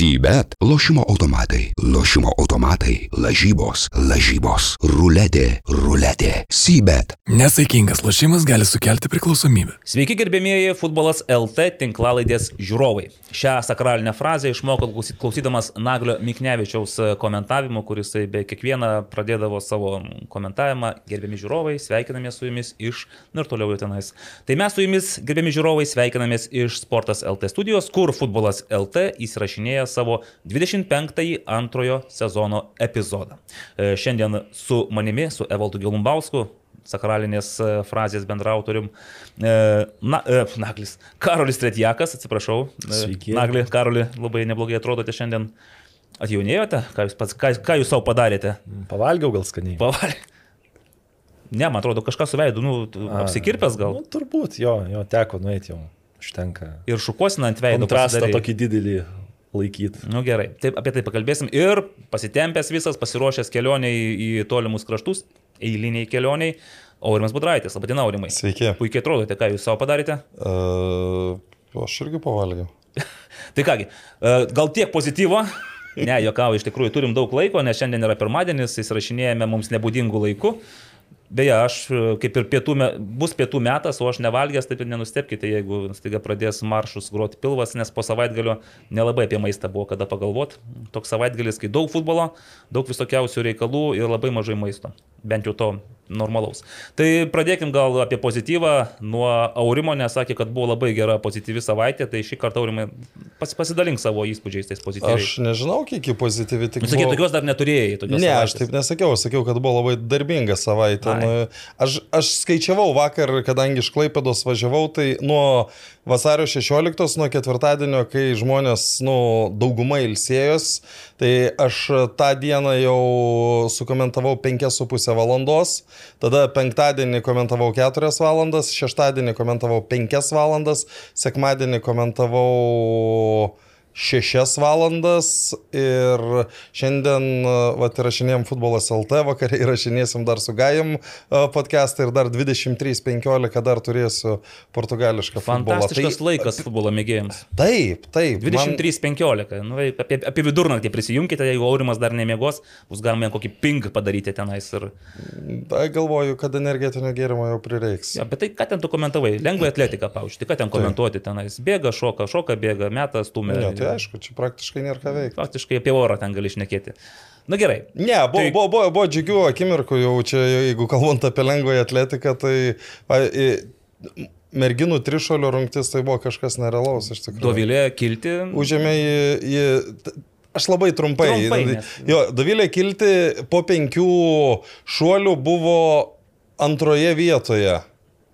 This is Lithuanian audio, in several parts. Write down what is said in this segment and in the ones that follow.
Sybet - lošimo automatai, lošimo automatai, lažybos, lažybos, ruletė, ruletė. Sybet. Nesaikingas lošimas gali sukelti priklausomybę. Sveiki gerbėmieji futbolas LT tinklalaidės žiūrovai. Šią sakralinę frazę išmokau klausydamas Naglio Miknevičiaus komentavimo, kuris be kiekvieną pradėdavo savo komentavimą. Gerbiami žiūrovai, sveikinamės su jumis iš, ir toliau jau tenais. Tai mes su jumis, gerbiami žiūrovai, sveikinamės iš Sportas LT studijos, kur futbolas LT įsirašinėja savo 25-ąjį antrojo sezono epizodą. E, Šiandien su manimi, su Evaldu Gilumbausku, sakralinės e, frazės bendrautorium. E, Na, Naglis. Karolis Tretjakas, atsiprašau. Sveiki. Nagli, Karoli, labai neblogai atrodote šiandien. Atjaunėjote? Ką jūs, pats, ką, ką jūs savo padarėte? Pavalgiau gal skaniai. Pavarė. Ne, man atrodo, kažką su veidu, nu, A, apsikirpęs gal. Nu, turbūt, jo, jo, teko nueiti jau. Užtenka. Ir šukuosina ant veido. Kontrastą tokį didelį laikyti. Nu gerai, taip apie tai pakalbėsim. Ir pasitempęs visas, pasiruošęs kelioniai į tolimus kraštus, eiliniai kelioniai. Aurimas Budraitis, labai diena, Aurimai. Sveiki. Puikiai atrodote, ką jūs savo padarėte. Uh, aš irgi pavalgiau. Tai kągi, e, gal tiek pozityvo. Ne, jokau, iš tikrųjų turim daug laiko, nes šiandien yra pirmadienis, įsirašinėjame mums nebūdingų laikų. Beje, aš e, kaip ir pietų, me- bus pietų metas, o aš nevalgęs, taip ir nenustepkite, jeigu staiga pradės maršus groti pilvas, nes po savaitgalio nelabai apie maistą buvo kada pagalvoti. Toks savaitgalis, kai daug futbolo, daug visokiausių reikalų ir labai mažai maisto. Bent jau to normalaus. Tai pradėkim gal apie pozityvą nuo Aurimo, nes sakė, kad buvo labai gera pozityvi savaitė, tai šį kartą Aurimai pas, pasidalink savo įspūdžiais tais pozityviais. Aš nežinau, kiek į pozityvi tik. Nu, sakai, buvo- tokios dar neturėjai. tokios Ne, aš savaitės. taip nesakiau, aš sakiau, kad buvo labai darbinga savaitė. Ai. Nu, Aš, aš skaičiavau vakar, kadangi iš Klaipėdos važiavau, tai nuo vasario 16, nuo ketvirtadienio, kai žmonės, nu, dauguma ilsėjos, tai aš tą dieną jau sukomentavau 5,5 valandos, tada penktadienį komentavau 4 valandas, šeštadienį komentavau 5 valandas, sekmadienį komentavau 6 valandas ir šiandien, va, įrašinėjom futbolas LT, vakarą įrašinėsim dar su Gajim e, podcastą ir dar 23.15 dar turėsiu portugališką futbolą. Fantastiškas laikas futbolo mėgėjams. Taip, taip. man- 23.15. Nu, vai, apie, apie vidurnaktį prisijunkite, jeigu Aurimas dar nemiegos, bus galima kokį ping padaryti tenais. Ir... Da, galvoju, kad energetinio gėrimo jau prireiks. Ja, bet tai ką ten tu komentavai? Lengvai atletiką paušti, ką ten komentuoti tenais? Bėga, šoka, šoka, bėga, metas, stumia. Ne, tai aišku, čia praktiškai nėra ką veikti. Faktiškai apie orą ten gali išnekėti. Na gerai. Ne, buvo, Tai- buvo, buvo, buvo džiugių akimirkų jau čia, jeigu kalbant apie lengvąją atletiką, tai va, i- merginų trišalio rungtis tai buvo kažkas nerealaus iš tikrųjų. Dovilė kilti. Užėmė į... į Aš labai trumpai. Trumpai, nes- Jo, Davilė Kilti po penkių šuolių buvo antroje vietoje.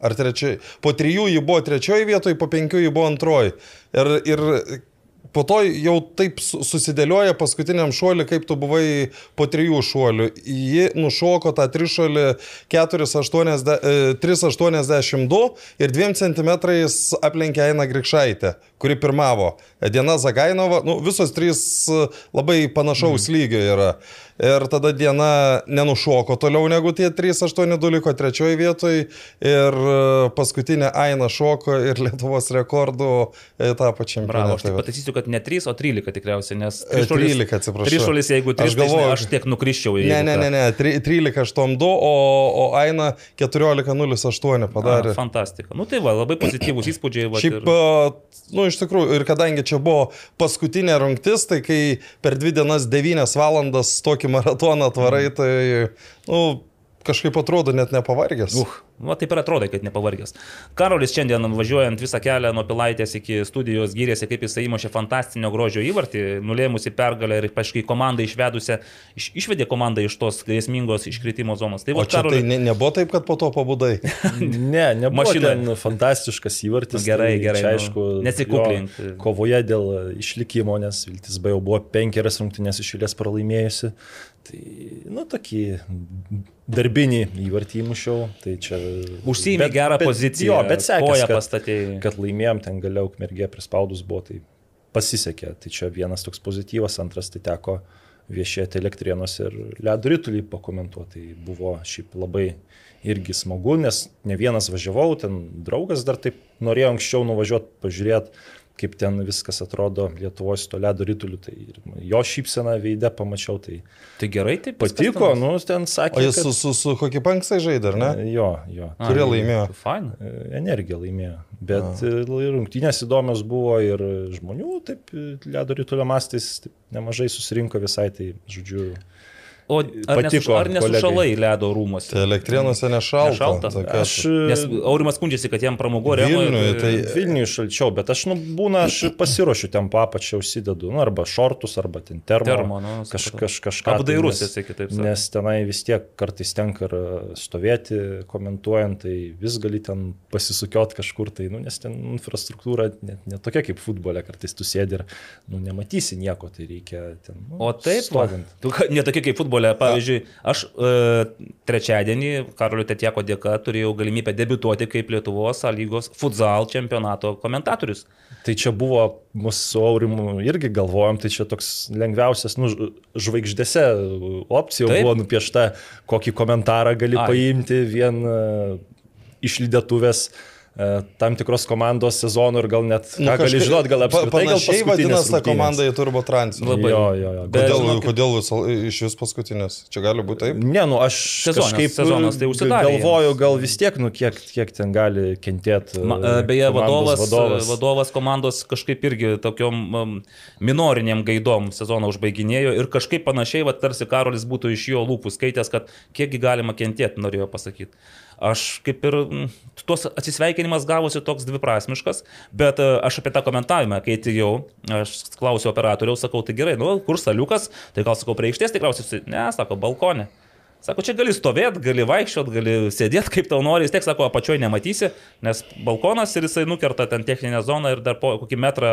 Ar trečioje? Po trijų ji buvo trečioje vietoje, po penkių ji buvo antroje. Ir, ir po to jau taip su- susidėlioja paskutiniam šuoliu, kaip tu buvai po trijų šuolių. Ji nušoko tą trišuolį 4,80 e, 3,82 ir 2 cm aplenkė Aina Grikšaitę, kuri pirmavo. Diena Zagainova, nu, visos trys e, labai panašaus mm. lygio yra. Ir tada diena nenušoko toliau negu tie 3,82 liko trečioje vietoje ir e, paskutinė Aina šoko ir Lietuvos rekordų e, tapo čempionė. Bravo, aš tik pataisysiu, kad ne 3, o 13 tikriausiai, nes E, 13, atsiprašau. Trišuolis, jeigu 3, Aš aš, galvoju- aš tiek nukryščiau į... Ne, ne, ne, ne, tri- 13,82, o, o Aina 14,08 padarė. A, fantastika. Nu tai va, labai pozityvūs įspūdžiai. Va, Šiaip, a, nu, iš tikrųjų, ir kadangi čia buvo paskutinė rungtis, tai kai per dvi dienas 9 valandas tokį maratoną atvarai, tai, nu, kažkaip atrodo net nepavargęs. Uh, va taip ir atrodo, kad nepavargęs. Karolis šiandien važiuojant visą kelią nuo Pilaitės iki studijos gyrėsi, kaip jisai įmušė fantastinio grožio įvartį, nulėmusi pergalę ir paškai komandą išvedusią, iš, išvedė komandą iš tos grėsmingos iškritimo zonos. Tai O va, čia Karoli, tai ne, nebuvo taip, kad po to pabudai. Ne, nebuvo Mašina. fantastiškas įvartis. Nu, gerai, tai gerai, Čia, nu, aišku, nesikuklink. jo Kovoje dėl išlikimo, nes Viltis B jau buvo penkerias rungtynės išėlės pralaimėjusi. Tai, nu, tokį darbinį įvartį įmušiau. Tai čia... Užsiėmė bet- gerą bet- poziciją, Jo, bet koją kad, kad laimėjom, ten galiau mergė prispaudus buvo, tai pasisekė. Tai čia vienas toks pozityvas, antras tai teko viešėti elektrienos ir ledo rytulį pakomentuoti. Tai buvo šiaip labai irgi smagu, nes ne vienas važiavau, ten draugas dar taip norėjo anksčiau nuvažiuoti, pažiūrėti. Kaip ten viskas atrodo Lietuvoje su to ledo rytuliu, tai ir jo šypseną veidę pamačiau, tai Tai gerai, taip. patiko, nu, ten sakė, O jis kad- su, su, su kokį panksai žaidė, ar ne? Jo, jo. Kurie laimėjo? Fain. E, Energija laimėjo. Bet e, ir rungtynės įdomios buvo ir žmonių, taip, e, ledo rytulio mastais taip, nemažai susirinko visai, tai žodžiu. O ar, nesuš, ar nesušalai ledo rūmose? Tai elektrienuose nešalta. Nešalta? tokia- Aš Nes Aurimas skundžiasi, kad jam pramogo remui. Vilniuje tai Vilniui šalčiau, bet aš, nu, būna, aš pasiruošiu ten papačią užsidedu, nu, arba šortus, arba ten termo. Termo, nu, kaž, kaž, kažką. Apdairus tai, esi, kitaip sakant. Nes tenai vis tiek kartais tenka ir stovėti, komentuojant, tai vis gali ten pasisukiot kažkur, tai, nu, nes ten infrastruktūra net ne tokia kaip futbole, kartais tu sėdi ir, nu, nematysi nieko, tai reikia ten. Nu, O taip, stovint. Tu ką- ne tokia kaip futbole. Pavyzdžiui, aš e, trečiadienį Karolio Tetieko dėka turėjau galimybę debiutuoti kaip Lietuvos lygos futsal čempionato komentatorius. Tai čia buvo mūsų su Aurimu irgi galvojom, tai čia toks lengviausias, nu, žvaigždėse opcija Taip. buvo nupiešta, kokį komentarą gali Ai. Ai. paimti vien uh, iš lydėtuvės uh, tam tikros komandos sezono ir gal net, ką nu, gali kažkaip- žinot, gal apskritai gal vadinasi ta komanda į Turbo Trans. Labai. Jo, jo, jo. Bet- Kodėl, žinokit- kodėl visą, iš vis paskutinės? Čia gali būti taip? Ne, nu aš Sezonas- kažkaip sezonas tai užsidarė galvoju, gal vis tiek, nu kiek, kiek ten gali kentėti. E, beje, vadovas, vadovas. vadovas komandos kažkaip irgi tokiom um, minoriniam gaidom sezoną užbaiginėjo ir kažkaip panašiai, va, tarsi Karolis būtų iš jo lūpų skaitęs, kad kiekgi galima kentėti, norėjo pasakyti. Aš kaip ir tuos atsisveikinimas gavosi toks dviprasmiškas, bet e, aš apie tą komentavimą, kai atėjau, aš klausiau operatoriaus, sakau, tai gerai, nu, kur saliukas, tai gal sakau, prie aikštės tikriausiai, ne, sako, balkonė. Sako, čia gali stovėti, gali vaikščioti, gali sėdėti kaip tau nori, vis tiek, sako, apačioje nematysi, nes balkonas ir jisai nukerta ten techninę zoną ir dar po kokį metrą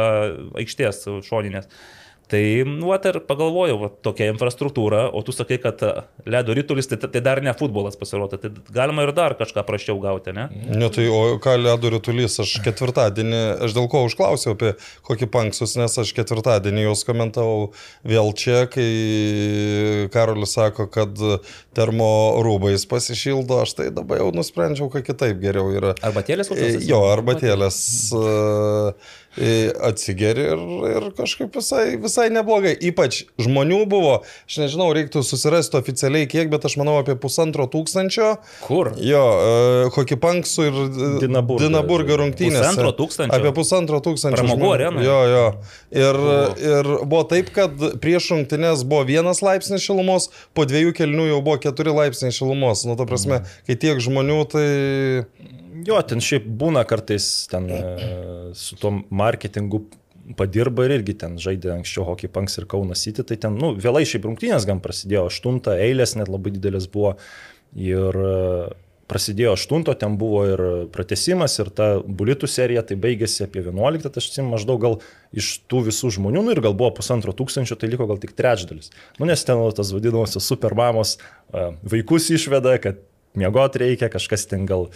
aikštės šoninės. Tai, nu, vat ir pagalvojau, va, tokia infrastruktūra, o tu sakai, kad a, ledo rytulis tai, tai dar ne futbolas pasirodo, tai galima ir dar kažką prašiau gauti, ne? Ne, tai o ką ledo rytulys, aš ketvirtadienį, aš dėl ko užklausiau apie kokį panksus, nes aš ketvirtadienį juos komentavau vėl čia, kai Karolis sako, kad termo rūbais pasišildo, aš tai dabar jau nusprendžiau, kad kitaip geriau yra. Arbatėlės kokios? esi? Jo, arbatėlės e, e, atsigeri ir, ir kažkaip visai, visai neblogai. Ypač žmonių buvo, aš nežinau, reiktų susirasti oficialiai kiek, bet aš manau apie pusantro tūkstančio. Kur? Jo, e, kokį panksų ir e, Dinaburgą. Dinaburgą rungtynės. Pusantro tūkstančio? Apie pusantro tūkstančio. Pramogų arenoje? Jo, jo. Ir, ir buvo taip, kad prieš rungtynės buvo vienas laipsnis šilumos, po dviejų kelnių jau buvo keturi laipsniai šilumos. Nu, ta prasme, kai tiek žmonių, tai... Jo, ten šiaip būna kartais ten e, su tuo marketingu padirba ir irgi ten žaidė anksčiau Hockey Punks ir Kaunas City, tai ten, nu, vėlai šiaip rungtynės gan prasidėjo, aštuntą eilės net labai didelės buvo ir e, prasidėjo aštunto, ten buvo ir pratesimas ir ta bulitų serija, tai baigėsi apie 11, tai aš atsimenu maždaug gal iš tų visų žmonių, nu ir gal buvo pusantro tūkstančio, tai liko gal tik trečdalis. Nu, nes ten tas vadinamosios supermamos e, vaikus išveda, kad miegot reikia, kažkas ten gal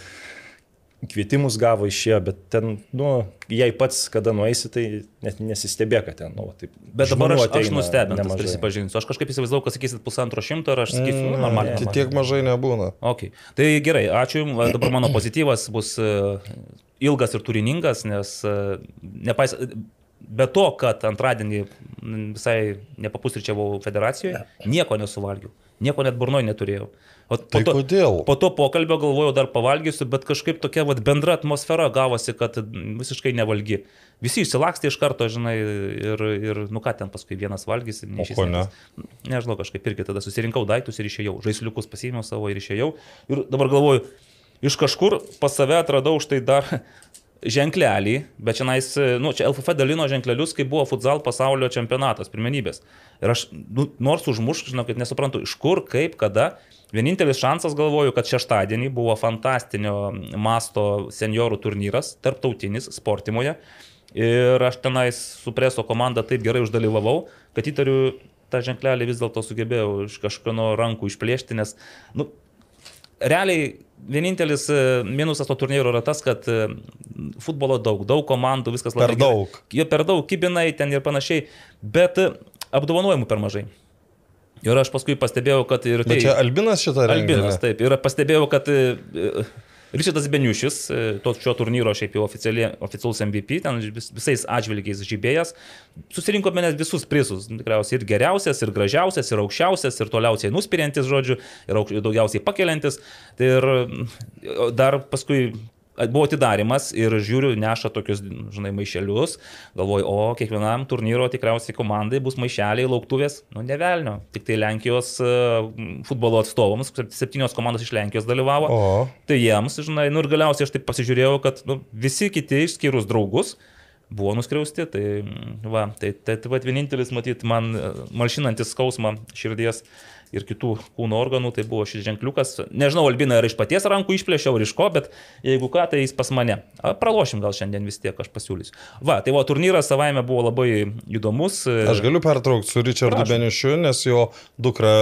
kvietimus gavo išėjo, bet ten, nu, jei pats kada nueisi, tai net nesistebė, kad ten, nu, taip. Bet dabar aš, aš nustebintas, prisipažinsiu. Aš kažkaip įsivaizdavau, kad sakysit pusantro šimto ir aš sakysiu, mm, normaliai. Tai tiek mažai nebūna. Okay. Tai gerai, ačiū. Va, Dabar mano pozityvas bus e, ilgas ir turiningas, nes e, nepais... be to, kad antradienį visai nepapusryčiavau federacijoje, nieko nesuvalgiau. Nieko net burnoj neturėjau. O po Tai to, kodėl? po to pokalbio galvojau, dar pavalgysiu, bet kažkaip tokia vat, bendra atmosfera gavosi, kad visiškai nevalgy. Visi išsilakstė iš karto, žinai, ir, ir nu ką ten paskui vienas valgysi. O ko ne? Nežinau, kažkaip irgi tada susirinkau daiktus ir išėjau. Žaisliukus pasiėmiau savo ir išėjau. Ir dabar galvoju, iš kažkur pas save atradau štai dar ženklelį, bet čia, nu, čia LFF dalino ženklelius, kai buvo futsal pasaulio čempionatas, pirmenybės. Ir aš, nu, nors užmušk, žinau, kad nesuprantu, iš kur, kaip, kada. Vienintelis šansas galvoju, kad šeštadienį buvo fantastinio masto seniorų turnyras, tarptautinis, sportimoje. Ir aš tenais su preso komanda taip gerai uždalyvavau, kad įtariu, tą ženklelį vis dėlto sugebėjau iš kažkieno rankų išplėšti, nes, nu, realiai vienintelis e, minusas to turnyro yra tas, kad e, futbolo daug, daug komandų, viskas labai Per daug. Gerai. Jo per daug, kibinai ten ir panašiai, bet e, apdovanojimų per mažai. Ir aš paskui pastebėjau, kad ir tai... Bet čia Albinas šitą rengia. Albinas, taip. Ir pastebėjau, kad e, Ričardas Beniušis, e, to šio turnyro šiaip jau oficialus MVP, ten vis, visais atžvilgiais žybėjęs, susirinko mes visus prizus. Tikriausiai ir geriausias, ir gražiausias, ir aukščiausias, ir toliausiai nuspiriantis, žodžiu, ir aukš- daugiausiai pakeliantis. Tai ir dar paskui buvo atidarimas ir žiūriu, neša tokius, žinai, maišelius. Galvoju, o kiekvienam turnyro tikriausiai komandai bus maišeliai, lauktuvės. Nu, nevelnio. Tik tai Lenkijos e, futbolo atstovams, septynios komandos iš Lenkijos dalyvavo. O. Tai jiems, žinai, nu ir galiausiai aš taip pasižiūrėjau, kad nu, visi kiti išskyrus draugus buvo nuskriausti. Tai, va, tai, tai, tai va, vienintelis, matyt, man e, malšinantis skausmą širdies ir kitų kūno organų, tai buvo šis ženkliukas. Nežinau, Albina, ar iš paties rankų išplėšiau, ar iš ko, bet jeigu ką, tai jis pas mane. A, Pralošim gal šiandien vis tiek, aš pasiūlysiu. Va, tai va, turnyras savaime buvo labai įdomus. Aš galiu pertraukti su Richardu Prašom. Benišiu, nes jo dukra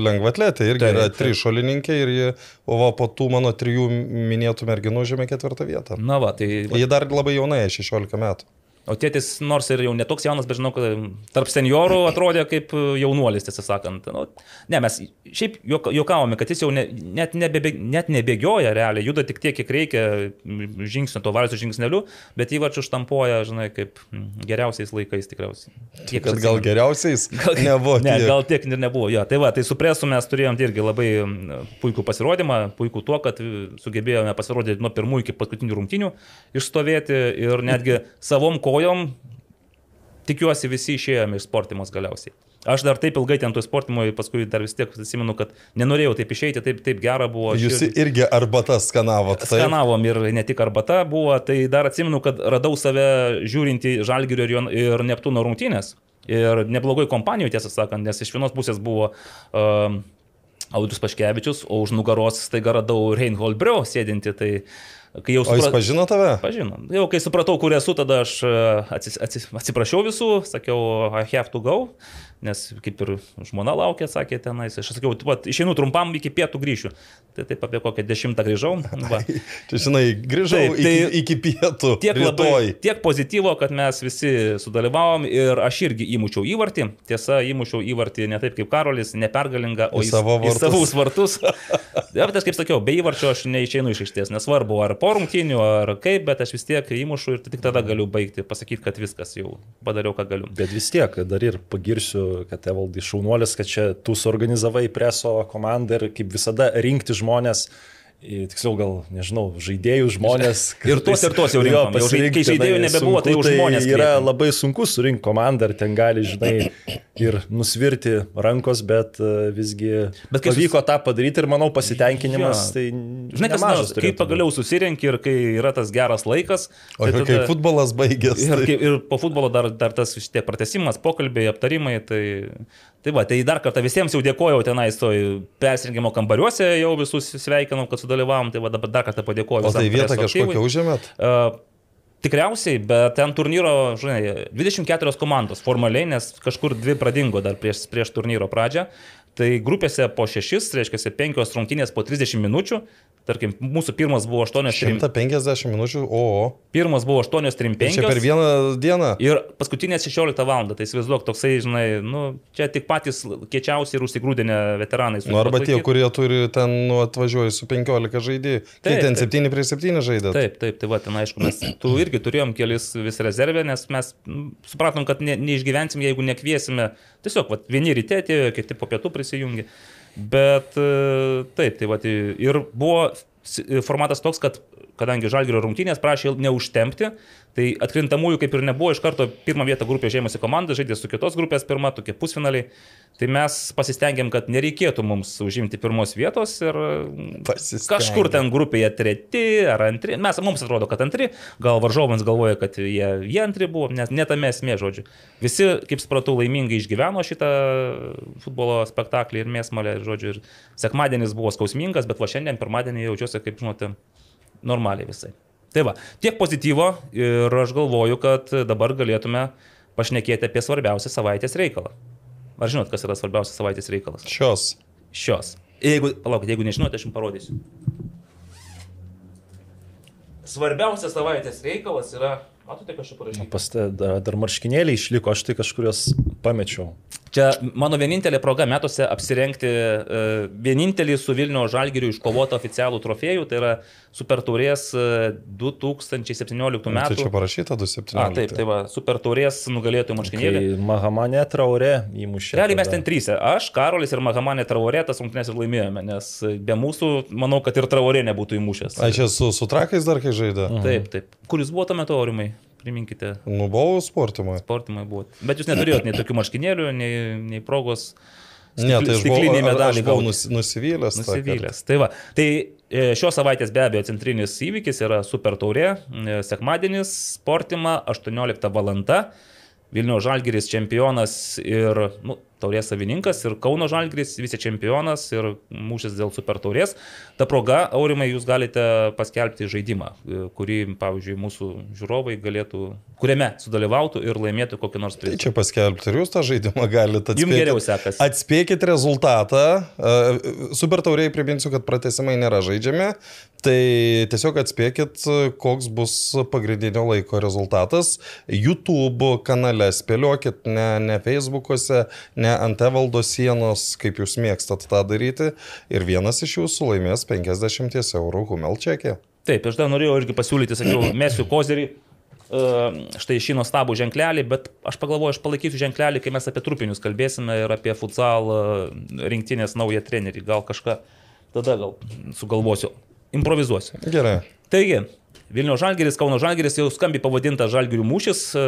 lengvatletė irgi Taip, yra trišolininkė ir ji, o po tų mano trijų minėtų merginų užėmė ketvirtą vietą. Na va, tai... Ji dar labai jaunai, 16 metų. O tėtis, nors ir jau netoks jaunas, bet žinau, kad tarp seniorų atrodė kaip jaunuolis, tiesą sakant. Nu, ne, mes šiaip juok- juokavome, kad jis jau ne, net, nebebe, net nebėgioja realiai, juda tik tiek, kiek reikia žingsnio, to vario žingsneliu, bet įvarčių štampuoja, žinai, kaip geriausiais laikais tikriausiai. Kiek Kad gal geriausiais nebuvo. Ne, tiek. gal tiek ir nebuvo. Jo, tai va, tai su presu mes turėjom irgi labai puikų pasirodymą, puikų tuo, kad sugebėjome pasirodyti nuo pirmųjų iki paskutinių rungtinių, išstovėti ir netgi savom kojom, tikiuosi, visi išėjome iš sportimos galiausiai. Aš dar taip ilgai ten to sportimo, paskui dar vis tiek atsimenu, kad nenorėjau taip išeiti, taip, taip gera buvo. Jūs širdį- irgi arbatą skanavot. taip? Skanavom ir ne tik arbata buvo, tai dar atsimenu, kad radau save žiūrinti Žalgirio ir Neptūno rungtynės. Ir neblogoj kompanijoje, tiesą sakant, nes iš vienos pusės buvo um, Audrius Paškevičius, o už nugaros staiga radau Reinhold Breu sėdinti. Tai kai jau O jis supratau... pažino tave? Pažino. Jau kai supratau, kur esu, tada aš e, atsis, atsis, atsiprašiau visų, sakiau, I have to go, nes kaip ir žmona laukia, sakė tenais. Aš sakiau, va, išeinu trumpam iki pietų grįšiu. Tai taip apie kokią dešimtą grįžau. Va. Čia, žinai, grįžau Taip, iki, tai iki pietų. Tiek, labai, rytoj. tiek pozityvo, kad mes visi sudalyvavom ir aš irgi įmušiau įvartį. Tiesa, įmušiau įvartį ne taip kaip Karolis, nepergalingą, o Į į, savo į vartus. savus vartus. Ja, bet aš kaip sakiau, be įvarčio aš neišeinu iš aikštės, nesvarbu ar po rungtynių, ar kaip, bet aš vis tiek įmušu ir tik tada galiu baigti, pasakyti, kad viskas jau padariau, ką galiu. Bet vis tiek, dar ir pagirsiu, kad Evaldai šaunuolis, kad čia tu suorganizavai preso komandą ir kaip visada rinkti žmonės. Tiksliau, gal, nežinau, žaidėjų žmonės. Ir tuos, ir tuos jau pasirinkti, kai žaidėjų tai nebebuvo, tai jau sunku, žmonės Yra kvietėm. labai sunku surinkti komandą ir ten gali, žinai, ir nusvirti rankos, bet e, visgi Bet pavyko tą padaryti ir manau pasitenkinimas. Jo. Tai Žinai, kas nors, kai pagaliau susirenki ir kai yra tas geras laikas. O tai kai futbolas baigėsi. Ir, tai- ir po futbolo dar, dar tas vis tiek pratesimas, pokalbiai, aptarimai. Tai, tai va, tai dar kartą visiems jau dėkojau tenais toj persirinkimo kambariuose, jau visus sveikinau, kad sudalyvavom. Tai va dabar dar kartą padėkoju. O tai vietą kažkokią užėmėt? Uh, Tikriausiai, bet ten turnyro, žinai, 24 komandos formaliai, nes kažkur dvi pradingo dar prieš, prieš turnyro pradžią. Tai grupėse po 6, reiškia 5 rungtynės po 30 minučių. Tarkim, mūsų pirmas buvo 8-3. 150 minučių, o. Pirmas buvo Tai 8-3-5. čia per vieną dieną. Ir paskutinė 16 val. Tai įsivaizduok, toksai, žinai, nu, čia tik patys kiečiausi ir užsigrūdinę veteranai. Nu, arba tie, kurie turi ten nu, atvažiuoja su 15 žaidėjų. Kiek Taip, ten taip. 7 prieš 7 žaidė? Taip, taip, tai va, ten aišku, mes tu irgi turėjom kelis vis rezervę, nes mes mm, supratom, kad ne, neišgyvensim, jeigu nekviesime. Tiesiog, va, vieni ryte atėjo, kiti po pietų prisijungė. Bet e, taip, tai va, ir buvo formatas toks, kad kadangi Žalgirio rungtynės prašė neužtempti, tai atkrintamųjų kaip ir nebuvo, iš karto pirmą vietą grupė žėmusi komanda, žaidė su kitos grupės pirma, tokie pusfinaliai. Tai mes pasistengėm, kad nereikėtų mums užimti pirmos vietos ir Pasistengėm. kažkur ten grupėje treti ar antri. Mes, mums atrodo, kad antri, gal varžovams galvoja, kad jie, jie antri buvo, nes netame esmė žodžiu. Visi, kaip supratau, laimingai išgyveno šitą futbolo spektaklį ir mėsmalę, žodžiu, ir sekmadienis buvo skausmingas, bet va šiandien pirmadienį jaučiuosi, kaip žinote, normaliai visai. Tai va, tiek pozityvo ir aš galvoju, kad dabar galėtume pašnekėti apie svarbiausią savaitės reikalą. Ar žinot, kas yra svarbiausias savaitės reikalas? Šios. Šios. Jeigu, palaukit, jeigu nežinote, aš jums parodysiu. Svarbiausias savaitės reikalas yra, matote, kažkaip parašyta. Pas te dar, dar marškinėliai išliko, aš tai kažkurios pamečiau. Čia mano vienintelė proga metuose apsirengti uh, vienintelį su Vilnių Žalgiriu iškovotą oficialų trofėjų, tai yra Super Taurės uh, 2017 Tai metų. čia parašyta 217. A, taip, tai va, Super Taurės nugalėtojų marškinėlį. Mahamanė traure įmušė. Realiai mes ten trysia. Aš, Karolis ir Mahamanė Traorė tas rungtynės ir laimėjome, nes be mūsų, manau, kad ir Traorė nebūtų įmušęs. Ai, čia su, su trakais dar kai žaidė? Taip, taip. Kur jūs buvote tuo metu, Aurimai? Priminkite. Nu, buvau sportimui. Sportimai buvo. Bet jūs neturėjote nei tokių marškinėlių, nei, nei progos. Ne, tai aš buvau, stiklinį aš medalį buvau nus, nusivylęs. Nusivylęs. Tai va. Tai e, šios savaitės be abejo centrinis įvykis yra Super Taurė. E, Sekmadienis, Sportima, 18 val. Vilnių Žalgiris čempionas ir nu, taurės savininkas ir Kauno Žalgiris vice čempionas ir mūšis dėl Super Taurės. Ta proga, Aurimai, jūs galite paskelbti žaidimą, e, kurį, pavyzdžiui, mūsų žiūrovai galėtų, kuriame sudalyvautų ir laimėtų kokį nors Tai prizą. čia paskelbti ir jūs tą žaidimą galite Jums geriau sekasi. Atspėkit rezultatą. E, Super tauriai priminsiu, kad pratesimai nėra žaidžiami. Tai tiesiog atspėkit, koks bus pagrindinio laiko rezultatas. YouTube kanale spėliokit, ne, ne Facebook'ose, ne ant evaldo sienos, kaip jūs mėgstat tą daryti. Ir vienas iš jūsų laimės 50 eurų Humel čekį. Taip, aš dar norėjau irgi pasiūlyti, sakiau, mesiu kozerį. e, Štai šį nuostabų ženklelį, bet aš pagalvoju, aš palaikysiu ženklelį, kai mes apie trupinius kalbėsime ir apie futsal e, rinktinės naują trenerį. Gal kažką tada gal sugalvosiu. Improvizuosiu. Gerai. Taigi, Vilnių Žalgeris, Kauno Žalgeris jau skambiai pavadintas Žalgirių mūšis, e,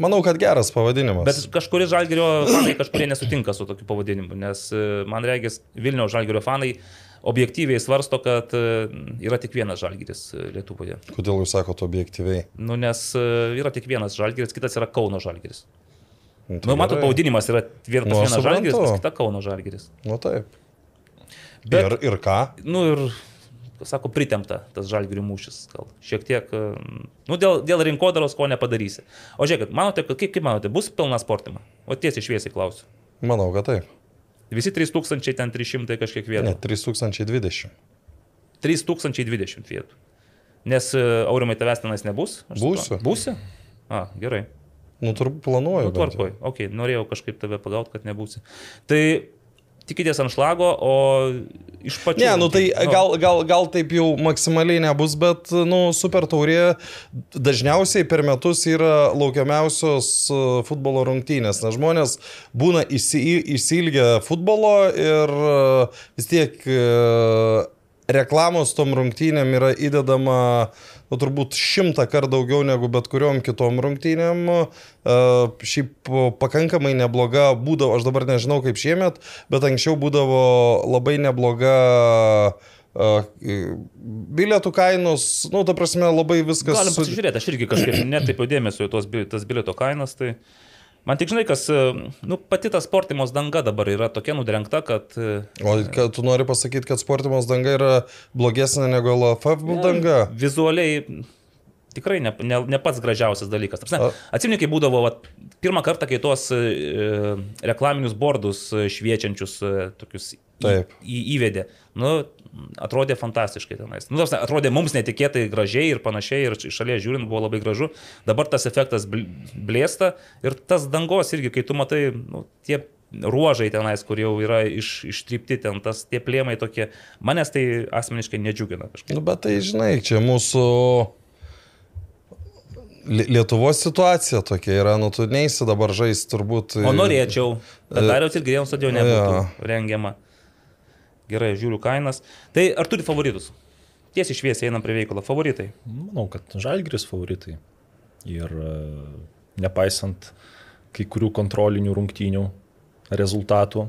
Manau, kad geras pavadinimas. bet kažkuris Žalgerio fanai kažkurie nesutinka su tokiu pavadinimu, nes e, man regis Vilnių Žalgerio fanai objektyviai svarsto, kad e, yra tik vienas Žalgeris e, Lietuvoje. Kodėl jūs sakote objektyviai? Nu, nes yra tik vienas Žalgeris, kitas yra Kauno Žalgeris. Nu, Nu, matot, pavadinimas yra vienas, Nu, vienas Žalgeris, suprantu. pas kitą Kauno Žalgeris. Nu taip. Bet- Ir, ir ką? Nu ir, sako, pritemta tas Žalgirių mūšis. Gal šiek tiek, e, nu, dėl, dėl rinkodaros ko nepadarysi. O žiūrėkit, manote, kaip, kaip manote, bus pilna sportima? O tiesiai šviesiai klausiu. Manau, kad taip. Visi 3000, ten 300 kažkiek vietų. Ne, 3020. 3020 vietų. Nes e, Aurimai tavęs tenais nebus? Būsiu. Būsi? A, gerai. Nu, turbūt planuoju. Nu, tvarkoj. Ok, norėjau kažkaip tave pagauti, kad nebūsi. Tai tikitės ant šlago, o iš pačių. Ne, nu tai rungtynių- gal, gal, gal taip jau maksimaliai nebus, bet, nu, super taurė dažniausiai per metus yra laukiamiausios e, futbolo rungtynės, nes žmonės būna įsi- įsilgę futbolo ir e, vis tiek e, reklamos tom rungtynėm yra įdedama, nu, turbūt šimtą kartų daugiau negu bet kuriuom kitom rungtynėm. E, Šiaip pakankamai nebloga būdavo, aš dabar nežinau kaip šiemet, bet anksčiau būdavo labai nebloga e, bilietų kainos, nu, ta prasme, labai viskas. Galim pasižiūrėti, aš irgi kažkaip netaipiau dėmesio į tos, tas bilieto kainas. Tai man tik žinai, kas, e, nu, pati ta sportimos danga dabar yra tokia nudrengta, kad... e, O kad tu nori pasakyti, kad sportimos danga yra blogesnė negu LFF danga? Vizualiai tikrai ne, ne, ne pats gražiausias dalykas. A- Atsimeni, kai būdavo vat, pirmą kartą, kai tuos e, reklaminius bordus e, šviečiančius e, tokius į, į, įvedė. Nu, atrodė fantastiškai tenais. Nu, ta prasme, atrodė mums netikėtai gražiai ir panašiai, ir iš šalies žiūrint buvo labai gražu. Dabar tas efektas bl- blėsta ir tas dangos irgi, kai tu matai, nu, tie ruožai tenais, kur jau yra iš, ištrypti ten, tas tie plėmai tokie, manęs tai asmeniškai nedžiugina kažkaip. Nu, bet tai žinai, čia mūsų Lie- Lietuvos situacija tokia yra, nu tu neįsi dabar žaisti turbūt. O norėčiau, kad Dariaus ir Grėjaus stadione būtų rengiama. Gerai, žiūriu kainas. Tai ar turi favoritus? Tiesiai šviesiai einam prie veikalo. Favoritai. Manau, kad Žalgris favoritai. Ir e, nepaisant kai kurių kontrolinių rungtynių rezultatų,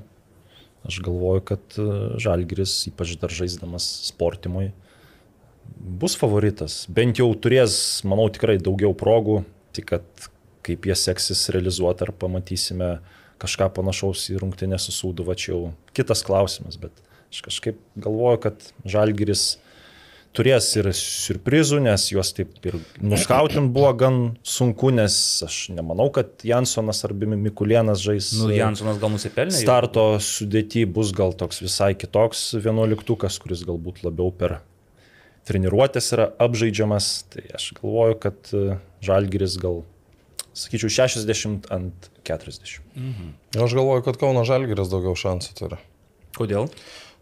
aš galvoju, kad e, Žalgris, ypač dar žaisdamas sportimui, bus favoritas. Bent jau turės, manau, tikrai daugiau progų, tik kad kaip jie seksis realizuoti, ar pamatysime kažką panašaus į rungtynę su Sūduva, čia jau kitas klausimas, bet aš kažkaip galvoju, kad Žalgiris turės ir surprizų, nes juos taip ir nuskautint buvo gan sunku, nes aš nemanau, kad Jansonas ar Mikulėnas žais. Nu, Jansonas gal nusipelnė. Starto sudėti bus gal toks visai kitoks vienuoliktukas, kuris galbūt labiau per treniruotės yra apžaidžiamas. Tai aš galvoju, kad e, Žalgiris gal, sakyčiau, 60 ant 40. Aš galvoju, kad Kauno Žalgiris daugiau šansų turi. Kodėl?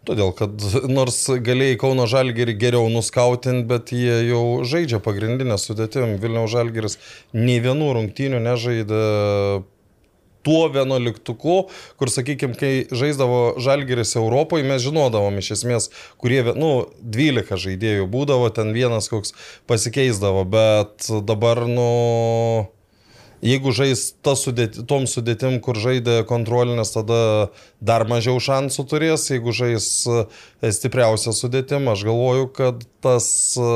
Todėl, kad nors galėjai Kauno Žalgirį geriau nuskautinti, bet jie jau žaidžia pagrindinę sudėtim. Vilniaus Žalgiris nei vienų rungtynių nežaidė tuo vienuoliktuku, kur, sakykime, kai žaisdavo Žalgiris Europoje, mes žinodavom iš esmės, kurie, nu, 12 žaidėjų būdavo, ten vienas koks pasikeisdavo, bet dabar, nu, Jeigu žais sudėti, tom sudėtim, kur žaidė kontrolinės, tada dar mažiau šansų turės. Jeigu žais e, stipriausią sudėtim, aš galvoju, kad tas, e,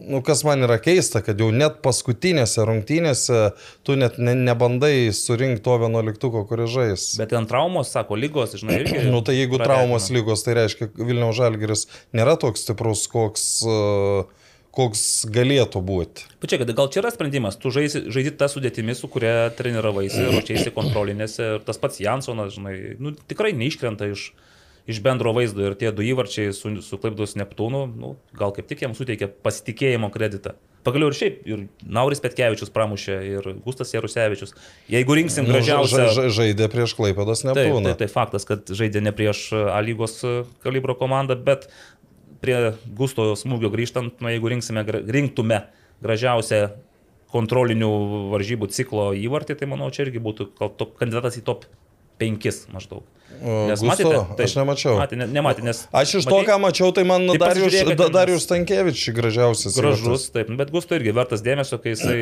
nu, kas man yra keista, kad jau net paskutinėse rungtynėse tu net ne, nebandai surinkti to vienuoliktuko, kuris žais. Bet ten traumos, sako, lygos, žinai, irgi. Nu tai jeigu traumos lygos, tai reiškia, Vilniaus Žalgeris nėra toks stiprus, koks uh, koks galėtų būti. Pačiai, gal čia yra sprendimas, tu žaisi, žaidži tą sudėtimį, su kuria treniravaisi, ruošiaisi kontrolinėse ir tas pats Jansonas, žinai, nu, tikrai neiškrenta iš, iš bendro vaizdo ir tie du įvarčiai su, su Klaipdos Neptūnu, nu, gal kaip tik jam suteikia pasitikėjimo kreditą. Pagaliau ir šiaip, ir Nauris Petkevičius pramušė, ir Gustas Jarusevičius. Jeigu rinksim gražiausią... Nu, ža, ža, žaidė prieš Klaipėdos Neptūną. Tai, tai, tai faktas, kad žaidė ne prieš A lygos kalibro komandą, bet prie Gusto smūgio grįžtant, nu, jeigu rinksime, rinktume gražiausią kontrolinių varžybų ciklo įvartį, tai manau, čia irgi būtų top, kandidatas į top 5 maždaug. Nes Gusto, matėte, tai, aš nemačiau. Matė, ne, nematė, nes, aš iš to, ką mačiau, tai man tai Darius, da, Darius Stankievičius gražiausias. Gražus, taip, bet Gusto irgi vertas dėmesio, kai jisai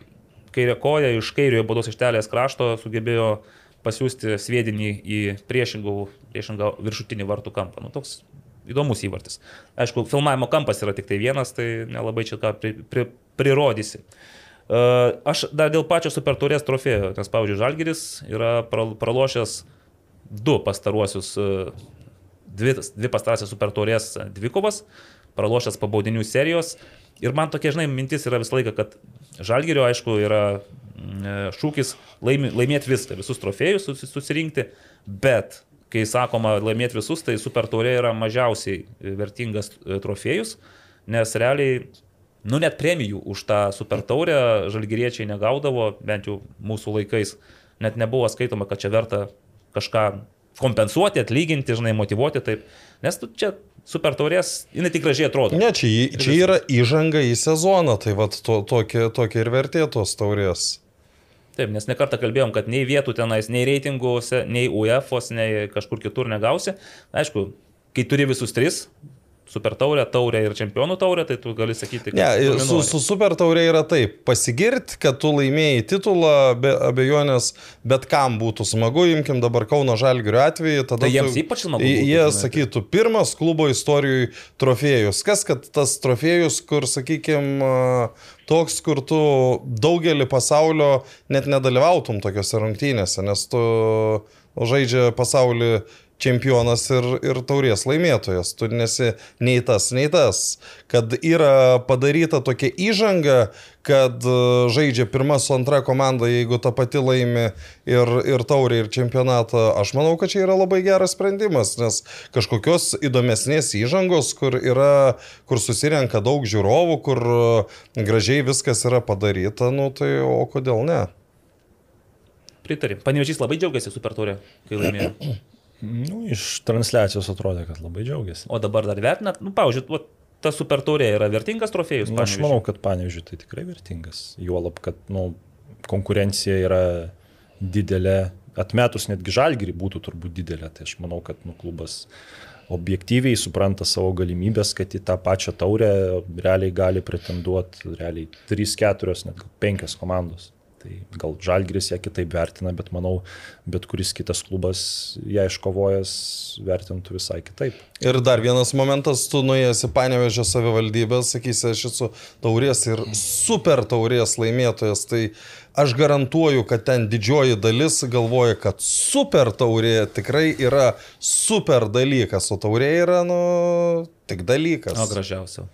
kairė koja iš kairiojo baudos ištelės krašto sugebėjo pasiūsti sviedinį į priešingą viršutinį vartų kampą. Nu, toks įdomus įvartis. Aišku, filmavimo kampas yra tik tai vienas, tai nelabai čia ką pri, pri, prirodysi. Uh, aš dar dėl pačio super turės trofėjo, nes, pavyzdžiui, Žalgiris yra pralošęs du pastaruosius, uh, dvi, dvi pastarąsias super turės dvikovas, pralošęs pabaudinių serijos. Ir man tokia, žinai, mintis yra visą laiką, kad Žalgirio, aišku, yra mm, šūkis laimi, laimėti viską, visus trofėjus susirinkti, bet kai sakoma laimėti visus, tai super taurė yra mažiausiai vertingas e, trofėjus, nes realiai, nu net premijų už tą super taurę žalgyriečiai negaudavo, bent jau mūsų laikais, net nebuvo skaitoma, kad čia verta kažką kompensuoti, atlyginti, žinai, motivuoti taip, nes tu čia super taurės, jinai tik gražiai atrodo. Ne, čia, čia yra įžanga į sezoną, tai vad to, tokia, tokia ir vertė tos taurės. Taip, nes nekartą kalbėjom, kad nei vietų tenais, nei reitinguose, nei UEFOS, nei kažkur kitur negausi. Aišku, kai turi visus tris, super taurę, taurę ir čempionų taurę, tai tu gali sakyti, kad... Ne, su, su super taurė yra taip, pasigirti, kad tu laimėjai titulą, be abejonės, bet kam būtų smagu, imkim dabar Kauno Žalgirio atveju, tada... Tai jiems tu, ypač smagu. Būtų, jie tuomet. sakytų, pirmas klubo istorijų trofėjus. Kas, kad tas trofėjus, kur, sakykime, toks, kur tu daugelį pasaulio net nedalyvautum tokiuose rungtynėse, nes tu žaidžia pasaulį čempionas ir, ir taurės laimėtojas. Tu nesi nei tas, nei tas. Kad yra padaryta tokia įžanga, kad e, žaidžia pirma su antra komanda, jeigu ta pati laimi ir, ir taurė, ir čempionatą, aš manau, kad čia yra labai geras sprendimas, nes kažkokios įdomesnės įžangos, kur, yra, kur susirenka daug žiūrovų, kur e, gražiai viskas yra padaryta, nu tai o kodėl ne? Pritari. Panevežys labai džiaugiasi super turė, kai laimėjo. Nu, iš transliacijos atrodė, kad labai džiaugiasi. O dabar dar vertinat, nu, pavyzdžiui, ta super taurė yra vertingas trofėjus? Na, aš manau, kad panevižiui tai tikrai vertingas. Juolab, kad nu, konkurencija yra didelė, atmetus netgi žalgirį būtų turbūt didelė. Tai aš manau, kad nu, klubas objektyviai supranta savo galimybės, kad į tą pačią taurę realiai gali pretenduoti realiai 3-4, net 5 komandos. Tai gal Žalgris ją kitaip vertina, bet manau, bet kuris kitas klubas ją iškovojęs vertintų visai kitaip. Ir dar vienas momentas, tu nuėjęs į Panevežę savivaldybę, sakysi, aš esu taurės ir super taurės laimėtojas, tai aš garantuoju, kad ten didžioji dalis galvoja, kad super taurė tikrai yra super dalykas, o taurė yra, nu, tik dalykas. O gražiausia.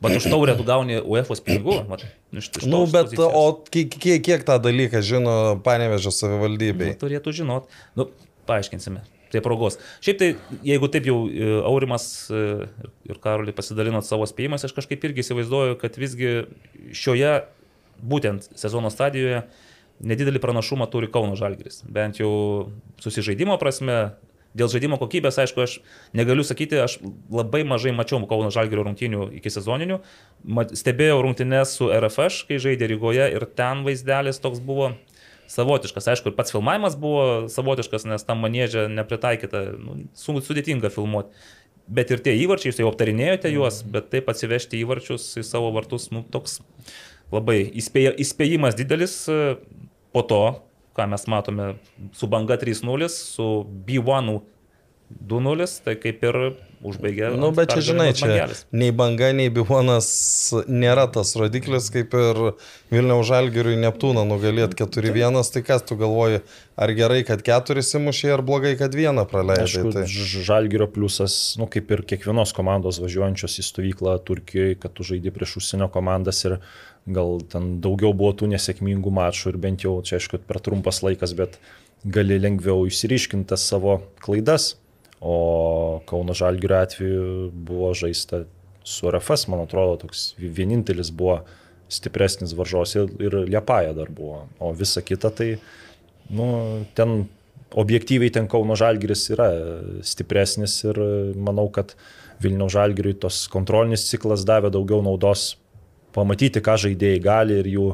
Bet už taurę tu gauni UEFA pinigų. Mat, iš, iš nu, bet pozicijos. o kiek, kiek, tą dalyką žino panevežio savivaldybei? Nu, turėtų žinot. Nu, paaiškinsime. Tai progos. Šiaip tai, jeigu taip jau e, Aurimas e, ir Karolį pasidalinot savo spėjimas, aš kažkaip irgi įsivaizduoju, kad visgi šioje būtent sezono stadijoje nedidelį pranašumą turi Kauno Žalgiris. Bent jau susižaidimo prasme. Dėl žaidimo kokybės, aišku, aš negaliu sakyti, aš labai mažai mačiau Kauno Žalgirio rungtynių iki sezoninių. Stebėjau rungtynės su RFŠ, kai žaidė Rygoje ir ten vaizdelis toks buvo savotiškas. Aišku, ir pats filmavimas buvo savotiškas, nes tam manėžė nepritaikyta, nu, sudėtinga filmuoti. Bet ir tie įvarčiai, jūs jau aptarinėjote juos, bet taip atsivežti įvarčius į savo vartus, nu, toks labai įspėja, įspėjimas didelis e, po to, ką mes matome su banga 3-0, su B1 2-0, tai kaip ir užbaigė. Nu, bet čia, žinai, čia bangelis. nei banga, nei bivonas nėra tas rodiklis, kaip ir Vilniaus Žalgiriui Neptūną nugalėt 4-1, tai kas tu galvoji, ar gerai, kad 4 simušė, ar blogai, kad 1 praleidai? Aišku, tai... Žalgirio pliusas, nu, kaip ir kiekvienos komandos važiuojančios į stovyklą Turkijoje, kad tu žaidži prieš užsienio komandas ir gal ten daugiau buvo tų nesėkmingų mačų ir bent jau čia, aišku, per trumpas laikas, bet gali lengviau išsiriškinti savo klaidas O Kauno Žalgirio atveju buvo žaista su RFS, man atrodo, toks vienintelis buvo stipresnis varžos ir, ir Liepaja dar buvo. O visa kita tai, nu, ten objektyviai ten Kauno Žalgiris yra stipresnis ir manau, kad Vilniaus Žalgiriui tos kontrolinis ciklas davė daugiau naudos pamatyti, ką žaidėjai gali ir jų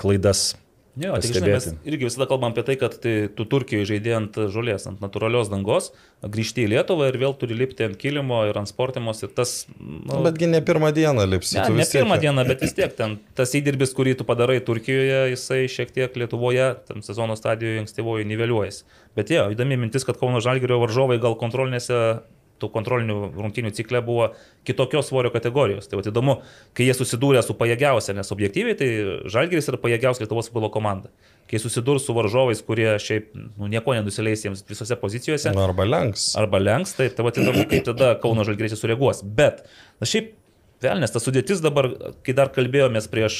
klaidas Jo, tik žinai, mes irgi visada kalbam apie tai, kad tai, tu Turkijoje žaidėjai ant žolės, ant natūralios dangos, grįžti į Lietuvą ir vėl turi lipti ant kilimo ir ant sportimos ir tas... Nu, Betgi ne pirmą dieną lipsi. Ne, ne pirmą tiek... dieną, bet vis tiek ten tas įdirbis, kurį tu padarai Turkijoje, jisai šiek tiek Lietuvoje, tam sezono stadijoje ankstyvoje niveliuojasi. Bet jo, įdomi mintis, kad Kauno Žalgirio varžovai gal kontrolinėse tų kontrolinių rungtynių cikle buvo kitokios svorio kategorijos. Tai va, įdomu, kai jie susidūrė su pajėgiausia, nes objektyviai tai Žalgiris yra pajėgiausia Lietuvos futbolo komanda. Kai susidurs su varžovais, kurie šiaip nu, nieko nenusileis jiems visose pozicijose. Nu, arba lenks. Arba lenks, tai, tai va, įdomu, kaip tada Kauno Žalgiris sureaguos. Bet, na šiaip Velnės, ta sudėtis dabar, kai dar kalbėjomės prieš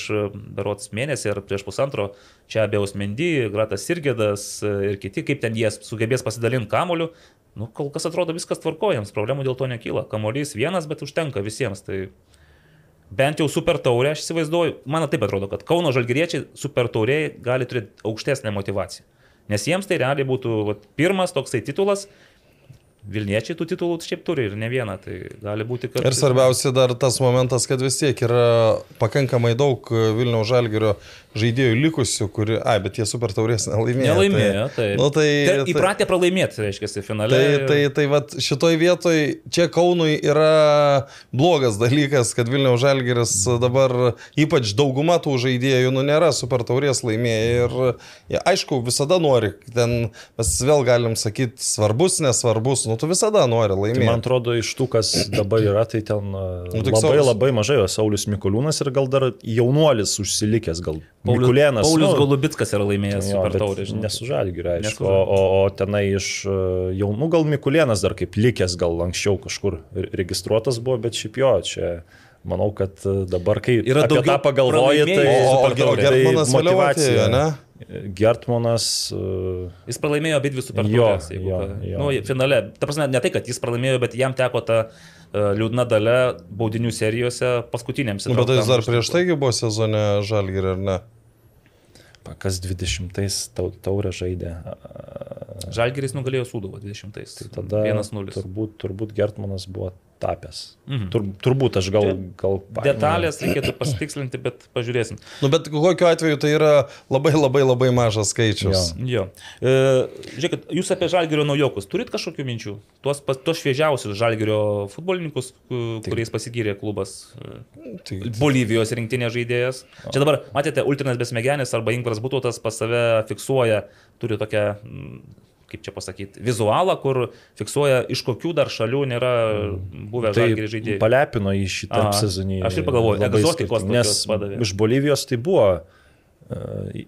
berots mėnesį ar prieš pusantro, čia abiejaus Mendy, Gratas Irgėdas ir kiti, kaip ten jie sugebės pasidalinti kamoliu, Nu, kol kas atrodo viskas tvarkojams, problemų dėl to nekyla. Kamolys vienas, bet užtenka visiems. Tai bent jau super taurė, aš įsivaizduoju, man taip atrodo, kad Kauno žalgyriečiai super tauriai gali turėti aukštesnę motivaciją. Nes jiems tai realiai būtų vat, pirmas toksai titulas, Vilniečiai tų titulų šiaip turi ir ne vieną, tai gali būti, kad... Ir svarbiausia dar tas momentas, kad vis tiek yra pakankamai daug Vilniaus žalgerio žaidėjų likusių, kuri, ai, bet jie super taurės nelaimėjo. Nelaimėjo, tai. Nu, tai, tai įpratę pralaimėti, reiškia, finale. Tai, tai, tai vat, šitoj vietoj čia Kaunui yra blogas dalykas, kad Vilniaus žalgeris dabar, ypač dauguma tų žaidėjų, nu nėra super taurės laimėję ir jie, aišku, visada nori, ten mes vėl galim sakyti svarbus, nesvarbus, nu tu visada nori laimėti. Tai man atrodo, iš tų, kas dabar yra, tai ten nu, labai Saulis... labai mažai, o Saulis Mikuliūnas ir gal dar jaunuolis užsilikęs, gal Mikulėnas. Paulius nu, Golubitskas yra laimėjęs jo, super taurę. Nesužalgiu, aišku. O, o, o tenai iš e, jaunų gal Mikulėnas dar kaip likęs, gal anksčiau kažkur registruotas buvo, bet šiaip jo, čia manau, kad e, dabar, kai yra daug tą pagalvoji, tai... O, o, o Germanas motivacija, ne? Gertmanas. Uh, jis pralaimėjo abi dvi super taurės. Nu, finale, ta prasme, ne tai, kad jis pralaimėjo, bet jam teko ta uh, liūdna dalė baudinių serijose paskutiniams. Nu, bet tai jis dar prieš taigi buvo sezone Žalgirį, ar ne? Kas 20-ais taurę žaidė? Žalgiris nugalėjo Sūduvą 20-ais. Tai tada 1-0. Turbūt, turbūt Gertmanas buvo tapęs. Mhm. Tur, turbūt aš gal... gal Detalės reikėtų pasitikslinti, bet pažiūrėsim. Nu, bet kokiu atveju tai yra labai labai labai mažas skaičius. Jo. jo. E, žiūrėkit, jūs apie Žalgirio naujokus turit kažkokių minčių? Tuos, tuos šviežiausius Žalgirio futbolininkus, kuriais pasigyrė klubas. Tai, Bolivijos rinktinė žaidėjas. O. Čia dabar, matėte, Ultinas Besmegenis arba Ingvaras Butotas pas save fiksuoja, turi tokią kaip čia pasakyti, vizualą, kur fiksuoja, iš kokių dar šalių nėra buvę tai žaidėjai. Palepino į šitą sezonį. Aš ir pagalvoju, egzotikos nes padavė. Iš Bolivijos tai buvo, uh,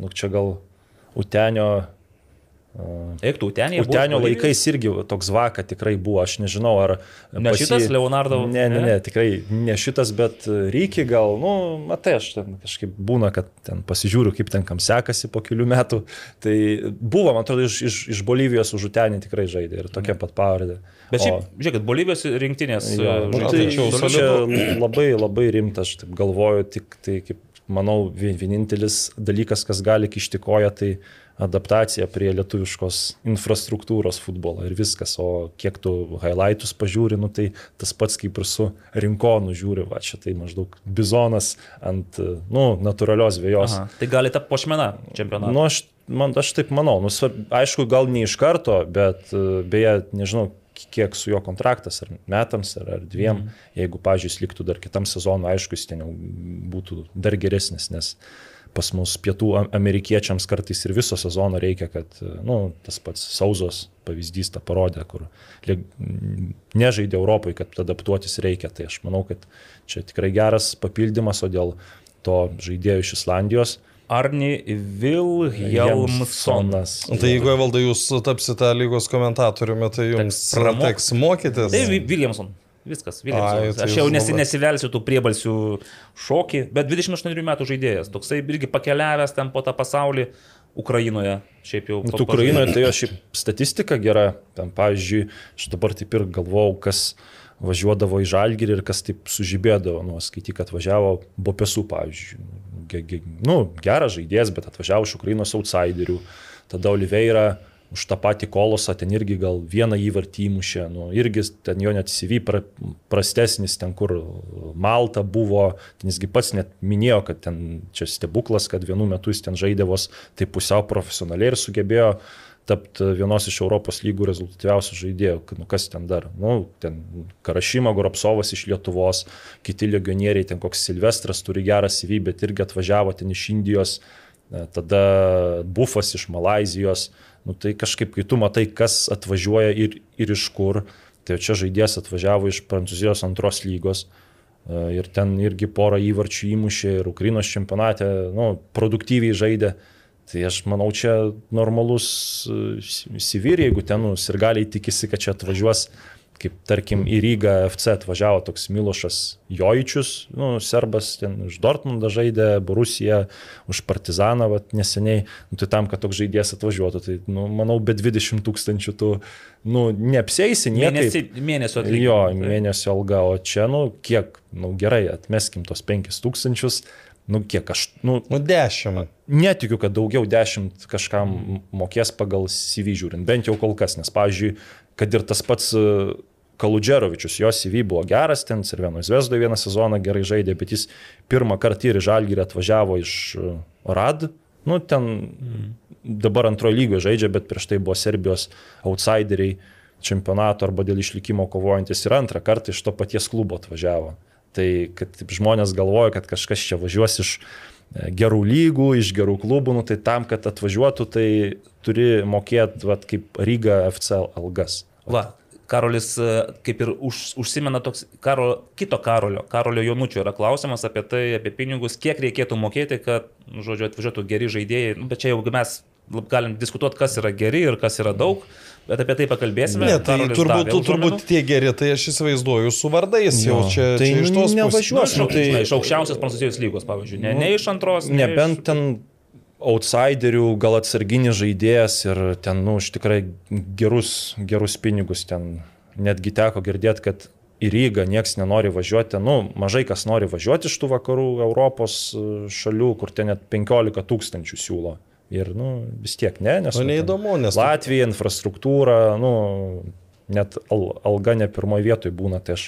nu, čia gal Utenio Eiktų, Utenio. Utenio laikais irgi toks vaka tikrai buvo, aš nežinau, ar... Ne pasi... šitas Leonardo. Ne, ne, ne, tikrai ne šitas, bet reikia gal, nu, matai, aš ten kažkaip būna, kad ten pasižiūriu, kaip ten kam sekasi po kelių metų. Tai buvo, man atrodo, iš, iš, iš Bolivijos už Utenį tikrai žaidė ir tokia pat pavardė. Bet šiaip, o... žiūrėkit, Bolivijos rinktinės. Jo, nu, tai čia labai, labai rimtas, aš taip galvoju, tik tai kaip manau, vien- vienintelis dalykas, kas gali kišti koją, tai adaptacija prie lietuviškos infrastruktūros futbolo ir viskas. O kiek tu highlightus pažiūri, nu, tai tas pats kaip ir su rinkonu žiūri, va čia tai maždaug bizonas ant, nu, natūralios vėjos. Aha. Tai gali tapti pošmena čempionato. Nu, aš, man, aš taip manau, nu, aišku, gal ne iš karto, bet beje, nežinau, kiek su juo kontraktas, ar metams, ar, ar dviem, mm. jeigu, pažiūrėjus, liktų dar kitam sezonui, aišku, jis ten jau būtų dar geresnis, nes pas mus pietų am- amerikiečiams kartais ir viso sezono reikia, kad, nu, tas pats Sauzos pavyzdys tą parodė, kur nežaidė Europai, kad adaptuotis reikia. Tai aš manau, kad čia tikrai geras papildymas, o dėl to žaidėjo iš Islandijos. Arni Vilhelmsonas. Tai jeigu valdai jūs tapsite lygos komentatoriumi, tai jums Teks pramok- teks mokytis. Tai Vi- Williamson. Viskas, Williamson. tai Aš jau nesi, nesivelsiu tų priebalsių šokį, bet 28 metų žaidėjas. Toksai irgi pakeliavęs ten po tą pasaulį Ukrainoje. Šiaip jau. Nu, pa- tu Ukrainoje tai jo šiaip statistika gera. Ten, pavyzdžiui, aš dabar taip ir galvojau, kas važiuodavo į Žalgirį ir kas taip sužibėdavo. Nu, skaityk, kad važiavo Bopesų, pavyzdžiui. Ge, ge, nu, geras žaidėjas, bet atvažiavo iš Ukrainos outsiderių. Tada Oliveira už tą patį kolosą ten irgi gal vieną įvartį įmušė. Nu, irgi ten jo net CV pra, prastesnis, ten kur Malta buvo. Ten jisgi pats net minėjo, kad ten čia stebuklas, kad vienu metu jis ten žaidė vos taip pusiau profesionaliai ir sugebėjo tapti vienos iš Europos lygų rezultatyviausių žaidėjų. Nu, kas ten dar? Nu, ten Karašyma, Goropsovas iš Lietuvos, kiti legionieriai, ten koks Silvestras turi gerą CV, bet irgi atvažiavo ten iš Indijos, e, tada Bufas iš Malazijos. Nu, tai kažkaip, kai tu matai, kas atvažiuoja ir, ir iš kur, tai čia žaidėjas atvažiavo iš Prancūzijos antros lygos. e, Ir ten irgi porą įvarčių įmušė ir Ukrainos čempionate, nu, produktyviai žaidė. Tai aš manau, čia normalus Sivir, jeigu ten nu, ir galiai tikisi, kad čia atvažiuos, kaip tarkim į Rygą FC atvažiavo toks Milošas Jojičius, nu, serbas ten iš Dortmundo žaidė, Borusija už Partizaną vat, neseniai, nu, tai tam, kad toks žaidėjas atvažiuotų, tai nu, manau, be 20 tūkstančių tu nu, neapsėsi niekaip. Mėnesį, mėnesio Jo, atlyginimą. mėnesio alga, o čia, nu, kiek, nu, gerai, atmeskim tos 5000, nu, kiek aš, nu, Nu, dešimt. netikiu, kad daugiau 10 kažkam mokės pagal CV žiūrint, bent jau kol kas, nes, pavyzdžiui, kad ir tas pats Kaludžerovičius, jo CV buvo geras, ten ir vieno Zvezdo vieną sezoną gerai žaidė, bet jis pirmą kartą ir į Žalgirį atvažiavo iš e, Rad, nu, ten dabar antrojo lygio žaidžia, bet prieš tai buvo Serbijos outsideriai čempionato arba dėl išlikimo kovojantis ir antrą kartą iš to paties klubo atvažiavo. Tai kad taip žmonės galvoja, kad kažkas čia važiuos iš e, gerų lygų, iš gerų klubų, nu, tai tam, kad atvažiuotų, tai turi mokėti, kaip Ryga FC algas. Va, Karolis e, kaip ir už, užsimena toks karo, kito Karolio, Karolio Jonučio yra klausimas apie tai, apie pinigus, kiek reikėtų mokėti, kad, nu, žodžiu, atvažiuotų geri žaidėjai. Nu, bet čia jau mes lab- galim diskutuoti, kas yra geri ir kas yra daug, bet apie tai pakalbėsime. Ne, tai Karolis turbūt, davė turbūt tie geri, tai aš įsivaizduoju su vardais jau Jo, čia, tai čia iš tos Nu, nevažiuos, pusės. iš, nu, tai- žinai, iš aukščiausios prancūzijos lygos, pavyzdžiui. Ne, ne iš antros. ne Nebent iš... ten outsiderių, gal atsarginis žaidėjas ir ten, nu, iš tikrai gerus, gerus pinigus ten netgi teko girdėti, kad į Rygą nieks nenori važiuoti, nu, mažai kas nori važiuoti iš tų vakarų Europos e, šalių, kur ten net 15 tūkstančių siūlo. Ir, nu, vis tiek ne, nes... Nu, neįdomu, nes- Latvija, infrastruktūra, nu, net al, alga ne pirmoje vietoje būna, tai aš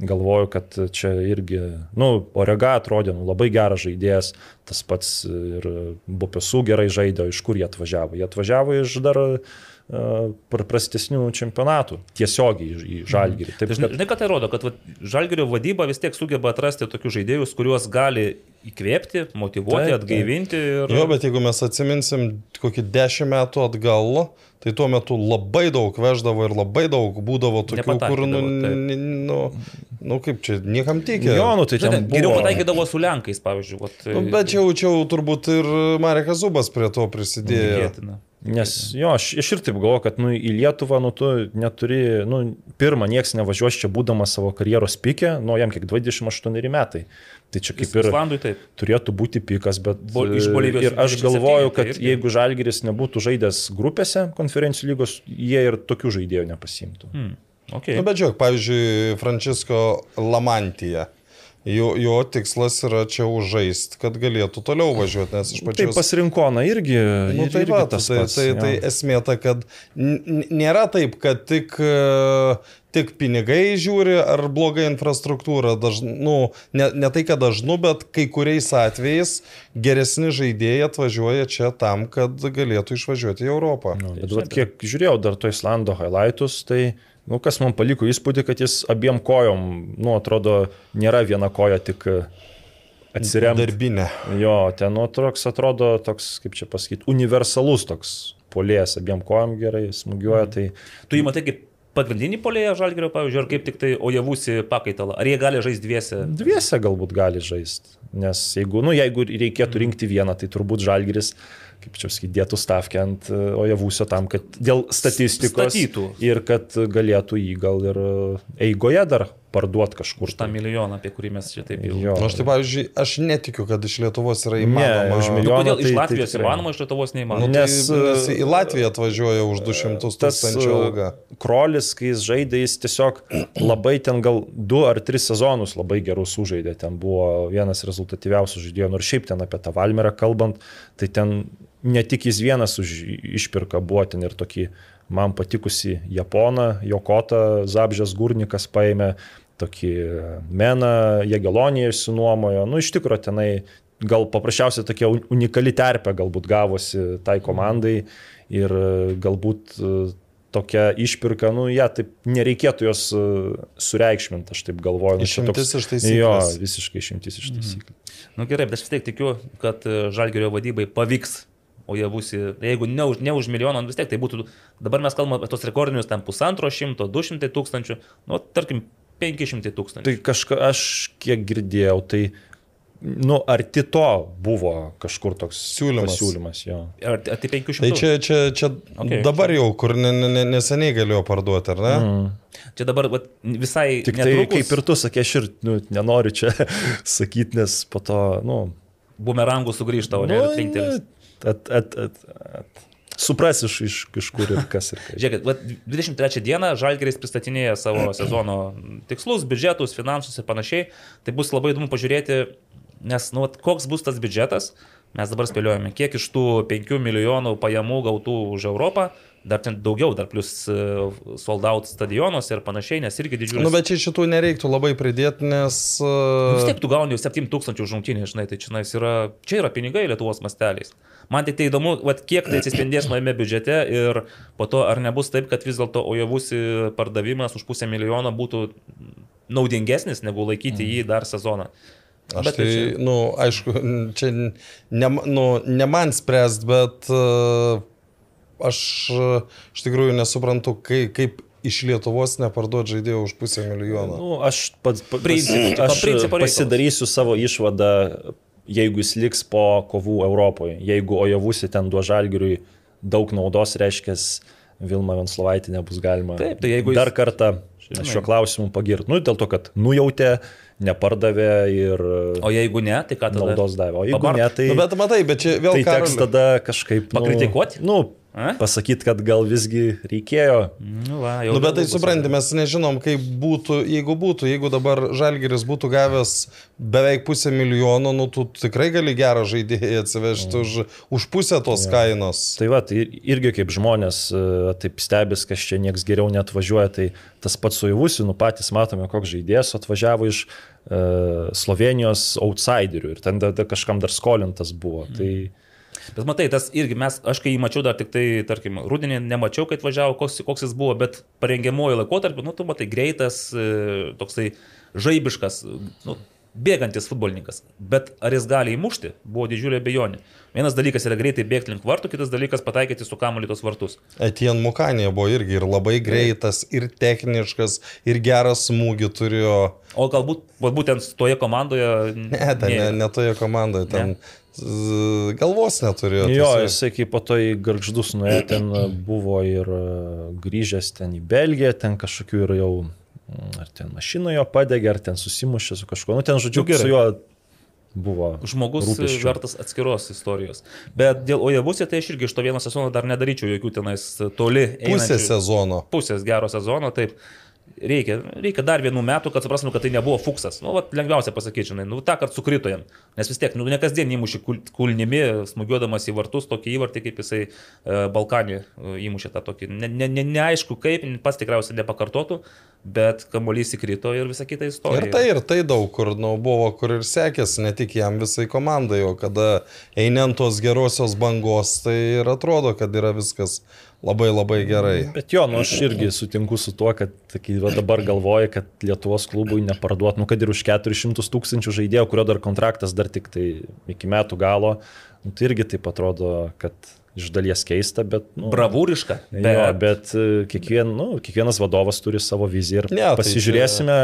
galvoju, kad čia irgi, nu, Orega atrodė, nu, labai geras žaidėjas, tas pats ir Bopesų gerai žaidė, iš kur jie atvažiavo. Jie atvažiavo iš dar uh, prastesnių čempionatų, tiesiogiai į- Žalgirį. Taip, Žinai, kad, žinai, ką tai rodo, kad vat, žalgerio vadyba vis tiek sugeba atrasti tokius žaidėjus, kuriuos gali įkvėpti, motivuoti, Taip, taip. atgaivinti. Ir... Jo, bet jeigu mes atsiminsim kokį dešimt metų atgal, tai tuo metu labai daug veždavo ir labai daug būdavo tokių, kur, nu, taip. nu, nu kaip čia, niekam tikė. jo, nu, tai ten geriau pataikydavo su Lenkais, pavyzdžiui. Vat, Nu, bet čia jau, čia jau turbūt ir Marekas Zubas prie to prisidėjo. Tikėtina. Nes jo, aš, aš ir taip galvoju, kad nu, į Lietuvą nu, tu neturi, nu, pirmą, nieks nevažiuos čia būdamas savo karjeros pikė, nu, jam kiek 28 metai. Tai čia kaip ir Islandui taip. turėtų būti pikas, bet Bol- iš Bolivijos ir aš 27, galvoju, tai kad irgi. jeigu Žalgiris nebūtų žaidęs grupėse konferencijų lygos, jie ir tokių žaidėjų nepasimtų. Hmm. Okay. Nu, bet žiūrėk, pavyzdžiui, Francisco Lamantija. Jo, jo tikslas yra čia užžaisti, kad galėtų toliau važiuoti, nes iš Tai pačios... pasirinkona irgi. Nu, tai, irgi va, tas tai, pats, tai, jo. tai esmė ta, kad nėra taip, kad tik, e, tik pinigai žiūri ar bloga infrastruktūra. Daž, nu, ne, ne tai, kad dažnu, bet kai kuriais atvejais geresni žaidėjai atvažiuoja čia tam, kad galėtų išvažiuoti į Europą. Nu, bet vat, kiek žiūrėjau dar to Islando highlightus, tai nu, kas man paliko įspūdį, kad jis abiem kojom, nu, atrodo, nėra viena koja tik atsiremti. Darbinė. Jo, ten nu, toks atrodo toks, kaip čia pasakyti, universalus toks polės, abiem kojom gerai smūgiuoja. Tai Tu jį matai kaip pagrindinį polėją žalgerio, pavyzdžiui, ar kaip tik tai ojavusi pakaitalą. Ar jie gali žaisti dviese? dviese galbūt gali žaisti. Nes jeigu, nu, jeigu reikėtų rinkti vieną, tai turbūt žalgeris, kaip čia sakyti, dėtų stavkę ant e, ojavusio tam, kad dėl statistikos Statytų. ir kad galėtų jį gal ir e, eigoje dar parduoti kažkur. Už tą milijoną, apie kurį mes čia taip jau. Jo. Nu, Aš tai, pavyzdžiui, aš netikiu, kad iš Lietuvos yra Ne, įmanoma. už Nu, milijoną. kodėl tai- iš tai Latvijos tikrai. įmanoma, iš Lietuvos Nu, neįmanoma? tai, Nes, nes e, į Latviją atvažiuoja už 200 tas tūkstančių algą. e, krolis, kai jis žaidė, jis tiesiog labai ten gal du ar tris sezonus labai gerus sužaidė. Ten buvo vienas rezultatyviausių žaidėjų. Nors šiaip ten apie tą Valmerą kalbant, tai ten ne tik jis vienas už išpirka buvo ten ir tokį man patikusi Japoną, Jokotą, Zabžės Gurnikas paėmė, tokį Meną, Jageloniją išsinuomojo. Nu, iš tikrųjų tenai gal paprasčiausiai tokia un- unikali terpė galbūt gavosi tai komandai ir e, galbūt e, tokia išpirka, nu, ją ja, taip nereikėtų jos e, sureikšminti, aš taip galvoju. Nu, Išimtis iš taisyklės. Jo, visiškai išimtis iš taisyklių. Na nu, gerai, bet aš vis tiek tikiu, kad žalgerio vadybai pavyks. O jie bus, jeigu ne už, ne už milijoną, nu vis tiek tai būtų, dabar mes kalbame apie tos rekordinius ten pusantro šimto, du šimtai tūkstančių, nu, tarkim, penki šimtai tūkstančių. Tai kažka, aš kiek girdėjau, tai, nu, arti to buvo kažkur toks Siūlymas. Siūlymas, jo. Ar, ar tai penkių Tai šimtų? čia, čia, čia Okay. dabar jau, kur ne, ne, ne- neseniai galėjo parduoti, ar ne? Mm. Čia dabar vat, visai Tik tai, netrukus kaip ir tu sakė, aš ir nu, nenoriu čia sakyti, nes po to, nu, bumerangų sugrįžta, o ne nu, trinktelis. at, at, at, at, supras iš, iš kažkur ir kas ir kas. Žiūrėkit, vat 23 dieną Žalgeris pristatinėja savo sezono tikslus, biudžetus, finansus ir panašiai. Tai bus labai įdomu pažiūrėti, nes, nu, vat, koks bus tas biudžetas. Mes dabar spėliojame, kiek iš tų 5 milijonų pajamų gautų už Europą, dar ten daugiau, dar plus e, sold out stadionuose ir panašiai, nes irgi didžiulis. Nu, bet čia šitų nereiktų labai pridėti, nes... Nu, Vis tiek tu gauni 7 tūkstančių žungtynį, žinai, tai čia yra, čia yra pinigai Lietuvos masteliais. Man tik tai įdomu, vat, kiek tai atsispindės nuėjame biudžete ir po to ar nebus taip, kad vis dėlto ojavusi pardavimas už pusę milijono būtų naudingesnis negu laikyti jį dar sezoną. Aš Bet tai, čia- nu, aišku, čia ne, nu, ne man spręst, bet uh, aš iš tikrųjų nesuprantu, kaip, kaip iš Lietuvos neparduoti žaidėjo už pusę milijono. Nu, aš pats pa- Princip- aš reikalas. pasidarysiu savo išvadą, jeigu jis liks po kovų Europoje. Jeigu Ojavusi ten duo žalgiriui daug naudos, reiškia, Vilma Venslovaitė nebus galima Taip, tai jeigu jis- dar kartą šiuo klausimu pagirti. Nu, dėl to, kad nujautė, nepardavė ir O jeigu ne, tai ką tada? naudos davė. O jeigu Pabark. ne, tai, Nu, bet matai, bet čia vėl tai teks Karoli- tada kažkaip... nu, Pakritikuot? Nu, A? Pasakyti, kad gal visgi reikėjo. Nu, va, jau Nu, bet tai supranti, mes nežinom, kaip būtų, jeigu būtų, jeigu dabar Žalgeris būtų gavęs beveik pusę milijono, nu tu tikrai gali gerą žaidėją atsivežti už, už pusę tos ja. kainos. Tai va, tai irgi kaip žmonės e, taip stebės, kas čia nieks geriau net važiuoja, tai tas pats su Ivusiu, nu patys matome, koks žaidėjas atvažiavo iš uh, Slovenijos outsiderių ir ten da, da, kažkam dar skolintas buvo. Tai Bet matai, tas irgi mes, aš kai jį mačiau dar tik tai, tarkim, rudenį nemačiau, kai atvažiavo, koks, koks jis buvo, bet parengiamojo laikotarpiu, nu, tu matai, greitas, e, toksai žaibiškas, nu, bėgantis futbolininkas. Bet ar jis gali įmušti, buvo didžiulė bejonė. Vienas dalykas yra greitai bėgti link vartų, kitas dalykas pataikyti su kamuoliu tos vartus. Etien Mukanė buvo irgi ir labai greitas, ir techniškas, ir geras smūgį turėjo. O galbūt būtent toje komandoje... Ne, ten ne, ne toje komandoje, ten z- galvos neturėjo. jo, jisai kaip po to į garždus nuėjo, ten e, buvo ir e, grįžęs ten į Belgiją, ten kažkokių ir jau, mm, ar ten mašinoje padegė, ar ten susimušė su kažkuo. Nu, ten žodžiu, Nu, su juo buvo. Žmogus rūpesčių. vertas atskiros istorijos. Bet dėl Ojabusė, tai aš irgi iš to vieno sezono dar nedaryčiau jokių tenais toli. Pusė einančių- sezono. pusės gero sezono, taip. Reikia, reikia dar vienų metų, kad suprastum, kad tai nebuvo fuksas. Nu, vat, lengviausia pasakyti, žinai, nu, tą kartą sukrito jam. Nes vis tiek, nu, ne kasdien įmuši kul, kulnimi, smūgiuodamas į vartus tokį įvartį, kaip jisai e, Balkanį e, įmušė tą tokį. Ne, ne, ne, neaišku kaip, pats tikriausiai nepakartotų, bet kamuolys įkrito ir visa kita istorija. Ir tai, ir tai daug kur nu, buvo, kur ir sekėsi, ne tik jam visai komandai, o kada einant tos gerosios bangos, tai ir atrodo, kad yra viskas labai labai gerai. Bet jo, nu aš irgi sutinku su tuo, kad kai va, dabar galvoja, kad Lietuvos klubui neparduot, nu kad ir už 400 tūkstančių žaidėjų, kurio dar kontraktas dar tik tai iki metų galo, nu, tai irgi taip atrodo, kad iš dalies keista, bet... Nu, Bravūriška. Bet, jo, bet e, kiekvien, nu, kiekvienas vadovas turi savo viziją ir Ne, tai pasižiūrėsime,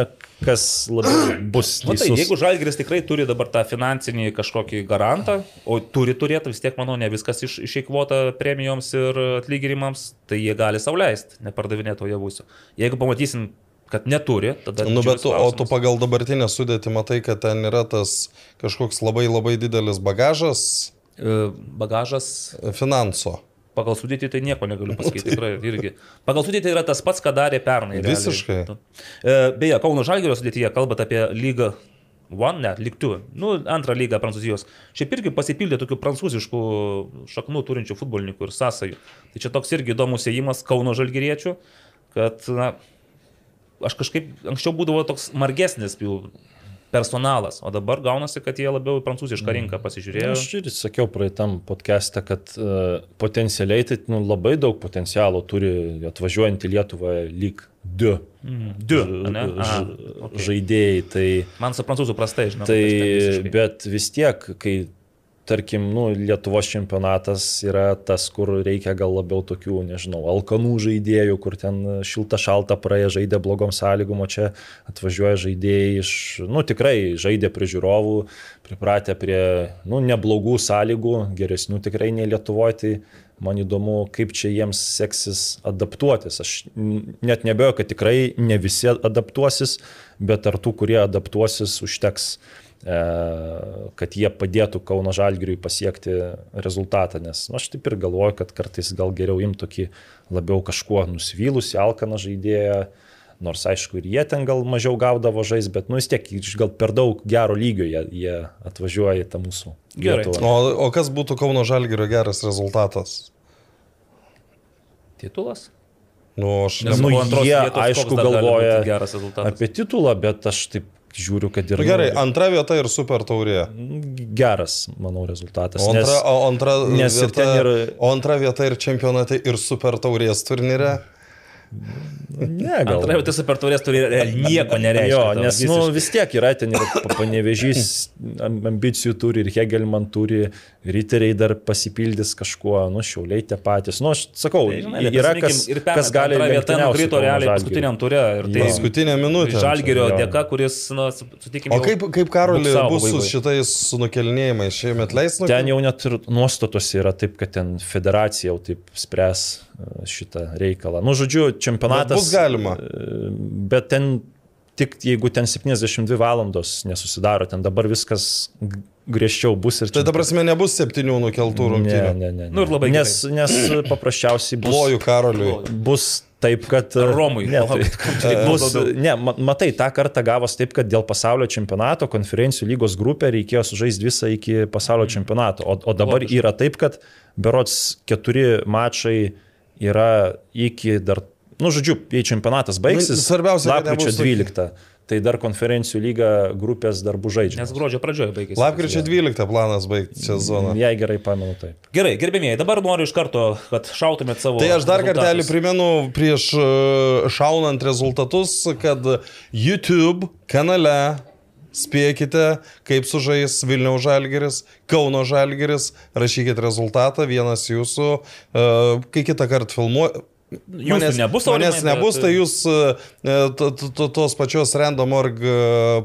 kas labiau bus. Matai, teisus. jeigu Žalgiris tikrai turi dabar tą finansinį kažkokį garantą, o turi turėti, vis tiek, manau, ne viskas iš, išeikvota premijoms ir atlyginimams, tai jie gali sauliaisti, nepardavinėto javusio. Jeigu pamatysim, kad neturi, tada... Nu, bet tu, o tu pagal dabartinę sudėtį matai, kad ten yra tas kažkoks labai labai didelis bagažas E, Bagažas finanso. pagal sudėtį tai nieko negaliu pasakyti, tikrai irgi. Pagal sudėtį yra tas pats, ką darė pernai. realiai. Visiškai. Nu. E, Beje, Kauno Žalgirio sudėtyje kalbate apie lygą One, ne, lyg tu. Nu, antrą lygą Prancūzijos. Šiaip irgi pasipildė tokių prancūziškų šaknų turinčių futbolininkų ir sąsajų. Tai čia toks irgi įdomus įėjimas Kauno Žalgiriečių, kad, na, aš kažkaip anksčiau būdavo toks margesnis jų personalas, o dabar gaunasi, kad jie labiau į prancūzišką rinką pasižiūrėjo. Aš ir sakiau praeitam podcast'e, kad uh, potencialiai tai nu, labai daug potencialo turi atvažiuojant į Lietuvą lyg du, Du, ane? Aha, okay. žaidėjai. Tai, Man su prancūzų prastai, žinau. tai, bet vis tiek, kai tarkim, nu, Lietuvos čempionatas yra tas, kur reikia gal labiau tokių, nežinau, alkanų žaidėjų, kur ten šilta šalta praėjo, žaidė blogom sąlygom, o čia atvažiuoja žaidėjai iš, nu, tikrai žaidė prie žiūrovų, pripratę prie, nu, neblogų sąlygų, geresnių tikrai nei Lietuvoje, tai man įdomu, kaip čia jiems seksis adaptuotis. Aš net nebejoju, kad tikrai ne visi adaptuosis, bet ar tų, kurie adaptuosis, užteks kad jie padėtų Kauno Žalgiriui pasiekti rezultatą, nes nu, aš taip ir galvoju, kad kartais gal geriau imti tokį labiau kažkuo nusivylusi, alkaną žaidėją, nors aišku ir jie ten gal mažiau gaudavo žais, bet nu vis tiek gal per daug gero lygio jie, jie atvažiuoja į tą mūsų Gerai. Lietuvą. O, o kas būtų Kauno Žalgirio geras rezultatas? Titulas? Nu, aš Nes ne... Nu, jie, aišku, galvoja? Apie titulą, bet aš taip žiūriu, kad ir Nu, gerai, antra vieta ir super taurė. geras, manau, rezultatas. O antra, o antra, nes ir vieta, ten ir- o antra vieta ir čempionate ir super taurės turnyre. Ne, gal. Antra, tai super turės turi nieko nereiškia. Jo, nes nu, visiškai. vis tiek yra ten ir panevežys, ambicijų turi ir Hegelman turi, riteriai dar pasipildys kažkuo, nu, šiauliai tie patys. Nu, aš sakau, Tai, žinai, yra kas, ir pernai kas gali antra vieta nukrito realiai paskutiniam turė. Ir tai. Paskutinė minutė. Žalgerio dėka, kuris, na, sutikime. O kaip, kaip Karoli buksavo bus su šitais nukelnėjimais? Šiemet leis nu... Ten jau net ir nuostatos yra taip, kad ten federacija jau taip spręs šitą reikalą. Nu, žodžiu, čempionatas. Bet bus galima. e, Bet ten tik jeigu ten 72 valandos nesusidaro, ten dabar viskas griežčiau bus ir Tai ta prasme nebus septynių nukeltų Ne, rungtynių. ne, ne. Nu ir labai nes, nes paprasčiausiai bus, Ploju Karoliui. bus taip, kad... Romui. Ne, tai, Čia bus, ne, ma- matai, tą kartą gavos taip, kad dėl pasaulio čempionato konferencijų lygos grupė reikėjo sužaisti visą iki pasaulio čempionato. O, o dabar yra taip, kad berots keturi mačai yra iki dar... Nu, žodžiu, jei čempionatas baigsis, Nu, lapkričio nebus tokių- 12, tai dar konferencijų lyga grupės dar bus žaidžiamas. Nes gruodžio pradžioje baigėsi. Lapkričio 12 planas baigti sezoną. Jei gerai pamenu, taip. Gerai, gerbėmėjai, dabar noriu iš karto, kad šautumėt savo. Tai aš dar kartelį primenu prieš e, šaunant rezultatus, kad YouTube kanale spėkite, kaip sužais Vilniaus Žalgeris, Kauno Žalgeris, rašykit rezultatą, vienas jūsų, e, kai kitą kartą filmuoju. Jūsų nebus, manęs Aurimai, nebus, bet- tai jūs e, to- to- to- tos pačios random.org e,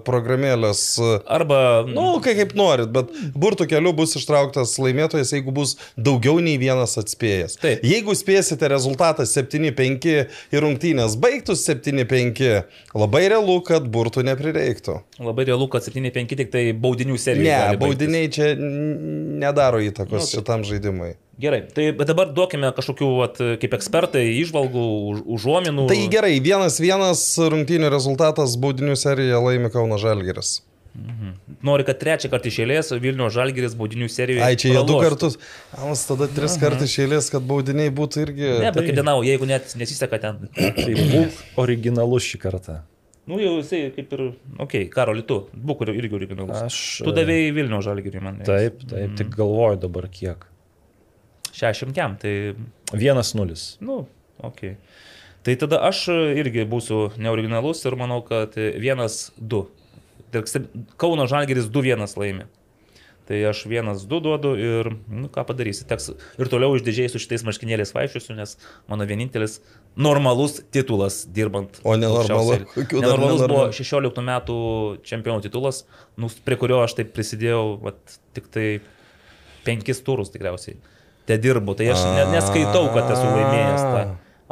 programėlės e, Arba, Nu, kai kaip norit, bet burtų keliu bus ištrauktas laimėtojas, jeigu bus daugiau nei vienas atspėjęs. Taip. Jeigu spėsite rezultatą 7-5 ir rungtynės baigtus 7-5, labai realu, kad burtų neprireiktų. labai realu, kad 7-5 tik tai baudinių serija. Ne, baudiniai čia nedaro įtakos Nu, tai- šitam žaidimui. Gerai, tai bet dabar duokime kažkokių, vat, kaip ekspertai, išvalgų, už, užuominų. Tai gerai, vienas vienas rungtynių rezultatas baudinių serijoje laimi Kauno Žalgiris. Nori, kad trečią kartą išėlės Vilnių Žalgiris baudinių serijoje. Ai, čia jie du kartus. Amas tada tris kartus išėlės, kad baudiniai būtų irgi. Ne, bet kaip dienau, jeigu net nesiseka ten. Tai būk originalus šį kartą. Nu jau jisai kaip ir, okei, okay, Karoli, tu, būk ir- irgi originalus. Aš. Tu davėjai Vilnių Žalgirį man. Taip, taip, tik galvoju dabar kiek. 60 kiam, tai, 1-0. nu, okei. Okay. Tai tada aš irgi būsiu neoriginalus ir manau, kad 1-2. Kauno Žalgiris 2-1 laimi. Tai aš 1-2 duodu ir, nu, ką padarysi, teks ir toliau išdidžiai su šitais marškinėliais vaikščiosiu, nes mano vienintelis normalus titulas dirbant. O nenormalu? Nenormalus buvo nenormalu? 16 metų čempionų titulas, nu, prie kurio aš taip prisidėjau, vat, tik tai penkis turus tikriausiai. Te dirbu, tai aš ne, neskaitau, kad esu laimėjęs tą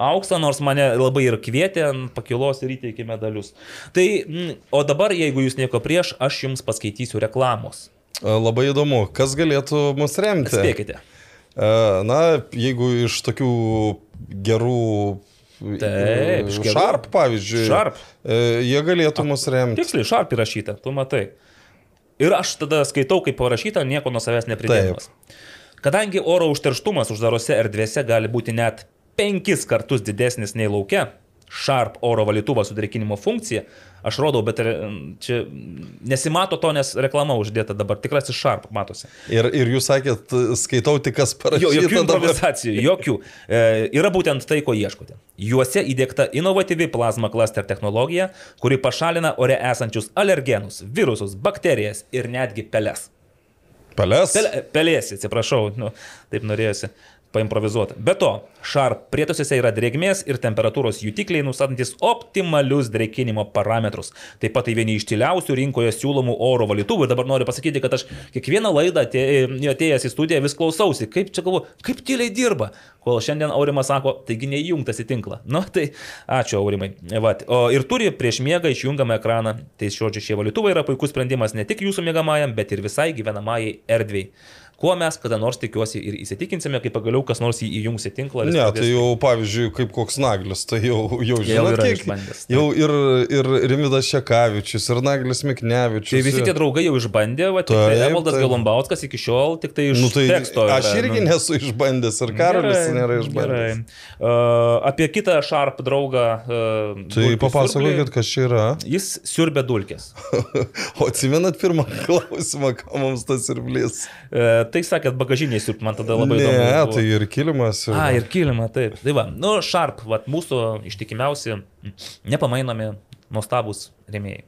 auksą, nors mane labai ir kvietė ant pakilos ir įteikė medalius. Tai, mm, o dabar, jeigu jūs nieko prieš, aš jums paskaitysiu reklamos. A, Labai įdomu, kas galėtų mus remti. Spėkite. E, Na, jeigu iš tokių gerų. Taip, iš gerų. Šarp, pavyzdžiui. Sharp. e, Jie galėtų mus remti. Tiksliai, šarp įrašyta, tu matai. Ir aš tada skaitau, kaip parašyta, nieko nuo savęs nepridėdamas. Kadangi oro užterštumas uždarose erdvėse gali būti net penkis kartus didesnis nei laukia, Sharp oro valytuvo sudrėkinimo funkcija, aš rodau, bet čia nesimato to, nes reklama uždėta dabar, tikrasis Sharp matosi. Ir, ir jūs sakėt, skaitau tik kas Jo, parašyta. jokių dabar. improvizacijų, jokių. E, yra būtent tai, ko ieškote. Juose įdėkta inovatyvi plazma cluster technologija, kuri pašalina ore esančius alergenus, virusus, bakterijas ir netgi peles. Pelės. Pel, pelėsi, atsiprašau, nu, taip norėjusi paimprovizuoti. Be to, Sharp prietosiuose yra drėgmės ir temperatūros jutikliai, nustatantis optimalius drėkinimo parametrus. Taip pat tai vieni iš tyliausių rinkoje siūlomų oro valytuvų. Ir dabar noriu pasakyti, kad aš kiekvieną laidą atė- atėjęs į studiją vis klausausi, kaip čia galvo, kaip tyliai dirba. Kol šiandien Aurimas sako, taigi neįjungtas į tinklą. Nu, tai ačiū Aurimai. Vat. O ir turi prieš miegą išjungiamą ekraną. Tai žodžiu, šie valytuvai yra puikus sprendimas ne tik jūsų mėgamajam, bet ir visai gyvenamajai erdvėjai. Kuo mes kada nors tikiuosi ir įsitikinsime, kai pagaliau kas nors jį įjungs į tinklą. Ne, pradės- tai jau, pavyzdžiui, kaip koks naglis, tai jau, jau Jau žinot, yra kiek, taip. jau ir, ir Rimidas Šekavičius, ir Naglis Miknevičius. Tai visi tie draugai jau išbandė, va, tik tai Taip, Evaldas taip. Galumbauskas iki šiol tik tai iš Nu, tai teksto. aš yra, irgi nu. nesu išbandęs, ir Karolis Gerai, nėra išbandęs. gerai. Uh, apie kitą Sharp draugą. Uh, Tai papasakokit, kas čia yra. Jis siurbė dulkės. O atsimenat pirmą klausimą, ką mums tas ir blės? Uh, tai sakėt, bagažiniai siurbt, man tada labai Ne, įdomu. buvo. tai ir kilimas. Ir... A, ir kilimą, taip. Tai va, nu, Sharp, va, mūsų ištikimiausi, nepamainomi, nuostabus rėmėjai.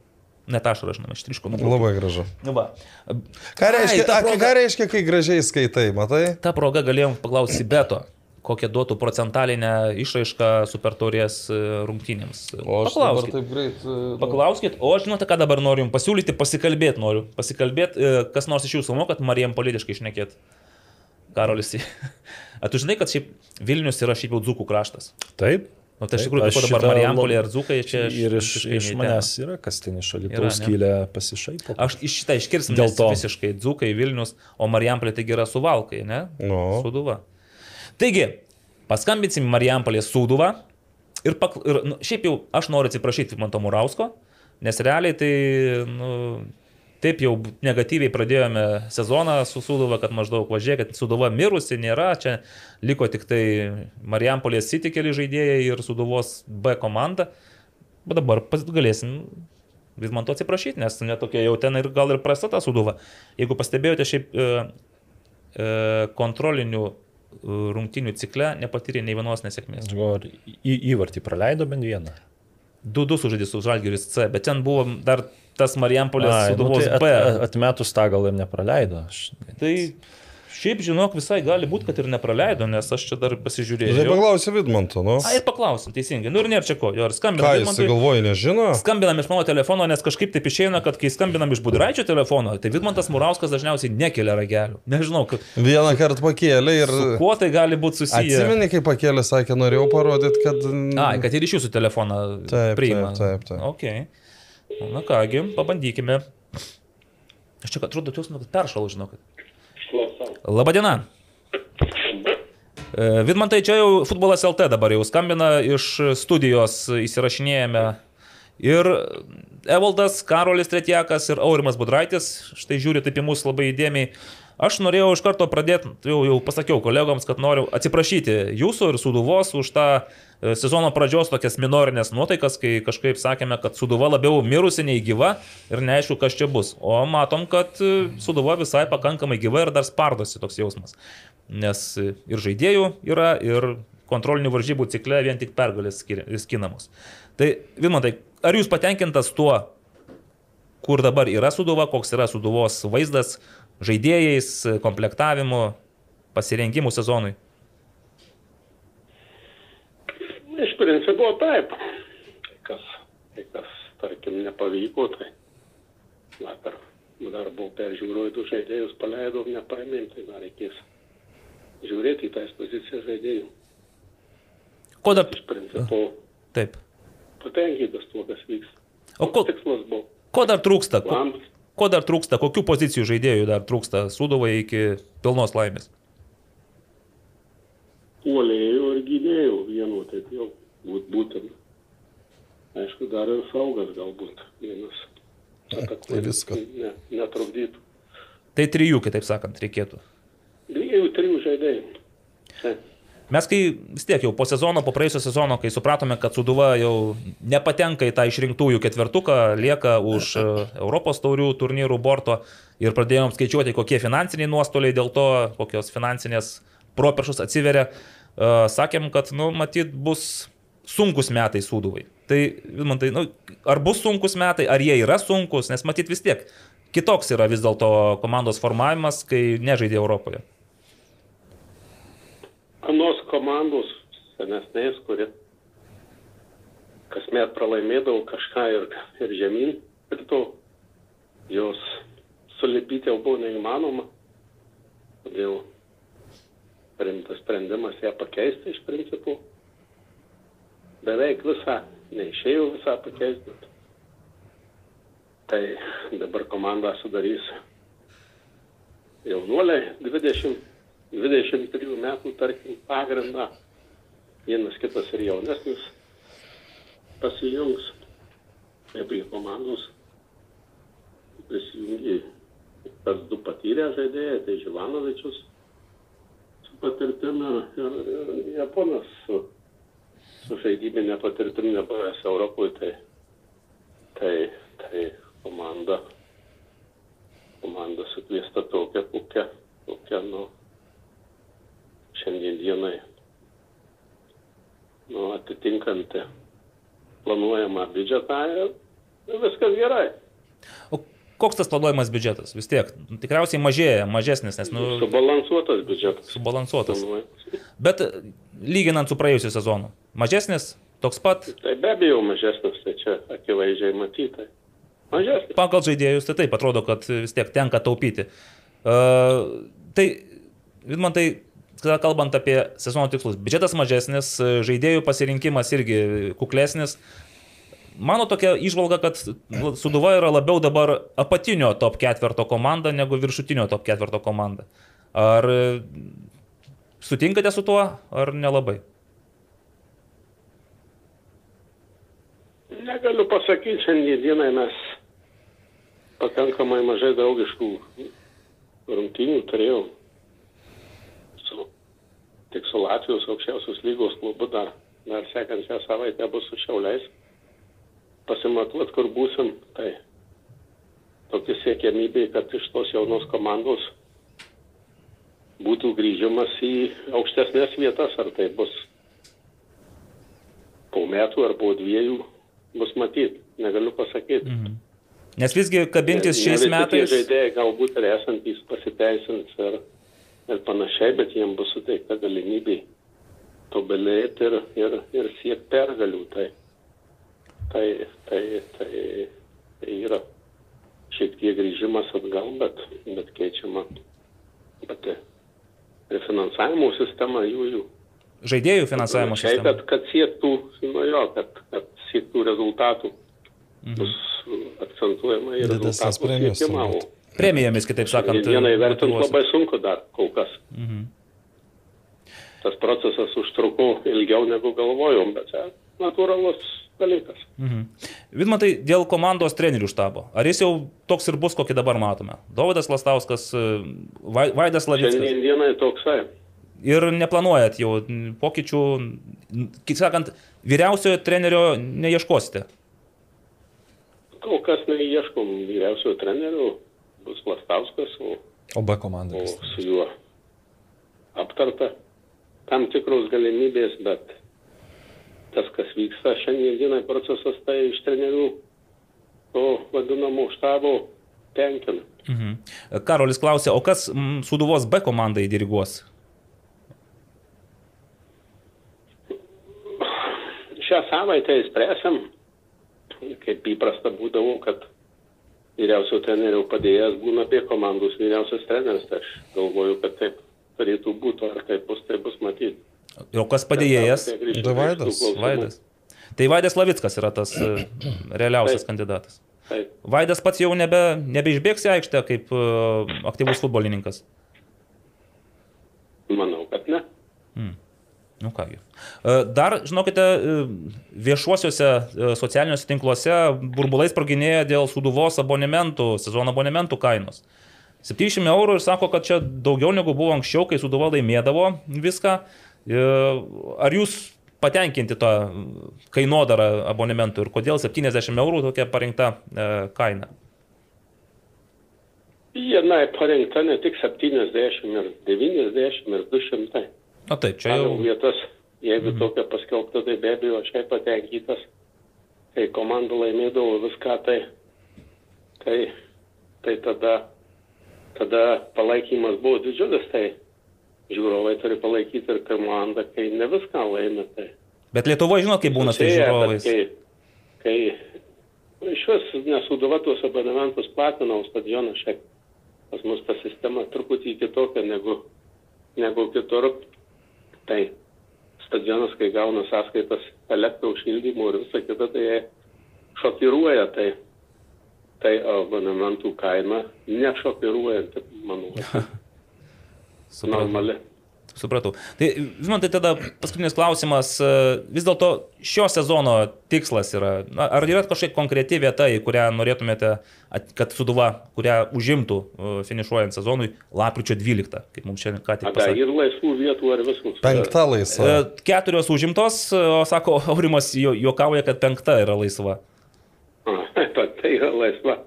Net aš ražiname, ištriško nuo Labai gražu. Nu, va. Ką reiškia, Ai, ta a, proga- ką reiškia, kai gražiai skaitai, matai? Ta proga galėjom paklausyti Beto, kokią duotų procentalinę išraišką super taurės e, rungtynėms. Paklauskit. greit. e, Paklauskit, o aš žinote, ką dabar noriu jums pasiūlyti, pasikalbėti noriu. Pasikalbėti, e, kas nors iš jūsų mokat Marijam politiškai išnekėti. Karolis. A tu žinai, kad šiaip Vilnius yra šiaip jau dzūkų kraštas. Taip. Nu, tai iš Taip, tikrųjų, aš ko dabar Marijampolė ar dzūkai čia aš Ir iš, iš manęs ten. yra kas ten iš ne? skylę pasišaipo. Aš iš šitą iškirsim Dėl to. to. Visiškai dzūkai, Vilnius, o Marijampolė taigi yra suvalkai, ne? Nu. Suduva. Taigi, paskambinsim Marijampolės suduvą ir, pakl... ir nu, šiaip jau aš noriu atsiprašyti Manto Murausko, nes realiai tai, nu, taip jau negatyviai pradėjome sezoną su Suduva, kad maždaug važiuoja, kad Suduva mirusi nėra, čia liko tik tai Marijampolės City keli žaidėjai ir Suduvos B komanda, bet dabar galėsim vis man to atsiprašyti, nes netokia jau ten ir gal ir prasta ta Suduva. Jeigu pastebėjote šiaip e, e, kontrolinių rungtinių cikle nepatyrė nei vienos nesėkmės. Ar į, įvartį praleido bent vieną? 2-2 sužaidė su Žalgiris C, bet ten buvo dar tas Marijampolės Ai, nu, Suduvos tai B. at, atmetus tą gal ir nepraleido. Aš, Tai šiaip žinok, visai gali būti, kad ir nepraleido, nes aš čia dar Tai pasižiūrėjau. paklausė Vidmanto, nu. A, ir paklausim, teisingai. Nu ir nėra čia ko, jo ir Ką skambinam. jis galvoja, nežino? Skambinam iš mano telefono, nes kažkaip taip išeina, kad kai skambinam iš Budraičio telefono, tai Vidmantas Murauskas dažniausiai nekelia ragelių. Nežinau, ka- Vieną kartą pakėlė ir... su kuo tai gali būti susiję. Atsimeni, kai pakėlė, sakė, norėjau parodyti, kad... Ai, kad ir iš jūsų telefoną Taip, priima. taip, taip, taip. Ok. Na kągi, pabandykime. Aš čia, atrodo, jūs, nu, peršalau, žinau, kad. Labadiena. Vidmantai, čia jau futbolas LT dabar jau skambina, iš studijos įsirašinėjame. Ir Evaldas, Karolis Tretjakas ir Aurimas Budraitis, štai žiūri taip į mus labai įdėmiai. Aš norėjau iš karto pradėti, jau, jau pasakiau kolegoms, kad noriu atsiprašyti jūsų ir Suduvos už tą e, sezono pradžios tokias minorinės nuotaikas, kai kažkaip sakėme, kad Suduva labiau mirusi nei gyva ir neaišku, kas čia bus. O matom, kad e, Suduva visai pakankamai gyva ir dar spardosi toks jausmas. Nes e, ir žaidėjų yra, ir kontrolinių varžybų cikle vien tik pergalės skinamos. Tai, Vilmantai, ar jūs patenkintas tuo, kur dabar yra Suduva, koks yra Suduvos vaizdas žaidėjais, komplektavimu, pasirengimu sezonui? Iš principo taip. Kai kas, kai kas tarkim, nepavyko, tai vakar dar buvau peržiūroju du žaidėjus, paleidau, nepaėmėm, tai dar reikės žiūrėti į tas pozicijas žaidėjų. Ko dar? Iš principo Taip. patenkintas tuo, kas vyksta. O ko, Tikslas buvo. ko dar trūksta? Planas. Ko dar trūksta? Kokių pozicijų žaidėjų dar trūksta Suduvai iki pilnos laimės? puolėjų ir gynėjų vienu, taip jau būt būtina. Aišku, dar ir saugas galbūt vienas. tai viskas. Ne, netrukdytų. Tai trijų, kitaip sakant, reikėtų. Dviejų, trijų žaidėjų. Mes kai vis tiek jau po sezono, po praėjusio sezono, kai supratome, kad Suduva jau nepatenka į tą išrinktųjų ketvertuką, lieka už e, Europos taurių turnyrų borto ir pradėjom skaičiuoti, kokie finansiniai nuostoliai dėl to, kokios finansinės properšos atsiveria, e, sakėm, kad, nu, matyt, bus sunkus metai Suduvai. Tai, man tai, nu, ar bus sunkus metai, ar jie yra sunkus, nes matyt vis tiek kitoks yra vis dėlto komandos formavimas, kai nežaidė Europoje. Anos komandos senesnės, kuri kasmet pralaimėdavo kažką ir, ir žemyn, ir to jos sulipyti jau buvo neįmanoma. Todėl priimtas sprendimas ją pakeisti iš principų. Beveik visą, neišėjau visą pakeisti. Tai dabar komandą sudarys jaunuoliai 20, 23 metų, tarkim, pagrindą. Vienas kitas ir jaunesnis pasijungs. Prie komandos prisijungė tas du patyrę žaidėjai, tai Živanovičius su patirtim ir, ir, ir Japonas su, su žaidybinė patirtim nebuvęs Europoje, tai, tai, tai komanda, komanda sukviesta tokia, kokia, kokia, nu, šiandien dienai, nu, atitinkanti planuojamą biudžetą ir viskas gerai. O koks tas planuojamas biudžetas? Vis tiek, tikriausiai mažėja, mažesnis, nes, nu, Subalansuotas biudžetas. subalansuotas. planuojamas. Bet e, lyginant su praėjusiu sezonu, mažesnis, toks pat, Tai be abejo mažesnis, tai čia akivaizdžiai matytai. Mažesnis. pagal žaidėjus, tai taip atrodo, kad vis tiek tenka taupyti. Uh, tai, man tai, kalbant apie sezono tikslus, biudžetas mažesnis, žaidėjų pasirinkimas irgi kuklesnis. Mano tokia išvalga, kad Suduva yra labiau dabar apatinio top ketverto komanda negu viršutinio top ketverto komanda. Ar sutinkate su tuo, ar nelabai? Negaliu pasakyti, šiandien dienai mes pakankamai mažai draugiškų rungtynių turėjau. Tik su Latvijos aukščiausios lygos klubu dar, dar sekančią savaitę bus su Šiauliais. Pasimatuot, kur būsim, tai tokia siekiamybė, kad iš tos jaunos komandos būtų grįžimas į aukštesnės vietas, ar tai bus po metų ar po dviejų, bus matyti, negaliu pasakyti. Mhm. Nes visgi kabintis Ne- šiais ne metais. Žaidėjai galbūt ir esantys pasiteisins ir, ir panašiai, bet jiems bus suteikta galimybė tobulėti ir, ir, ir siekti pergalių. Tai, tai, tai, tai, tai yra šiek tiek grįžimas atgal, bet, bet keičiama pati ir finansavimo sistema jų. jų. Žaidėjų finansavimo Panašiai, sistema. Kad, kad siektų, nu jo, kad, kad siektų rezultatų. Mhm. Bus akcentuojama Didesnės rezultatų premijos siekimą. Premijomis, kitaip sakant. Vieną įvertinti motyvuosi. labai sunku dar kol kas. tas procesas užtruko ilgiau negu galvojom, bet čia natūralus dalykas. Vidmantai, dėl komandos trenerių štabo. Ar jis jau toks ir bus, kokį dabar matome? Dovydas Lastauskas, e, Vai- Vaidas Lavickas. Šiandien dienai toksai. Ir neplanuojat jau pokyčių, kaip sakant, vyriausiojo trenerio neieškosite. Kol kas neieškom vyriausiojo trenerių, bus Lastauskas, o, O B komanda. o su juo aptarta tam tikros galimybės, bet tas, kas vyksta šiandien dienai procesas, tai iš trenerių to vadinamo štabo tenkina. Mhm. Karolis klausė, o kas mm, Suduvos B komandai diriguos? Šią savaitę įspręsim, kaip įprasta būdavo, kad vyriausio trenerio padėjęs būna apie komandos vyriausias treneris. Tai aš galvoju, kad taip turėtų būti, ar taip bus, tai bus matyti. O kas padėjėjas? Tai Vaidas, Vaidas. Tai Vaidas Lavickas yra tas e, realiausias Taip. kandidatas. Taip. Vaidas pats jau nebe, nebeišbėgs į aikštę kaip e, aktyvus futbolininkas. Manau, kad ne. Nu kągi. E, Dar, žinokite, e, viešuosiuose e, socialiniuose tinkluose burbulais praginėja dėl suduvos abonementų, sezono abonementų kainos. 700 eurų ir sako, kad čia daugiau negu buvo anksčiau, kai suduva laimėdavo viską. Ar jūs patenkinti tą kainodarą abonementų ir kodėl 70 eurų tokia parinkta kaina? Viena parinkta ne tik 70 ir 90 ir 200. Na taip, čia jau. vietas, jeigu mhm. tokia paskelbta, tai be abejo aš jai patenkytas. Kai komanda laimėdavo viską, tai, tai, tai tada, tada palaikymas buvo didžiulis, tai žiūrovai turi palaikyti ir komandą, kai ne viską laimė. Tai Bet Lietuvoje žinot, kaip būna su žiūrovais. Kai, kai iš vis nesuduva tuos abonementus platinau stadioną šiek pas mus ta sistema truputį kitokia negu, negu kitur. Tai stadionas, kai gauna sąskaitas elektros šildymo ir visą kitą, tai jie šokiruoja. Tai, tai abonementų kaina nešokiruojanti, manau, normali. Supratau. Tai, žinot, tai tada paskutinis klausimas. e, Vis dėlto šio sezono tikslas yra, na, ar yra kažkokia konkreti vieta, į kurią norėtumėte, kad suduva, kurią užimtų e, finišuojant sezonui, lapkričio 12, kaip mums šiandien ką tik pasakė. ir laisvų vietų ar visus. Penkta laisva. E, Keturios užimtos, o sako, Aurimas jo- juokauja, kad penkta yra laisva. Tai yra laisva.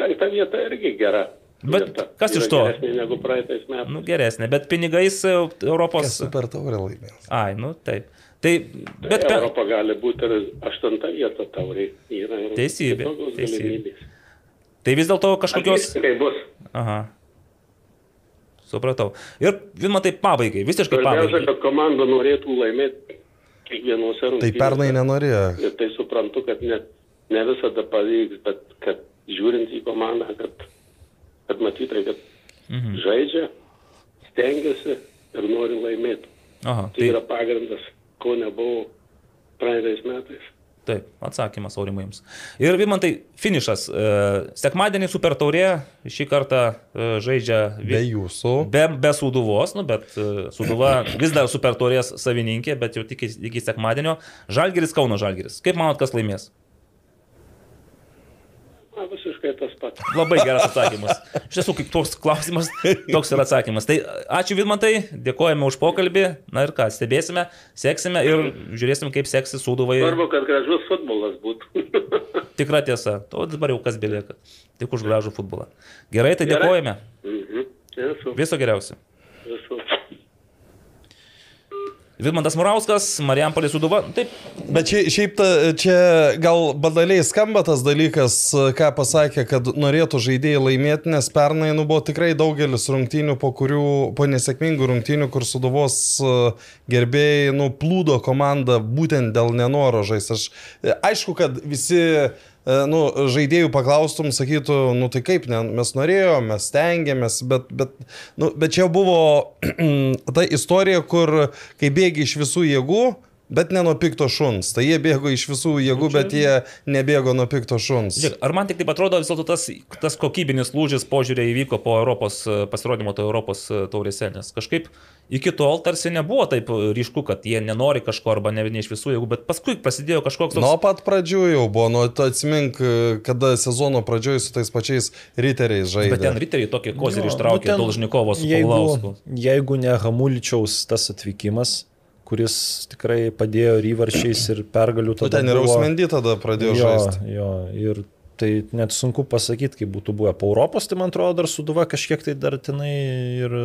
Penkta vieta irgi gera. Bet vieta. kas iš to? Geresnė negu praeitais metais. Nu, geresnė, bet pinigais e, Europos... Kas super taurė laimės. Ai, nu taip. Tai, bet Bet pe... Europa gali būti ir aštunta vieta tauriai. Yra ir Teisybė, teisybė. tai vis dėlto kažkokios... Kaip bus. Aha. Supratau. Ir, Vilma, tai pabaigai, visiškai pabaigai. kad komanda norėtų laimėti kiekvienuose Tai rungtynėse. pernai nenorėjo. Ir tai suprantu, kad ne, ne visada pavyks, bet kad žiūrint į komandą, kad, kad matytai, kad mhm. žaidžia, stengiasi ir nori laimėti. Aha, Tai tai yra pagrindas, ko nebuvo praeitais metais. taip, atsakymas Aurimai jums. Ir, Vilmantai, finišas. E, Sekmadienį Super Taurė šį kartą e, žaidžia vi- Be jūsų. Be, be Suduvos, nu, bet e, Suduva vis dar Super Taurės savininkė, bet jau tik iki, iki sekmadienio. Žalgeris Kauno Žalgeris. Kaip manot, kas laimės? Visiškai tas pats. Labai geras atsakymas. Iš tiesų, kaip toks klausimas, toks yra atsakymas. Tai ačiū Vidmantai, dėkojame už pokalbį. Na ir ką, stebėsime, seksime ir žiūrėsim, kaip seksis Suduvai. Svarbu, kad gražus futbolas būtų. Tikra tiesa. To dabar jau kas belieka. Tik už gražų futbolą. Gerai, tai Gerai. dėkojame. mhm. Viso geriausio. Esu. Vidmantas Murauskas, Marijampolė Suduva. Taip, Bet čia, šiaip ta, čia gal banaliai skamba tas dalykas, ką pasakė, kad norėtų žaidėjai laimėti, nes pernai nu, buvo tikrai daugelis rungtynių, po kurių, po nesėkmingų rungtynių, kur suduvos e, gerbėjai nu, plūdo komandą būtent dėl nenoro žaisti. Aš, e, aišku, kad visi nu, žaidėjų paklaustum, sakytų, nu tai kaip, ne, mes norėjome, mes stengiamės, bet, bet, nu, bet čia buvo ta istorija, kur kai bėgi iš visų jėgų, Bet ne nuo pikto šuns. Tai jie bėgo iš visų jėgų, bet jie nebėgo nuo pikto šuns. Žiūrėk, ar man tik taip atrodo vis dėlto tas, tas kokybinis lūžis požiūrė įvyko po Europos e, pasirodymo to Europos e, taurėse, nes kažkaip iki tol tarsi nebuvo taip ryšku, kad jie nenori kažko arba ne, ne iš visų jėgų, bet paskui prasidėjo kažkoks toks... Nuo pat pradžių jau buvo, to atsimink, kada sezono pradžioj su tais pačiais riteriais žaidė. Bet ten riteriai tokį kozirį ištraukė, nu ten, Dolžnikovas su jeigu, Paulausku. jeigu ne Hamuličiaus tas atvykimas, kuris tikrai padėjo ir įvarčiais ir pergalių tada. ten ir Ausmendy tada pradėjo jo, žaisti. jo, ir tai net sunku pasakyti, kaip būtų buvę. Po Europos, tai man atrodo, dar suduva kažkiek tai dar tenai ir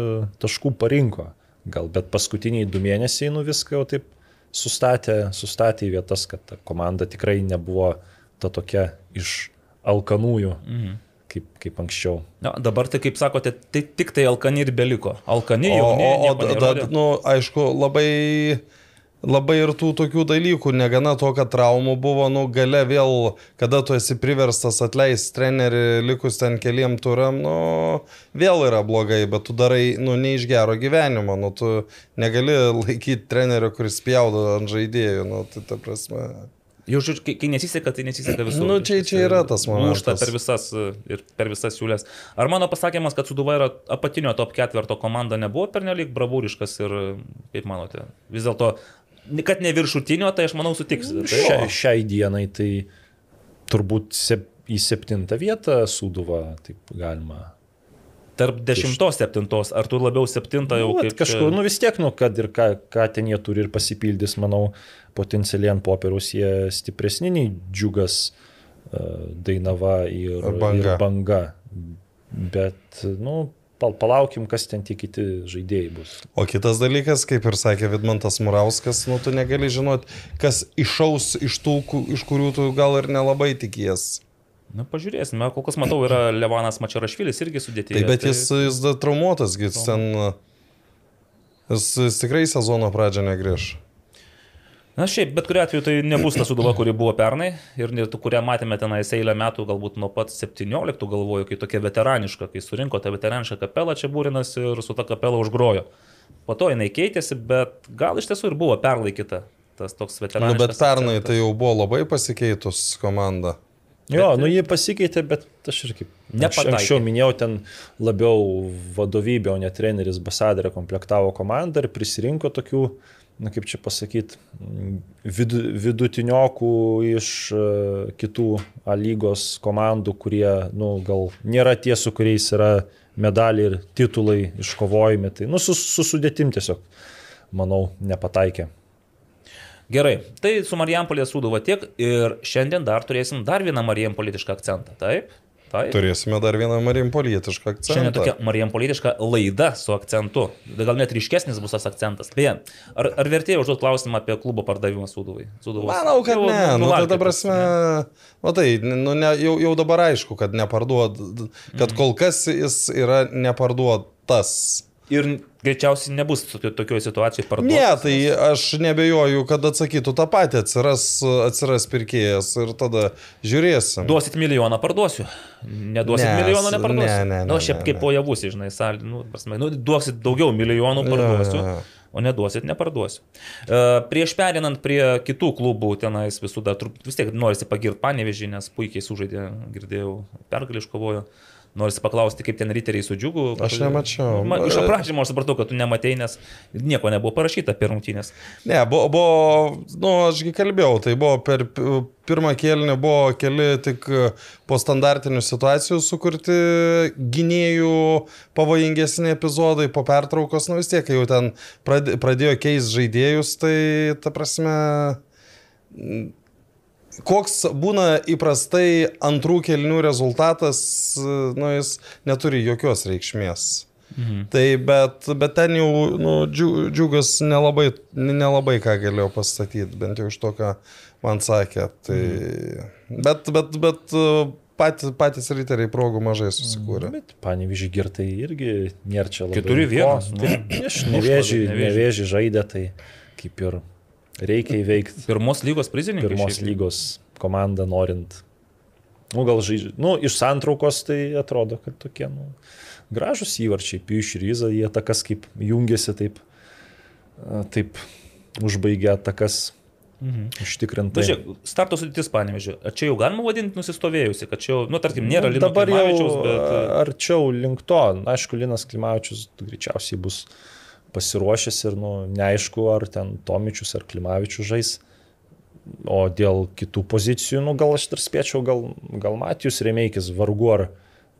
taškų parinko. Gal, bet paskutiniai du mėnesiai nu viską jau taip sustatė, sustatė į vietas, kad ta komanda tikrai nebuvo ta tokia iš alkanųjų, mhm. Kaip, kaip anksčiau. Na, dabar tai, kaip sakote, tai tik tai Alkani ir beliko. Alkani jau. O, o, o da, nerodė. nu, aišku, labai, labai ir tų tokių dalykų, negana to, kad traumų buvo, nu, gale vėl, kada tu esi priverstas atleisti trenerį likus ten keliam turam, nu, vėl yra blogai, bet tu darai, nu, ne iš gero gyvenimo, nu, tu negali laikyti trenerio, kuris spjaudo ant žaidėjų, nu, tai ta prasme. Jau, žodžiu, kai, kai nesiseka, tai nesiseka visur. Nu, čia- čia yra tas momentas. Lūšta per visas per visas siūlės. Ar mano pasakymas, kad Suduva yra apatinio top ketverto komanda nebuvo pernelyg bravūriškas ir kaip manote? Vis dėlto, kad ne viršutinio, tai aš manau sutiksite. Tai? Šia, šiai dienai tai turbūt sep, į septintą vietą suduva, taip galima. Tarp dešimtos, septintos, ar tu labiau septintą jau Nu, kaip kažkur, nu vis tiek, nu, kad ir ką, ką ten jie turi ir pasipildys, manau, potencialiai ant popieriaus jie stipresni nei džiugas, e, dainava ir, Ar Banga. ir banga. Bet, nu, pal, palaukim, kas ten tie kiti žaidėjai bus. O kitas dalykas, kaip ir sakė Vidmantas Murauskas, nu, tu negali žinot, kas išaus iš tų, iš kurių tu gal ir nelabai tikies. Na, pažiūrėsime, kol kas matau, yra Levanas Mačarašvilis irgi sudėtingas. Taip, bet jis, jis da traumuotas, jis ten... Jis, jis tikrai sezono pradžią negrįž. Na šiaip, bet kuriu atveju tai nebus ta suduva, kuri buvo pernai ir net kurią matėme tenais eilę metų, galbūt nuo pat 17 galvoju, kai tokia veteraniška, kai surinko tą veteranišką kapelą čia būrinas ir su tą kapelą užgrojo. Po to jinai keitėsi, bet gal iš tiesų ir buvo perlaikyta tas toks Nu, veteraniškas. bet pernai akcentas. tai jau buvo labai pasikeitus komanda. Jo, nu jie pasikeitė, bet aš ir kaip Nepataikė. anksčiau minėjau, ten labiau vadovybė, o ne treneris Basadarė komplektavo komandą ir prisirinko tokių, na kaip čia pasakyti, vid, vidutiniokų iš e, kitų A lygos komandų, kurie, nu, gal nėra tie, su kuriais yra medaliai ir titulai iškovojami. Tai, nu, su, su sudėtim tiesiog, manau, nepataikė. Gerai, tai su Marijampolė Sūduva tiek ir šiandien dar turėsim dar vieną Marijampolitišką akcentą. Taip? Taip. Turėsime dar vieną marimpolietišką Šiandien akcentą. tokia Marijampolitiška laida su akcentu. Gal net ryškesnis bus tas akcentas. Beje, ar, ar vertėjo užduoti klausimą apie klubo pardavimą Sūduvai? Sūduvos? Manau, kad Jau ne. Nu, tai nuvalkiotas, dabar prasme, nu, tai, nu, ne, jau, jau dabar aišku, kad neparduod, kad kol kas jis yra neparduotas. Ir greičiausiai nebus tokio- tokioje situacijoje parduotas. Ne, tai aš nebejoju, kad atsakytų tą patį, atsiras, atsiras pirkėjas ir tada žiūrėsim. Duosit milijoną, parduosiu. Neduosit Ne, milijoną, s- neparduosiu. ne, ne, Na, ne, šiaip ne, kaip ne. po javus, žinai, sal, nu, prasme, nu, duosit daugiau milijonų, parduosiu. Jo, jo, jo. O neduosit, neparduosiu. Uh, prieš perinant prie kitų klubų, tenais visų dar vis tiek norisi pagirti panevežį, nes puikiai sužaidė, girdėjau, pergalį iškovojo. Norisi paklausti, kaip ten riteriai su džiugu. Aš nemačiau. Man, iš aprašymo aš supratau, kad tu nematei, nes nieko nebuvo parašyta apie rungtynės. Ne, buvo, buvo, nu, ašgi kalbėjau, tai buvo per pi- pirmą kėlinį buvo keli tik po standartinių situacijų sukurti gynėjų pavojingesni epizodai, po pertraukos, nu vis tiek, kai jau ten prad- pradėjo keis žaidėjus, tai ta prasme, koks būna įprastai antrų kelnių rezultatas, nu jis neturi jokios reikšmės. Mhm. Tai bet, bet ten jau nu, džiu- džiugas nelabai, nelabai ką galėjo pastatyti, bent jau iš to, ką man sakė. Tai, mhm. Bet, bet, bet pat, patys riteriai progų mažai susikūrė. Bet panevižį girtai irgi nėra čia labai. Keturi vienas, nu. Tai Nevėžį. nevėžį žaidė, tai kaip ir reikia įveikti Pirmos lygos prizininkai. pirmos šiaip. lygos komandą norint. Nu, gal žaidžia. Nu, iš santraukos tai atrodo, kad tokie, nu, gražus įvarčiai, Piuš ir Iza, jie takas kaip jungiasi taip, taip užbaigė atakas Mhm. užtikrintai. Na, žiūrėk, starto sudėtis panevežė. Ar čia jau galima vadinti nusistovėjusi, kad čia jau, nu, tarkim, nėra Nu, jau Klimavičiaus, bet... arčiau link to. Aišku, Linas Klimavičius greičiausiai bus pasiruošęs ir nu, neaišku, ar ten Tomičius ar Klimavičius žais. O dėl kitų pozicijų, nu, gal aš dar spėčiau, gal, gal Matijus Remeikis vargu ar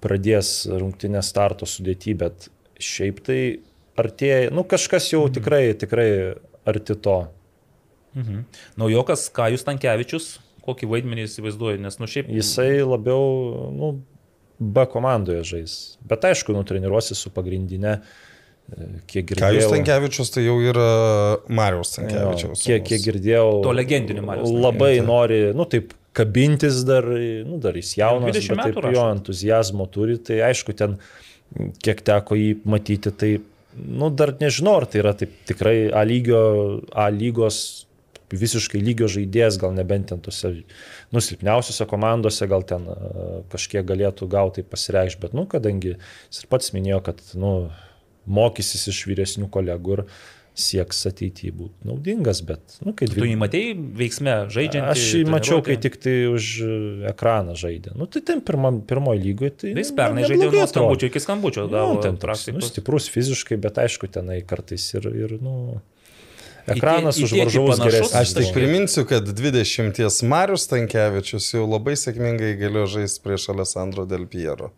pradės rungtinę starto sudėtį, bet šiaip tai artėja, nu kažkas jau tikrai, tikrai arti to. Mhm. Naujokas Kajus Tankievičius, kokį vaidmenį įsivaizduoju, nes, nu, šiaip... Jisai labiau, nu, B komandoje žais. Bet aišku, nu, treniruosi su pagrindinė, e, kiek girdėjau. Ką jūs Tankievičius, tai jau yra Marijos Jo, Tankievičiaus. kiek, kiek girdėjau. To legendinio Mariaus Labai nori, nu taip, kabintis dar, nu dar jis jaunas, 20 bet taip jo rašo. entuzijazmo turi, tai aišku, ten, kiek teko jį matyti, tai, nu dar nežinau, ar tai yra taip tikrai A, lygio, A lygos visiškai lygio žaidėjas, gal nebent ten tose nusilpniausiose komandose, gal ten a, kažkiek galėtų gauti pasireikšti, bet, nu, kadangi jis ir pats minėjo, kad, nu, mokysis iš vyresnių kolegų ir sieks ateityje būti naudingas, bet, nu, kai Tu jį matėjai veiksme žaidžiant? Aš jį mačiau, kai tik tai už ekraną žaidė. Nu, tai ten pirmam, pirmoji lygoje. Tai, Jis nu, pernai žaidė neblogai nuo skambučio iki skambučio. Nu, Gavo ten toks, nu, stiprus fiziškai, bet aišku, tenai kartais ir, ir nu, ekranas į už tėtį varžovus geresnis. Aš tik priminsiu, kad 20 Marius Tankievičius jau labai sėkmingai galėjo žaisti prieš Alessandro Del Piero.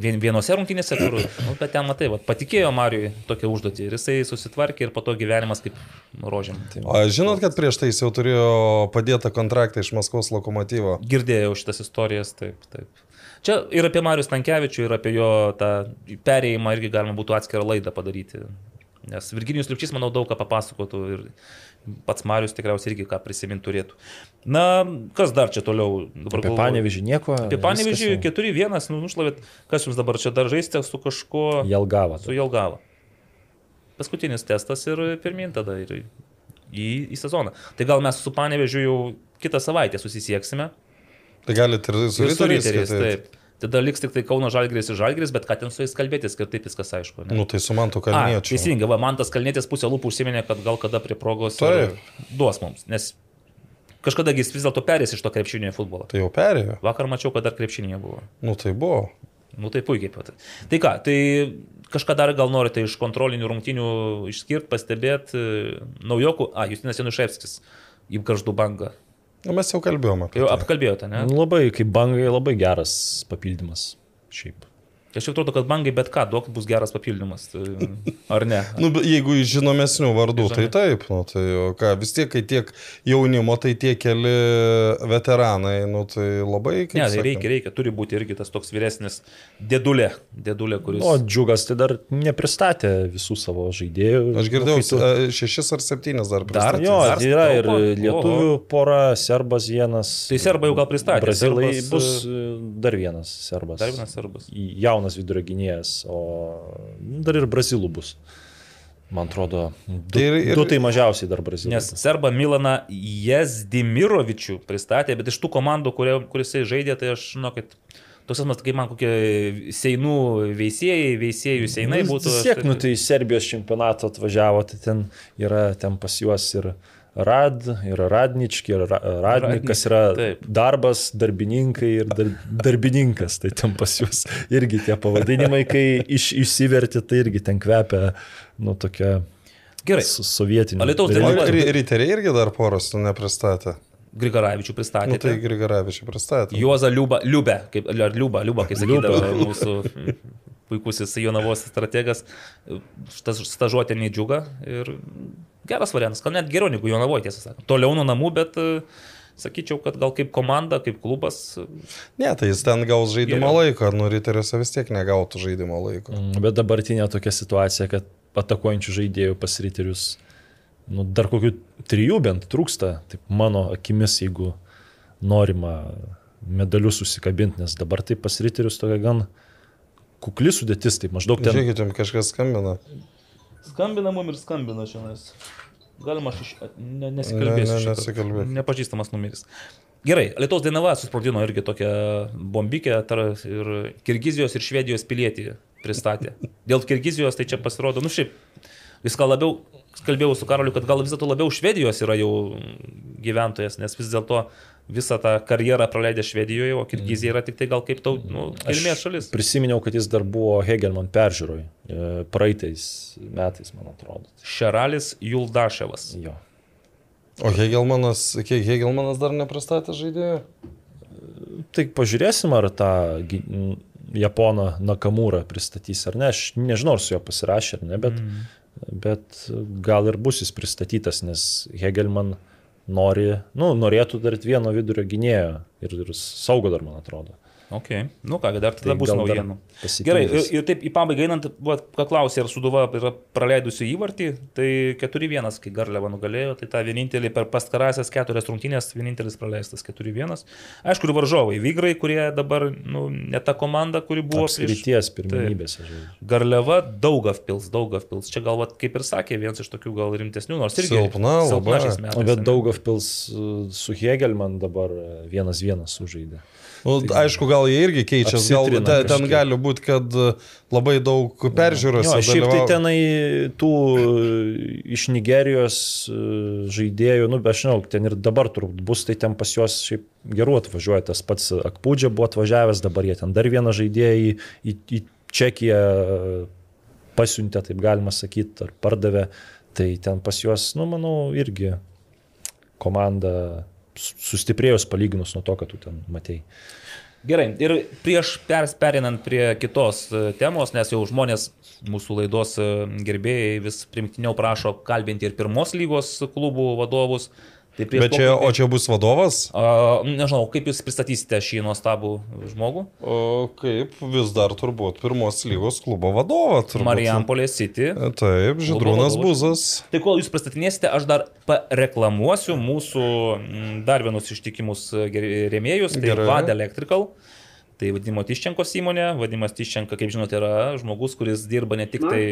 Vien, vienose rungtynėse, kur, nu, bet ten matai, va, patikėjo Marijui tokią užduotį ir jisai susitvarkė ir po to gyvenimas kaip rožėm. Tai, O žinot, kad prieš tai jis jau turėjo padėtą kontraktą iš Maskvos lokomotyvo. girdėjau šitas istorijas, taip, taip. Čia ir apie Marijus Tankievičių, ir apie jo tą perėjimą irgi galima būtų atskirą laidą padaryti. Nes Virginijus Liupčys, manau, daug ką papasakotų ir pats Marijus tikriausiai irgi ką prisiminti turėtų. Na, kas dar čia toliau? Dabar Apie panevežį nieko. Apie Panevežį 4-1, nu, nušlavėt, kas jums dabar čia dar žaisite su kažkuo, Jelgava. su Jelgava. Paskutinis testas ir pirmin tada ir į, į sezoną. Tai gal mes su Panevežiu jau kitą savaitę susisieksime. Tai galite ir su Riteriais kitaip. taip. Tada liks tik tai Kauno Žalgris ir Žalgris, bet ką ten su jais kalbėtis, kad taip viskas aišku. Ne? Nu tai su Mantu Kalniečiu. teisingai, va, man tas kalnėtis pusė lūpų užsiminė, kad gal kada prie progos duos mums, nes kažkada jis vis dėlto perės iš to krepšinio į futbolą. Tai jau perėjo. Vakar mačiau, kad dar krepšinėje buvo. Nu tai buvo. Nu tai puikiai pat. Tai ką, tai kažką dar gal norite iš kontrolinių rungtinių išskirti, pastebėti naujokų, a, Justinas Januševskis į garždų bangą. Nu, mes jau kalbėjome apie Jau tai. apkalbėjote, ne? Labai, kaip bangai, labai geras papildymas. Šiaip. Aš jau atrodo, kad bangai bet ką duok bus geras papildymas. tai- Ar ne? Nu, jeigu iš žinomesnių vardų, tai Žinome. taip, nu, tai o ką, vis tiek, kai tiek jaunimo, tai tie keli veteranai, nu, tai labai... kaip Ne, tai reikia, reikia, turi būti irgi tas toks vyresnis dėdulė, dėdulė, kuris... O džiugas tai dar nepristatė visų savo žaidėjų. Aš girdėjau, Nu, tu- e, šešis ar septynis dar pristatė. Jo, Dar yra ir lietuvių pora, serbas vienas. Tai serbai jau gal pristatė, Brazilai serbas, bus e, dar vienas serbas. Dar vienas serbas. Jaunas vidurio gynėjas, o dar ir brazilų bus. Man atrodo, du Tai tai, ir- ir- du tai mažiausiai dar brazilai. Nes Serba Milaną Jezdimirovičių pristatė, bet iš tų komandų, kurie, kurisai žaidė, tai aš žinau, kad toks asmas, kaip man kokie seinų veisėjai, veisėjų seinai Nu, būtų. Vis tiek, nu tai Serbijos čempionato atvažiavo, tai ten yra ten pas juos ir Rad, ir Radnički, ir Ra- Radnikas yra taip. darbas, darbininkai ir dar, darbininkas. Tai ten pas juos irgi tie pavadinimai, kai iš, išsiverti, tai irgi ten kvepia, nu tokia Gerai. su sovietiniu. Alytaus O dalyvauja. ri- riteriai irgi dar poros tu nepristatė. Grigaravičių pristatė. Nu, tai Grigaravičiai pristatė. Juoza Liuba, Liubė, kaip, ar Liuba, Liuba, kaip sakydavo mūsų puikusis Jonavos strategas, stažuotė nedžiuga ir geras variantas, gal net geriau negu Jonavoje, tiesą sakant. Toliau nuo namų, bet e, sakyčiau, kad gal kaip komanda, kaip klubas, Ne, tai jis ten gaus žaidimo Geriau. laiko, nu riteriuose vis tiek negautų žaidimo laiko. Mm, Bet dabartinė tokia situacija, kad atakuojančių žaidėjų pasiriterius, nu, dar kokių trijų bent trūksta, taip mano akimis, jeigu norima medalius susikabinti, nes dabar tai pasiriterius tokia gan kukli sudėtis, tai maždaug ten... Žiūrėkit, jums kažkas skambina. Skambina mum ir skambina šiandien. Galima aš iš... ne, Ne, nesikalbėsiu. ne, šito. nesikalbėk. Nepažįstamas numeris. Gerai, Lietuvos Dainava susprogdino irgi tokią bombikę tar- ir Kirgizijos ir Švedijos pilietį pristatė. Dėl Kirgizijos tai čia pasirodo, nu šiaip, gal labiau, kalbėjau su Karoliu, kad gal vis dėlto labiau Švedijos yra jau gyventojas, nes vis dėlto visą tą karjerą praleidė Švedijoje, o Kirgizija yra tik tai gal kaip tau, nu, kilmės šalis. Prisiminiau, kad jis dar buvo Hegelman peržiūroj e, praeitais metais, man atrodo. Šeralis Juldaševas. Jo. O Hegelmanas, kiek Hegelmanas dar nepristatė žaidėjų? Tai pažiūrėsim, ar tą Japoną Nakamūrą pristatys ar ne. Aš nežinau, ar su juo pasirašė ar ne, bet, mm. bet gal ir bus jis pristatytas, nes Hegelman nori, nu, norėtų dar vieno vidurio gynėjo ir, ir saugo dar, man atrodo. Ok, nu ką, dar tada Tai bus naujienų. Gerai, ir, ir taip į pabaigą einant, ką klausė, ar Suduva yra praleidusi įvartį, tai 4-1, kai Garliava nugalėjo, tai ta vienintelė per pastarąsias keturias rungtynės, vienintelis praleistas 4-1. Aišku, ir varžovai, Vygrai, kurie dabar, nu, ne ta komanda, kuri buvo Apskrities pirmenybėse. žaidžia. Garliava Daugavpils, Daugavpils. Čia gal, vat, kaip ir sakė, vienas iš tokių gal rimtesnių, nors irgi Silpna labai. šiais metais. Bet ane? Daugavpils uh, su Hegelman dabar uh, vienas vienas sužaidė. Nu, aišku, gal jie irgi keičiasi, gal te, ten kažkiek. gali būti, kad e, labai daug peržiūros. Jo, šiaip tai tenai tų uh, iš Nigerijos uh, žaidėjų, nu, aš žinau, ten ir dabar turbūt bus, tai ten pas juos šiaip gerų atvažiuoja. Tas pats Akpūdžia buvo atvažiavęs, dabar jie ten dar vieną žaidėją į, į, į Čekiją pasiuntė, taip galima sakyti, ar pardavė. Tai ten pas juos, nu, manau, irgi komanda sustiprėjus palyginus nuo to, kad tu ten matei. Gerai, ir prieš perinant prie kitos e, temos, nes jau žmonės mūsų laidos e, gerbėjai vis primtiniau prašo kalbinti ir pirmos lygos klubų vadovus. Tai prieš Bet čia, o čia bus vadovas? A, nežinau, kaip jūs pristatysite šį nuostabų žmogų? O kaip vis dar turbūt pirmos lygos klubo vadovą. Marijampolė City. Taip, Židrūnas. Buzas. Tai kol jūs pristatinėsite, aš dar pareklamuosiu mūsų dar vienus ištikimus e, rėmėjus. Tai Gerai. Vad Electrical. Tai vadinimo Tiščenkos įmonė. Vadimas Tiščenka, kaip žinote, yra žmogus, kuris dirba ne tik tai.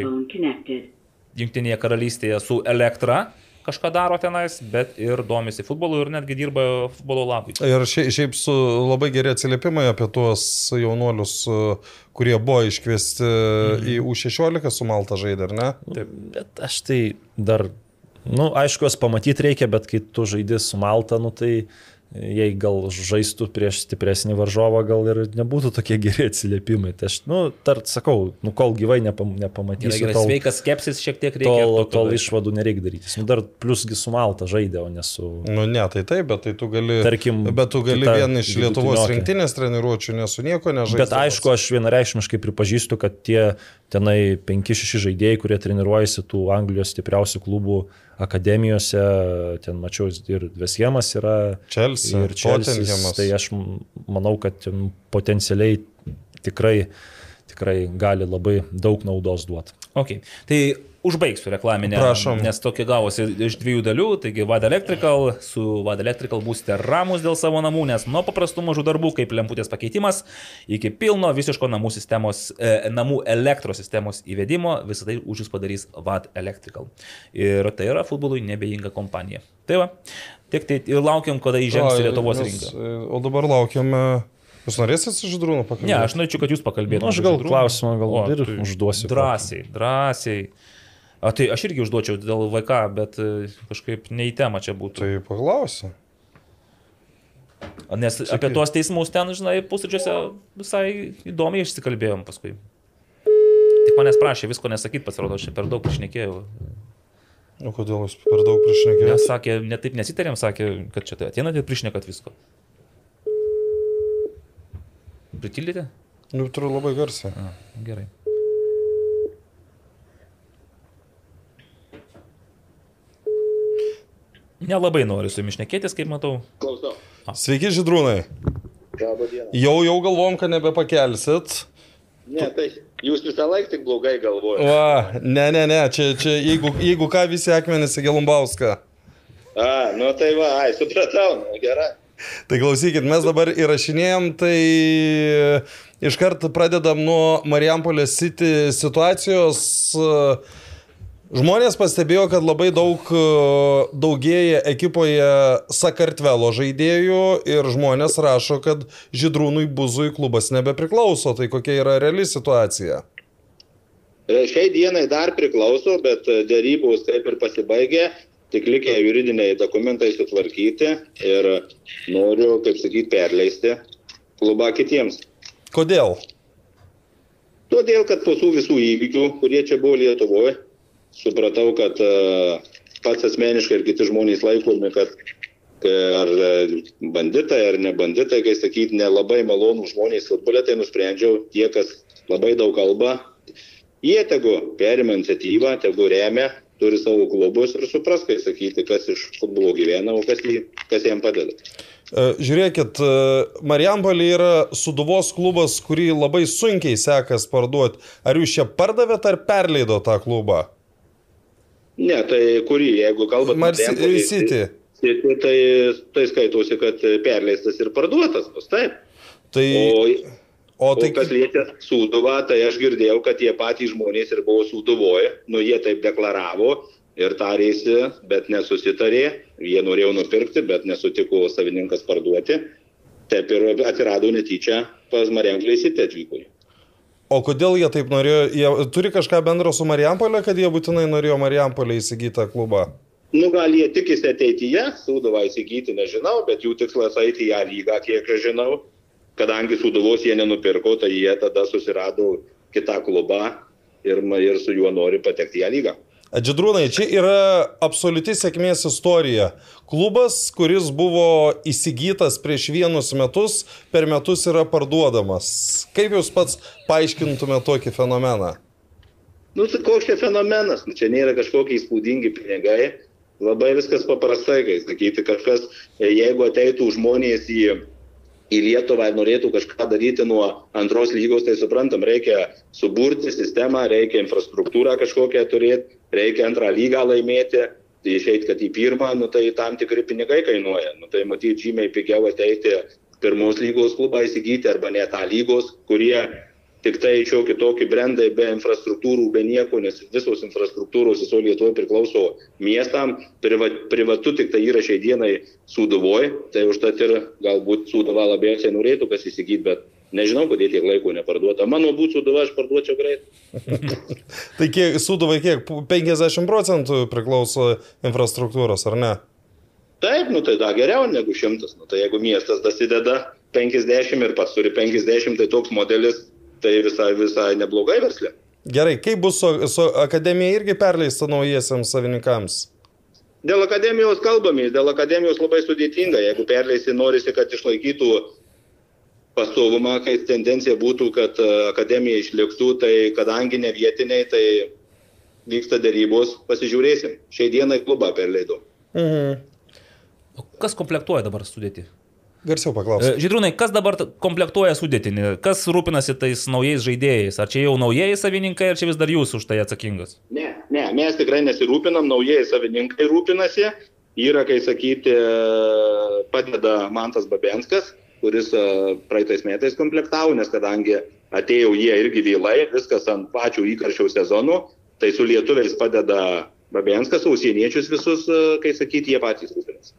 Junktinėje karalystėje su elektra, kažką daro tenais, bet ir domisi futbolu ir netgi dirba futbolo labui. Ir šiaip, su labai geri atsiliepimai apie tuos jaunuolius, e, kurie buvo iškviesti Mhm. į U16 su Malta žaidė, ar ne? Taip. Bet aš tai dar, nu, aišku, juos pamatyti reikia, bet kai tu žaidži su Malta, nu, tai jei gal žaistų prieš stipresnį varžovą, gal ir nebūtų tokie geri atsiliepimai. Tai aš, nu, tart sakau, nu, kol gyvai nepam, Gerai, nepamatysiu, gerai, tol, sveikas skepsis šiek tiek reikia. tol, tol išvadų nereikia daryti. Nu, dar plusgi su Malta žaidė, o ne su... Nu ne, tai taip, bet tai tu gali. Tarkim, bet tu gali kita vien iš Lietuvos rinktinės treniruočių, nesu nieko nežaidžiu. Bet aišku, aš vienareikšmiškai pripažįstu, kad tie tenai 5-6 žaidėjai, kurie treniruojasi tų Anglijos stipriausių klubų akademijose, ten mačiau ir Vesiemas yra. Chelsea, ir Čelsis. Tottenhamas. Tai aš manau, kad ten potencialiai tikrai, tikrai gali labai daug naudos duoti. Okay. Tai užbaigsiu reklaminę. Prašom. Nes tokia gavosi iš dviejų dalių. Taigi Vad Electrical, su Vad Electrical būsite ramus dėl savo namų, nes nuo paprastų mažų darbų, kaip lemputės pakeitimas, iki pilno visiško namų, sistemos, e, namų elektros sistemos įvedimo, visą tai už jūs padarys Vad Electrical. Ir tai yra futbolui nebejinga kompanija. Tai va, tiek tai ir laukiam, kada įžengs į Lietuvos mes, rinką. e, O dabar laukiame. Jūs norėsite su Židrūnu pakalbėti? Ne, aš norėčiau, kad jūs pakalbėtumėte. Nu, aš gal klausimą gal ir užduosiu. Drąsiai, drąsiai. A, tai aš irgi užduočiau dėl VK, bet e, kažkaip ne į temą čia būtų. Tai paklausiu. Nes apie tuos teismus ten, žinai, pusryčiuose visai įdomiai išsikalbėjom paskui. Tik manęs prašė visko nesakyti, pasirodo, aš per daug išnekėjau. O kodėl jūs per daug priešnekėjote? Nes sakė, netaip nesitarėm, sakė, kad čia tai ateinate ir prišnekat visko. Pritildėte? Nu, turiu labai garsiai. A, gerai. Nelabai noriu su jumis šnekėtis, kaip matau. Klausau. Sveiki, Židrūnai. Jau, jau galvom, kad nebepakelsit. Ne, tai jūs visą laiką tik blogai galvojate. Va, ne, ne, ne, čia, čia jeigu, jeigu ką, visi akmenys į Gelumbauską. A, nu tai va, ai, supratau, nu, gerai. Tai klausykit, mes dabar įrašinėjom, tai iškart pradedam nuo Marijampolės City situacijos. Žmonės pastebėjo, kad labai daug e, daugėja ekipoje Sakartvelo žaidėjų ir žmonės rašo, kad Židrūnui Buzui klubas nebepriklauso. Tai kokia yra reali situacija? E, Šiai dienai dar priklauso, bet e, dėrybos kaip ir pasibaigė, tik likę juridiniai dokumentai sutvarkyti ir noriu, kaip sakyti, perleisti klubą kitiems. Kodėl? Todėl, kad po tų visų įvykių, kurie čia buvo Lietuvoje, supratau, kad e, pats asmeniškai ir kiti žmonės laikomi, kad e, ar e, banditai, ar ne banditai, kai sakyti, nelabai malonų žmonės futbole, tai nusprendžiau tie, kas labai daug kalba, jie tegu perima iniciatyvą, tegu remia, turi savo klubus ir supras, kai sakyti, kas iš futbolo gyvena, o kas, jį, kas jam padeda. Žiūrėkit, Marijampolė yra suduvos klubas, kurį labai sunkiai sekas parduoti. Ar jūs čia pardavėt ar perleido tą klubą? Ne, tai kurį, jeigu kalbate Marsi- Marijampolės, City. Tai, tai, tai, tai skaitosi, kad perleistas ir parduotas bus, taip. Tai, O, o o tai kas liečia Sūduvą, tai aš girdėjau, kad tie patys žmonės ir buvo Sūduvoje, nu jie taip deklaravo ir tarėsi, bet nesusitarė, jie norėjo nupirkti, bet nesutiko savininkas parduoti. Taip ir atsirado netyčia pas Marijanklį įsitė atvyko. O kodėl jie taip norėjo? Jie turi kažką bendro su Marijampolė, kad jie būtinai norėjo Marijampolė įsigyti klubą? Nu, gal jie tikisi ateityje, Sūduvą įsigyti nežinau, bet jų tikslas eiti į ją lygą, kiek aš žinau. Kadangi Sūduvos jie nenupirko, tai jie tada susirado kitą klubą ir, ir su juo nori patekti į ją lygą. Džidrūnai, čia yra absoliuti sėkmės istorija. Klubas, kuris buvo įsigytas prieš vienus metus, per metus yra parduodamas. Kaip jūs pats paaiškintumėte tokį fenomeną? Nu, tai koks čia fenomenas, nu, čia nėra kažkokie įspūdingi pinigai, labai viskas paprastai, kai sakyti, kažkas, jeigu ateitų žmonės į, į Lietuvą ir norėtų kažką daryti nuo antros lygos, tai suprantam, reikia suburti sistemą, reikia infrastruktūrą kažkokią turėti, reikia antrą lygą laimėti, tai išeit, kad į pirmą, nu, tai tam tikri pinigai kainuoja, nu, tai matyti žymiai pigiau ateiti pirmos lygos klubą įsigyti arba net tą lygos, kurie tik tai šiokį tokį brandai be infrastruktūrų, be nieko, nes visos infrastruktūros viso Lietuvoje priklauso miestam, priva, privatu tik tai yra šiai dienai Sūduvoje, tai užtat ir galbūt Sūduva labiausiai norėtų kas įsigyti, bet nežinau, kodėl tiek laiko neparduota. Mano būtų Sūduva, aš parduočiau greit. Tai kiek, Sūduvai kiek? 50 procentų priklauso infrastruktūros, ar ne? Taip, nu tai da geriau negu šimtas. Nu, tai jeigu miestas dasideda 50 ir pats turi 50, tai toks modelis, tai visai, visai neblogai verslė. Gerai, kaip bus su, su akademija irgi perleista naujiesiams savininkams? Dėl akademijos kalbamės, dėl akademijos labai sudėtinga. Jeigu perleisi, norisi, kad išlaikytų pastovumą, kai tendencija būtų, kad e, akademija išliktų, tai kadangi ne vietiniai, tai vyksta dėrybos, pasižiūrėsim. Šiai dienai klubą perleidau. Mhm. O Kas komplektuoja dabar sudėti? Garsiau paklausiu. E, Žydrūnai, kas dabar komplektuoja sudėtinį? Kas rūpinasi tais naujais žaidėjais? Ar čia jau naujieji savininkai, ar čia vis dar jūs už tai atsakingas? Ne, ne, mes tikrai nesirūpinam, naujieji savininkai rūpinasi. Yra, kai sakyti, padeda Mantas Babenskas, kuris e, praeitais metais komplektavo, nes kadangi atėjo jie irgi vėlai, viskas ant pačių įkarščių sezonų, tai su lietuviais padeda Babenskas, o užsieniečius visus, e, kai sakyti, jie patys rūpinasi.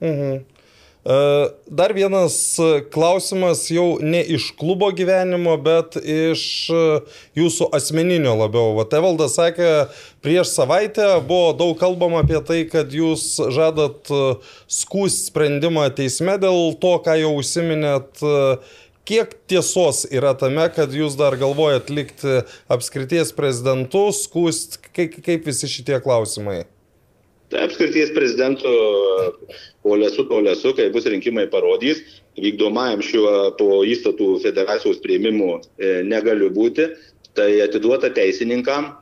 Mhm. E, Dar vienas e, klausimas jau ne iš klubo gyvenimo, bet iš e, jūsų asmeninio labiau. Va, Evaldas sakė, prieš savaitę buvo daug kalbama apie tai, kad jūs žadat skūs sprendimą teisme dėl to, ką jau užsiminėt. e, Kiek tiesos yra tame, kad jūs dar galvojat likti apskrities prezidentu, skūst, kaip, kaip visi šitie klausimai? Tai apskrities prezidentu Olesu, Olesu, kai bus rinkimai parodys, vykdomajam šiuo po įstatų federacijos prieimimu e, negaliu būti, tai atiduota teisininkam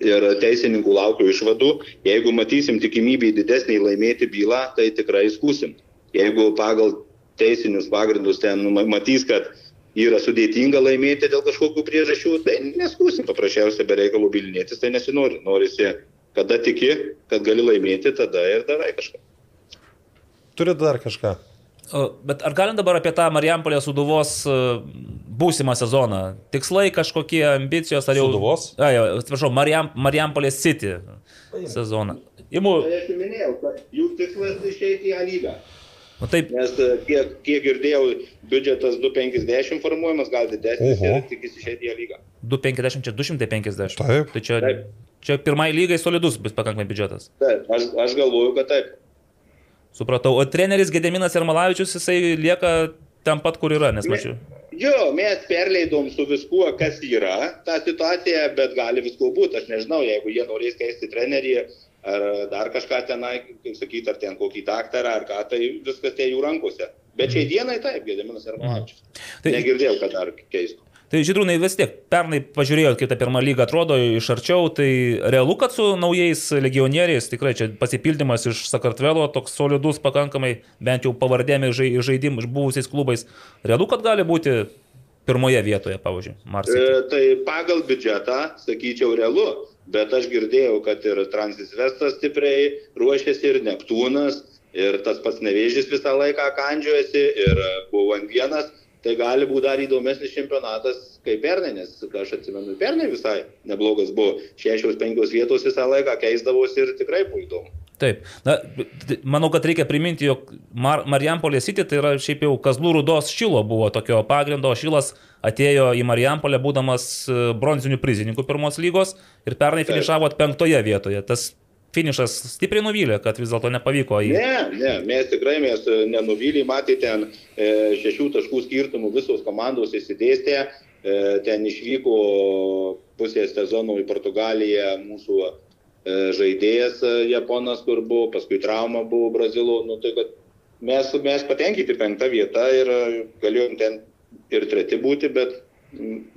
ir teisininkų laukiu išvadų. Jeigu matysim tikimybę didesnį laimėti bylą, tai tikrai skūsim. Jeigu pagal teisinius pagrindus ten ma- matys, kad yra sudėtinga laimėti dėl kažkokių priežasčių, tai neskūsim paprasčiausiai be reikalų bilinėtis, tai nesinori. Norisi, kada tiki, kad gali laimėti, tada ir darai kažką. Turit dar kažką? O, Bet ar galim dabar apie tą Marijampolės suduvos e, būsimą sezoną? Tikslai kažkokie, ambicijos ar jau... Sūduvos? A, jau, atsiprašau, Marijam, Marijampolės City sezoną. Imu, Tai aš jau minėjau, kad jų tikslas išeiti į A lygą. Nu, taip, Nes e, kiek, kiek girdėjau, biudžetas 250 formuojamas, gal didesnis Oho. ir tikisi šią dieną lygą. 250 čia 250. Taip. Tai čia, Taip. čia pirmai lygai solidus bus pakankamai biudžetas. Taip, aš, aš galvoju, kad taip. Supratau. O treneris Gedeminas Ermalavičius, jisai lieka ten pat, kur yra, nes mačiau. Jo, mes perleidom su viskuo, kas yra ta situacija, bet gali visko būti. Aš nežinau, jeigu jie norės keisti trenerį ar dar kažką tenai, kaip sakyti, ar ten kokį daktarą, ar ką, tai viskas tie jų rankose. Bet šiai dienai taip, Gediminas Armanavičius. Tai- Negirdėjau, kad dar keistų. Tai žydrūnai vis tiek, pernai pažiūrėjot, kaip ta pirma lyga atrodo iš arčiau, tai realu, kad su naujais legionieriais, tikrai čia pasipildymas iš Sakartvelo, toks solidus pakankamai, bent jau pavardėmi žaidimų, buvusiais klubais, realu, kad gali būti pirmoje vietoje, pavyzdžiui, Marsai. E, tai pagal biudžetą, sakyčiau, realu. Bet aš girdėjau, kad ir Transis Vestas stipriai ruošiasi, ir Neptūnas, ir tas pats Nevėžys visą laiką kandžiuojasi, ir buvo ant vienas. Tai gali būti dar įdomesnis čempionatas kaip pernai, nes aš atsimenu, pernai visai neblogas buvo. Šešios, penkios vietos visą laiką keisdavosi ir tikrai buvo įdomu. Taip. Na, t- manau, kad reikia priminti, jog Mar Marijampolė City tai yra šiaip jau Kazlų Rudos Šilo buvo tokio pagrindo. Šilas atėjo į Marijampolę būdamas e, bronzinių prizininkų pirmos lygos ir pernai finišavo penktoje vietoje. Tas finišas stipriai nuvylė, kad vis dėlto nepavyko į... Ne, ne, mes tikrai mes e, nenuvylį, matėte ten e, šešių taškų skirtumų visos komandos įsidėstė, e, ten išvyko pusės sezono į Portugaliją mūsų e, žaidėjas e, Japonas, kur buvo, paskui trauma buvo Brazilo, nu tai kad mes, mes patenkinti penktą vietą ir e, galėjom ten ir treti būti, bet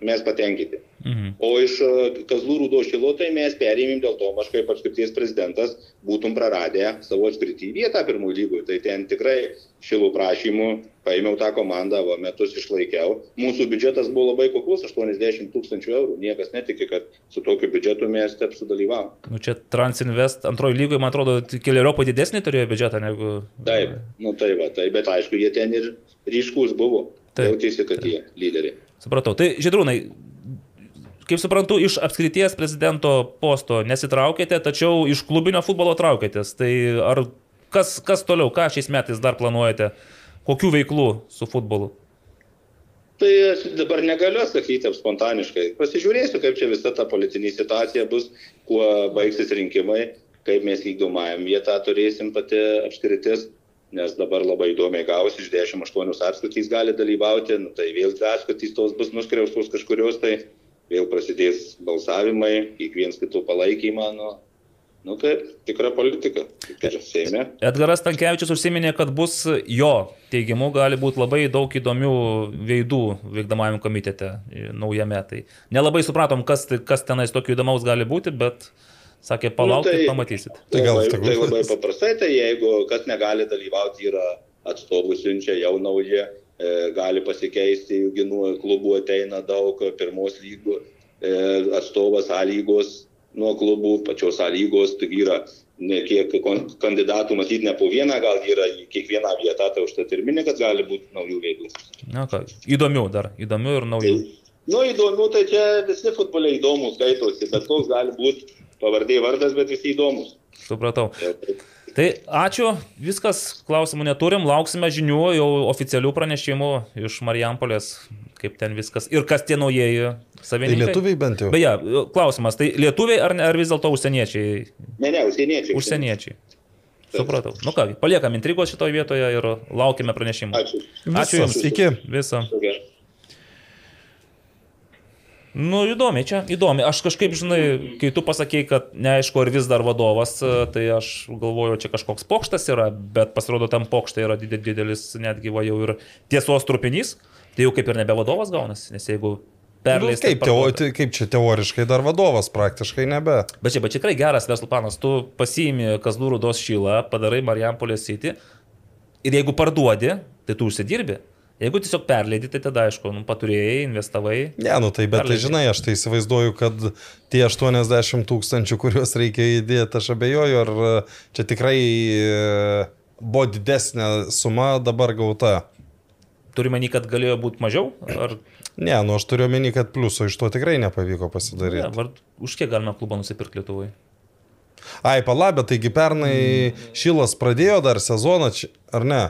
mes patenkinti. Mhm. O iš e, Kazlų Rūdo šilo tai mes perėmėm dėl to, aš kaip apskrities prezidentas būtum praradę savo apskritį vietą pirmųjų lygų. Tai ten tikrai šilų prašymų paėmiau tą komandą, va, metus išlaikiau. Mūsų biudžetas buvo labai kuklus - 80 tūkstančių eurų. Niekas netiki, kad su tokiu biudžetu mes taip sudalyvavom. Nu, čia Transinvest antroji lygoje, man atrodo, keliariopai didesnį turėjo biudžetą negu... Taip, nu tai va, tai, bet aišku, jie ten ir ryškus buvo. Taip. Jautėsi, kad jie lyderiai. Supratau. Tai, Žydrūnai, kaip suprantu, iš apskrities prezidento posto nesitraukėte, tačiau iš klubinio futbolo traukėtės. Tai ar kas, kas toliau, ką šiais metais dar planuojate, kokių veiklų su futbolu? Tai aš dabar negaliu sakyti taip spontaniškai. Pasižiūrėsiu, kaip čia visa ta politinė situacija bus, kuo baigsis rinkimai, kaip mes vykdomajam vietą turėsim pati apskritis, nes dabar labai įdomiai gausi, iš 18 apskritys gali dalyvauti, nu, tai vėl apskritys tos bus nuskriaustos kažkurios, tai vėl prasidės balsavimai, kiekvienas kitų palaikymą, nu, nu kaip tikra politika, Seime. Edgaras Tankievičius užsiminė, kad bus jo teigimu gali būti labai daug įdomių veidų vykdomajam komitete e, naujame. Tai nelabai supratom, kas, tai- kas tenais tokio įdomaus gali būti, bet sakė, palaukit, Nu, tai- pamatysit. Tai gal labai, tegul- tai labai paprastai, tai jeigu kas negali dalyvauti, yra atstovų siunčia jau nauji, e, gali pasikeisti, jų klubų ateina daug, pirmos lygų e, atstovas A lygos nuo klubų, pačios A lygos, tai yra ne kiek kandidatų matyti ne po vieną, gal yra kiekvieną vietą, tai užtat ir mini, kad gali būti naujų veidų. Na, ką, įdomių dar, įdomių ir naujų. Nu, įdomu, tai čia visi futboliai įdomus skaitosi, bet koks gali būti pavardė vardas, bet visi įdomus. Supratau. Tai ačiū, viskas, klausimų neturim, lauksime žinių, jau oficialių pranešimų iš Marijampolės, kaip ten viskas ir kas tie naujieji Tai savininkai. lietuviai bent jau. Beje, klausimas, tai lietuviai ar, ne- ar vis dėlto užsieniečiai? Ne, ne, užsieniečiai. Užsieniečiai. Supratau. Nu ką, paliekam intrigos šitoje vietoje ir laukime pranešimų. Ačiū. Ačiū Jums. Iki. Visą. Okay. Nu, įdomi čia, įdomi. Aš kažkaip, žinai, kai tu pasakėjai, kad neaišku, ar vis dar vadovas, tai aš galvoju, čia kažkoks pokštas yra, bet pasirodo, tam pokštai yra didel- didelis, netgi va jau ir tiesos trupinys, tai jau kaip ir nebe vadovas gaunasi, nes jeigu Nu, perleis... kaip, teo, kaip čia teoriškai dar vadovas, praktiškai nebe. Bet čia, bet čia tikrai geras verslo planas, tu pasiimi Kazlų Rudos šylą, padarai Marijampolės City ir jeigu parduodi, tai tu užsidirbi. Jeigu tiesiog perleidi, tai tada aišku, nu, paturėjai, investavai. Ne, nu tai, bet tai Perleidžia. žinai, aš tai įsivaizduoju, kad tie 80 tūkstančių, kuriuos reikia įdėti, aš abejoju, ar e, čia tikrai e, buvo didesnė suma dabar gauta. Turime manį, kad galėjo būti mažiau? Ar Ne, nu aš turiu omeny, kad pliuso iš to tikrai nepavyko ne, pasidaryti. var, už kiek galime klubą nusipirkti Lietuvai? Ai, palabė, taigi pernai Šilas pradėjo dar sezoną, ar ne?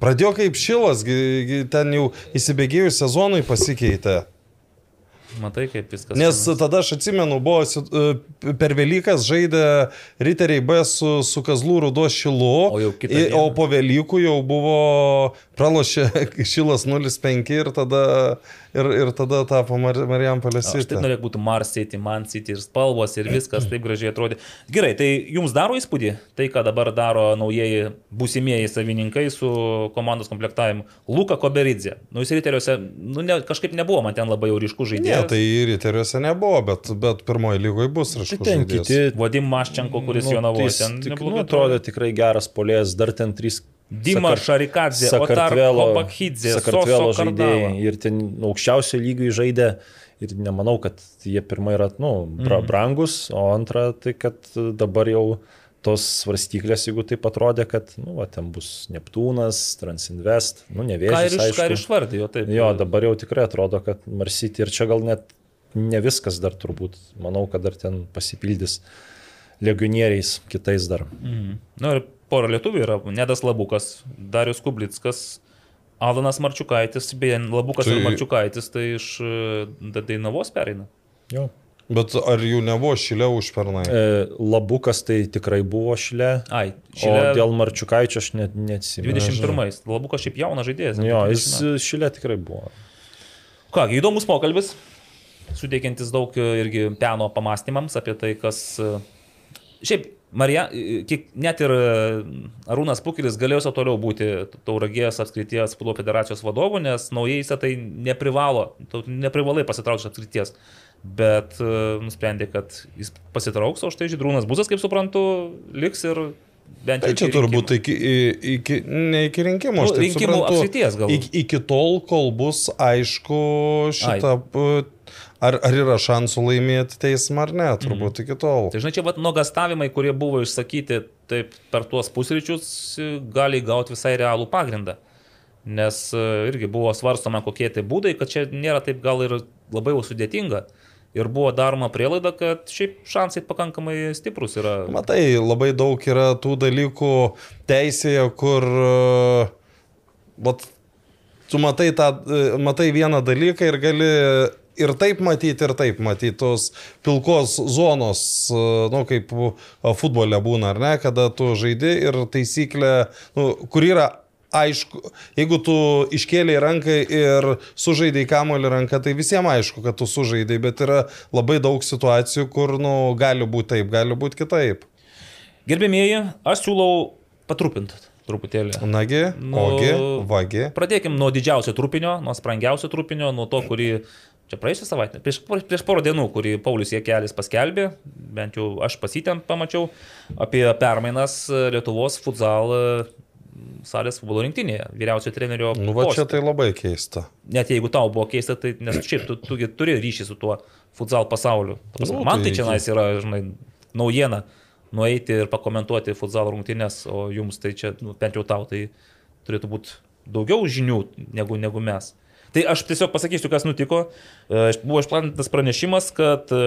Pradėjo kaip šilas, ten jau įsibėgėjus sezonui pasikeitė. Matai, kaip viskas. Nes tada aš atsimenu, buvo e, per Velykas žaidė Riteriai B su, su Kazlų Rudos šilu, O o po Velykų jau buvo pralošė šilas 0,5 ir tada, ir, ir tada tapo Mar Marijampolės Aš taip City. norėjau būtų Mars City, Man City ir spalvos ir viskas taip gražiai atrodė. Gerai, tai jums daro įspūdį tai, ką dabar daro naujieji būsimieji savininkai su komandos komplektavimu. Luka Koberidze. Nu, jis ryteriuose, nu, ne, kažkaip nebuvo man ten labai jau ryškų Ne, žaidėjas. tai riteriuose nebuvo, bet, bet pirmoji lygoje bus Tai raškas. ten kiti. Vadim Maščenko, kuris nu, jo navo, tai ten tik, nu, atrodė tikrai geras polės, dar ten trys. Dima Šarikadze, Sakartvelo, Otar Kobakhidze, Sakartvelo žaidėjai ir ten aukščiausio lygio žaidė ir nemanau, kad jie pirmai yra, nu, bra, Mhm. brangus, o antra, tai kad dabar jau tos svarstyklės, jeigu taip atrodė, kad, nu, va, ten bus Neptūnas, Transinvest, nu, ne Ką ir, iš, ką ir aišku. išvardijo, taip. Jo, dabar jau tikrai atrodo, kad Marsyti ir čia gal net ne viskas dar turbūt, manau, kad dar ten pasipildys legionieriais kitais dar. Mhm. Na ir pora lietuvių yra Nedas Labukas, Darius Kublickas, Alanas Marčiukaitis, beje, Labukas tai... ir Marčiukaitis tai iš e, Da- Dainavos pereina. Jo. Bet ar jų nebuvo šilė už pernai? E, labukas tai tikrai buvo šilė. Ai, O šilė dėl Marčiukaičio aš net neatsimenu. 21. Labukas šiaip jaunas žaidėjas. Jo, 20 jis šilė tikrai buvo. Ką, įdomus pokalbis, suteikiantis daug e, irgi peno pamastymams apie tai, kas... e, Šiaip, Marija, net ir e, Arūnas Pukelis galėjo sau toliau būti Tauragės apskrities futbolo federacijos vadovu, nes naujai jis tai neprivalo, neprivalai pasitraukti iš apskrities. Bet e, nusprendė, kad jis pasitrauks, o štai Žydrūnas Buzas, kaip suprantu, liks ir bent Tai jau čia iki turbūt iki, iki, ne iki rinkimų, Nu, aš taip rinkimų suprantu. apskrities gal. Iki, iki tol, kol bus aišku šitą, p- ar, ar yra šansų laimėti teismą ar ne, turbūt iki tol. Tai žinai, čia vat nuogastavimai, kurie buvo išsakyti taip per tuos pusryčius, gali gauti visai realų pagrindą. Nes e, irgi buvo svarstama, kokie tai būdai, kad čia nėra taip gal ir labai jau sudėtinga. Ir buvo daroma prielaida, kad šiaip šansai pakankamai stiprus yra. Matai, labai daug yra tų dalykų teisėje, kur... Vat, tu matai, tą, e, matai vieną dalyką ir gali ir taip matyti, ir taip matyti tos pilkos zonos, e, nu, kaip e, futbole būna, ar ne, kada tu žaidi ir taisyklė, nu, kur yra aišku, jeigu tu iškėlėjai ranką ir sužaidai kamolį ranką, tai visiems aišku, kad tu sužaidai, bet yra labai daug situacijų, kur, nu, gali būti taip, gali būti kitaip. Gerbėmieji, aš siūlau patrupinti truputėlį. Nagi, Nu, ogi, vagi. Pradėkim nuo didžiausio trupinio, nuo sprangiausio trupinio, nuo to, kurį čia praėjusią savaitę, prieš, prieš porą dienų, kurį Paulius Jekelis paskelbė, bent jau aš pasitėm pamačiau, apie permainas Lietuvos futsal e, salės futbolo rinktinėje, vyriausio trenerio. Nu, va čia poste. tai labai keista. Net jeigu tau buvo keista, tai nes šiaip tu, tu, gi turi ryšį su tuo futsal pasauliu. Prasme, Nu, Man tai tai- čia nais yra, žinai, naujiena nueiti ir pakomentuoti futsal rungtynės, o jums tai čia, nu, bent jau tau, tai turėtų būti daugiau žinių negu, negu mes. Tai aš tiesiog pasakysiu, kas nutiko. E, Buvo išplatintas pranešimas, kad e,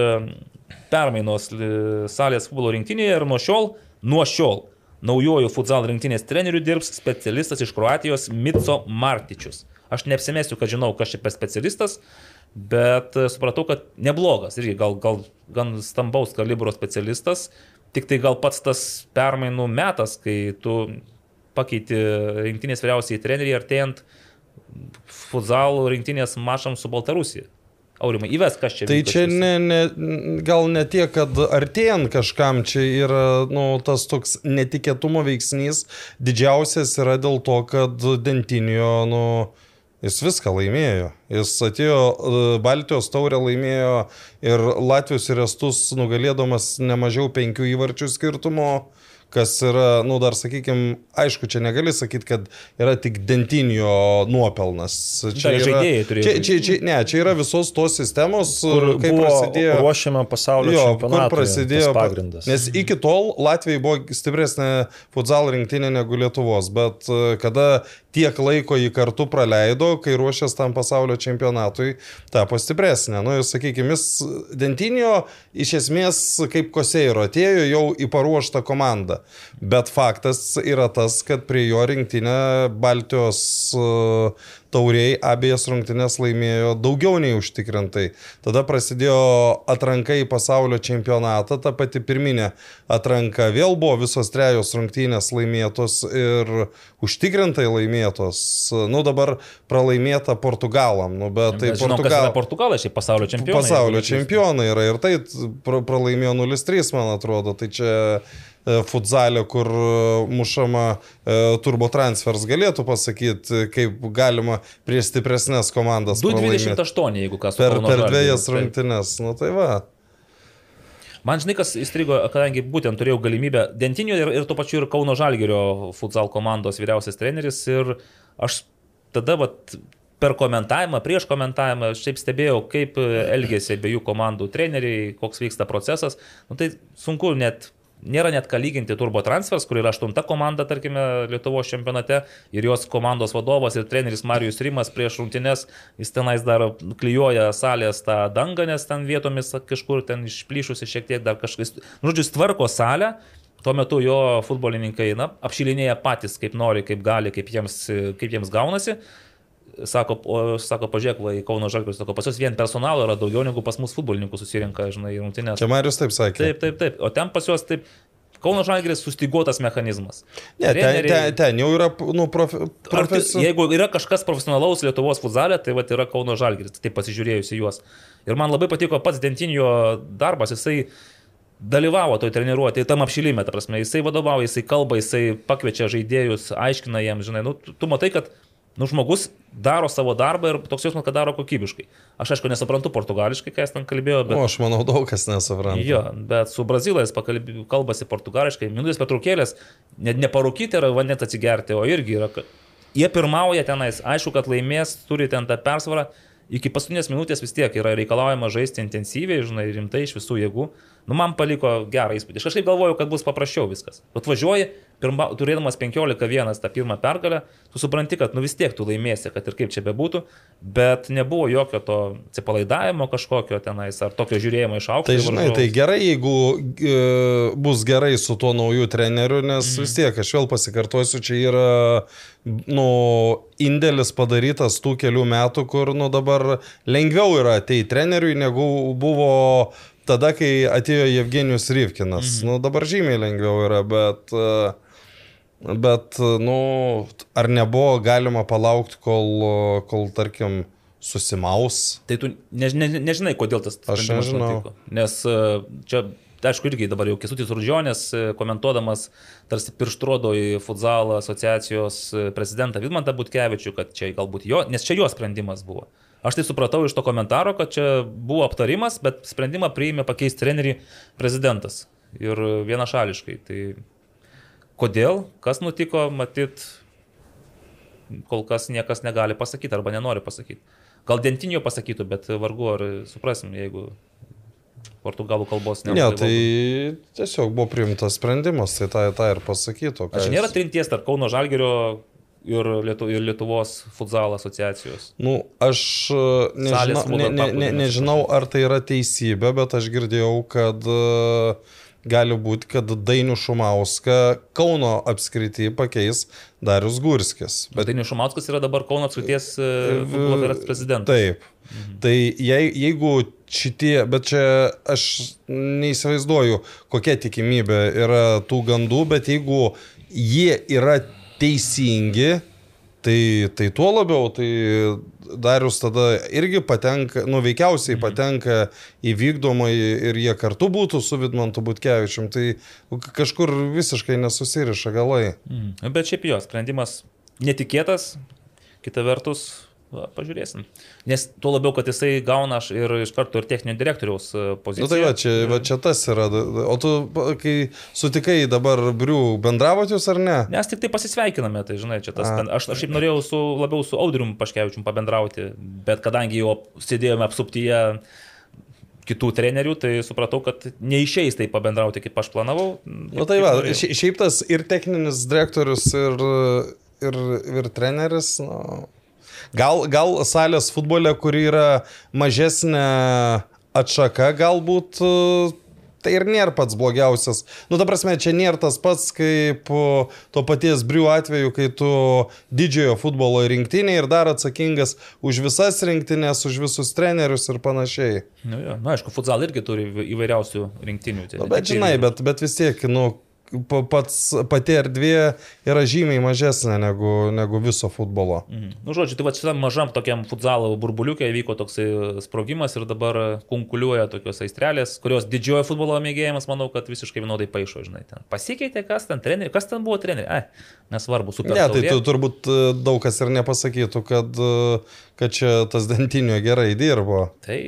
permainos e, salės futbolo rinktinėje ir nuo šiol, nuo šiol naujojų futsal rinktinės trenerių dirbs specialistas iš Kroatijos Mitso Martičius. Aš neapsimesiu, kad žinau, kas čia per specialistas, bet supratau, kad neblogas, irgi gal, gal gan stambaus kalibro specialistas, tik tai gal pats tas permainų metas, kai tu pakeiti rinktinės vyriausiai treneriai artėjant futsal rinktinės mašam su Baltarusija. Aurimai, įves kas čia Tai čia ne, ne, gal ne tiek, kad artėjant kažkam čia yra nu, tas toks netikėtumo veiksnys, didžiausias yra dėl to, kad Dentinio, nu, jis viską laimėjo. Jis atėjo e, Baltijos taurę laimėjo ir Latvijos ir Estus nugalėdamas nemažiau penkių įvarčių skirtumo kas yra, nu dar sakykime, aišku, čia negali sakyti, kad yra tik dentinio nuopelnas. Čia Dar yra, žaidėjai turėjo čia, čia, čia, ne, čia yra visos tos sistemos, Kur kaip buvo prasidėjo. ruošiama pasaulio Jo, kur čempionatui. prasidėjo pagrindas. Nes iki tol Latvijai buvo stipresnė futsal rinktinė negu Lietuvos, bet e, kada tiek laiko jį kartu praleido, kai ruošės tam pasaulio čempionatui, tapo stipresnė. Nu, ir sakykime, jis Dentinio iš esmės kaip Koseiro atėjo jau į paruoštą komandą. Bet faktas yra tas, kad prie jo rinktinė Baltijos tauriai abiejas rungtynės laimėjo daugiau nei užtikrintai. Tada prasidėjo atranka į pasaulio čempionatą, ta pati pirminė atranka vėl buvo visos trejos rungtynės laimėtos ir užtikrintai laimėtos. Nu dabar pralaimėta Portugalam, nu, bet tai Mes žinom, Portugal... Portugalai, šiaip pasaulio čempionai. Pasaulio čempionai yra ir tai pra- pralaimėjo 0-3, man atrodo. Tai čia e, futzalė, kur e, mušama e, turbo transfers galėtų pasakyti, kaip galima prieš stipresnės komandas pralaimėti. 2.28, jeigu kas Per, per dviejas rungtynes. Nu tai va. Man žinai, kas įstrigo, kadangi būtent turėjau galimybę Dentinio ir, ir tuo pačiu ir Kauno Žalgirio futsal komandos vyriausias treneris ir aš tada vat, per komentavimą, prieš komentavimą, šiaip stebėjau, kaip elgėsi abiejų komandų treneriai, koks vyksta procesas. Nu, tai sunku net, nėra net ką lyginti Turbo Transfers, kur yra aštunta komanda, tarkime, Lietuvos čempionate ir jos komandos vadovas ir treneris Marijus Rimas prieš rungtynes, jis tenais dar klyjuoja salės tą dangą, nes ten vietomis kažkur ten išplyšusi šiek tiek dar kažkas. Nu, žodžiu, tvarko salę. Tuo metu jo futbolininkai na, apšilinėja patys, kaip nori, kaip gali, kaip jiems, kaip jiems gaunasi. Sako, o, sako pažiūrėk, į Kauno Žalgiris, sako, pas jūs vien personalo yra daugiau negu pas mus futbolininkų susirinka, žinai, rungtynės. Čia Marius taip sakė. Taip, taip, taip. O ten pas juos taip. Kauno Žalgiris sustiguotas mechanizmas. Ne, ten, Treneriai- ten, ten jau yra nu, profi, tai, profesionalus. jeigu yra kažkas profesionalaus Lietuvos futzalė, tai vat yra Kauno Žalgiris, taip pasižiūrėjus į juos. Ir man labai patiko pats Dentinio darbas, jisai dalyvavo toj treniruotėje, tam apšilime, ta prasme, jisai vadovauja, jisai kalba, jisai pakviečia žaidėjus, aiškina jiems, žinai, nu, tu matai, kad nu, žmogus daro savo darbą ir toks jausmas, kad daro kokybiškai. Aš aišku nesuprantu portugališkai, ką jis ten kalbėjo, bet... O, aš manau, daug kas nesupranta. Jo, bet su brazilais pakalbė, kalbasi portugališkai, minutės pertraukėlės, net neparūkyti ar vandens atsigerti, o irgi yra, jie pirmauja tenais, aišku, kad laimės, turi ten tą persvarą, iki paskutinės minutės vis tiek yra reikalaujama žaisti intensyviai, žinai, rimtai iš visų jėgų. Nu, man paliko gerą įspūdį. Aš kažkaip galvoju, kad bus paprasčiau viskas. Atvažiuoji, pirma, turėdamas 15-1 tą pirmą pergalę, tu supranti, kad nu vis tiek tu laimėsi, kad ir kaip čia bebūtų, bet nebuvo jokio to atsipalaidavimo kažkokio tenais ar tokio žiūrėjimo iš aukšto. Tai žinai, varžovus. tai gerai, jeigu e, bus gerai su tuo nauju treneriu, nes mm. vis tiek, aš vėl pasikartosiu, čia yra, nu, indėlis padarytas tų kelių metų, kur, nu, dabar lengviau yra ateiti treneriui, negu buvo tada, kai atėjo Evgenijus Ryvkinas. Mm. Nu, dabar žymiai lengviau yra, bet... e, Bet, nu, ar nebuvo galima palaukti, kol, kol tarkim, susimaus? Tai tu ne, ne, nežinai, kodėl tas Aš nežinau. nutiko. Nes e, čia, aišku, irgi dabar jau Kesutis Rudžionės, e, komentuodamas, tarsi pirštrodo į futzalo asociacijos e, prezidentą Vidmantą Butkevičių, kad čia galbūt jo, nes čia jo sprendimas buvo. Aš tai supratau iš to komentaro, kad čia buvo aptarimas, bet sprendimą priėmė pakeisti trenerį prezidentas. Ir vienašališkai. Tai kodėl, kas nutiko, matyt, kol kas niekas negali pasakyti arba nenori pasakyti. Gal dentinio pasakytų, bet vargu ar suprasim, jeigu portugalų kalbos Ne, nelabai tai tiesiog buvo priimtas sprendimas, tai tą, tą ir pasakytų. Aš nėra trinties tarp Kauno Žalgerio ir, Lietu, ir Lietuvos futzalo asociacijos. Nu, aš e, nežinau, ne, ne, ne, nežinau, ar tai yra teisybė, bet aš girdėjau, kad e, gali būti, kad Dainių Šumauską Kauno apskrity pakeis Darius Gurskis. Bet Dainis Šumauskas yra dabar Kauno apskrities e, federacijos prezidentas. Taip. Mhm. Tai jei, jeigu šitie, bet čia aš neįsivaizduoju, kokia tikimybė yra tų gandų, bet jeigu jie yra teisingi, tai, tai tuo labiau, tai Darius tada irgi patenka, nu veikiausiai patenka į vykdomą ir jie kartu būtų su Vidmantu Butkevičium, tai kažkur visiškai nesusiriša galai. Mhm. Bet šiaip jo sprendimas netikėtas, kita vertus, va, pažiūrėsim. Nes tuo labiau, kad jisai gauna aš ir iš karto ir techninio direktoriaus e, Na poziciją. nu, tai va čia, va čia tas yra. O tu, kai sutikai dabar Briu, bendravot jūs ar ne? Mes tik tai pasisveikiname, tai žinai, čia tas, A. ben- aš, aš šiaip norėjau su, labiau su Audrium Paškevičium pabendrauti, bet kadangi jau sėdėjome apsuptyje kitų trenerių, tai supratau, kad neišeis tai pabendrauti, kaip aš planavau. Na nu, tai va, šia- šiaip tas ir techninis direktorius, ir, ir, ir treneris. Nu, gal, gal salės futbole, kuri yra mažesnė atšaka, galbūt e, tai ir nėra pats blogiausias. Nu, ta prasme, čia nėra tas pats kaip o, to paties Briu atveju, kai tu didžiojo futbolo rinktinė ir dar atsakingas už visas rinktinės, už visus trenerius ir panašiai. Nu, jo. Na, aišku, futsal irgi turi įvairiausių rinktinių. Tai Nu, bet žinai, bet, bet vis tiek, nu, pats, pati erdvė yra žymiai mažesnė negu, negu viso futbolo. Mhm. Nu, žodžiu, tai va šitam mažam tokiam futsalo burbuliukė įvyko toksai sprogimas ir dabar kunkuliuoja tokios aistrelės, kurios didžiojo futbolo mėgėjimas, manau, kad visiškai vienodai paaišo, žinai, ten pasikeitė, kas ten treneri, kas ten buvo treneri, ai, nesvarbu, super. Ne, tai tu turbūt e, daug kas ir nepasakytų, kad, e, kad čia tas dentinio gerai dirbo. Tai,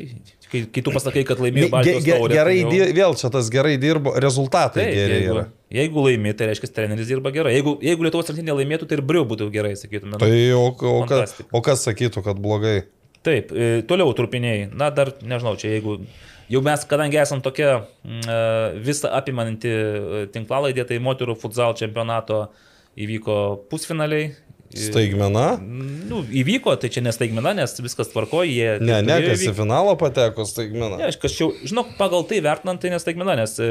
kai, kai tu pasakai, kad laimėjo Ge, Baltijos ge, taurę, gerai, tai jau- di, vėl čia tas gerai dirbo, rezultatai Taip, geri jeigu, yra. jeigu laimi, tai reiškia, treneris dirba gerai. Jeigu, jeigu Lietuvos rinktinė laimėtų, tai ir Briu būtų gerai, sakytume. Tai o, o, kas, Fantastika. o kas sakytų, kad blogai? Taip, e, toliau trupiniai. Na, dar nežinau, čia jeigu jau mes, kadangi esam tokia mm, e, visą apimanti e, tinklalaidė, tai moterų futsal čempionato įvyko pusfinaliai. E, Staigmena? Nu, įvyko, tai čia nestaigmena, nes viskas tvarko, jie... Ne, ne, kas į finalą pateko staigmena. Ne, aš kažkaip, žinok, pagal tai vertinant, tai nestaigmena, nes e,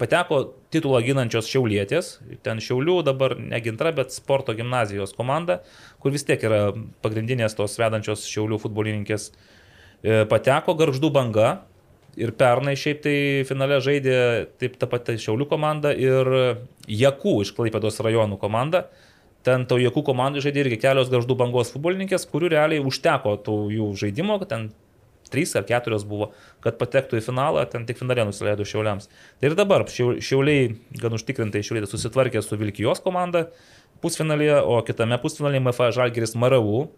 pateko titulą ginančios šiaulietės, ten šiaulių dabar negintra, bet sporto gimnazijos komanda, kur vis tiek yra pagrindinės tos vedančios šiaulių futbolininkės, e, pateko garždų banga. Ir pernai šiaip tai finale žaidė taip ta pati Šiaulių komanda ir Jakų iš Klaipėdos rajonų komanda. Ten to Jakų komandai žaidė irgi kelios garždų bangos futbolininkės, kurių realiai užteko tų jų žaidimo, kad ten trys ar keturios buvo, kad patektų į finalą, ten tik finale nusileido Šiauliams. Tai ir dabar Šiau- Šiauliai gan užtikrintai Šiauliai susitvarkė su Vilkijos komanda pusfinalėje, o kitame pusfinalėje MFA Žalgiris Maravų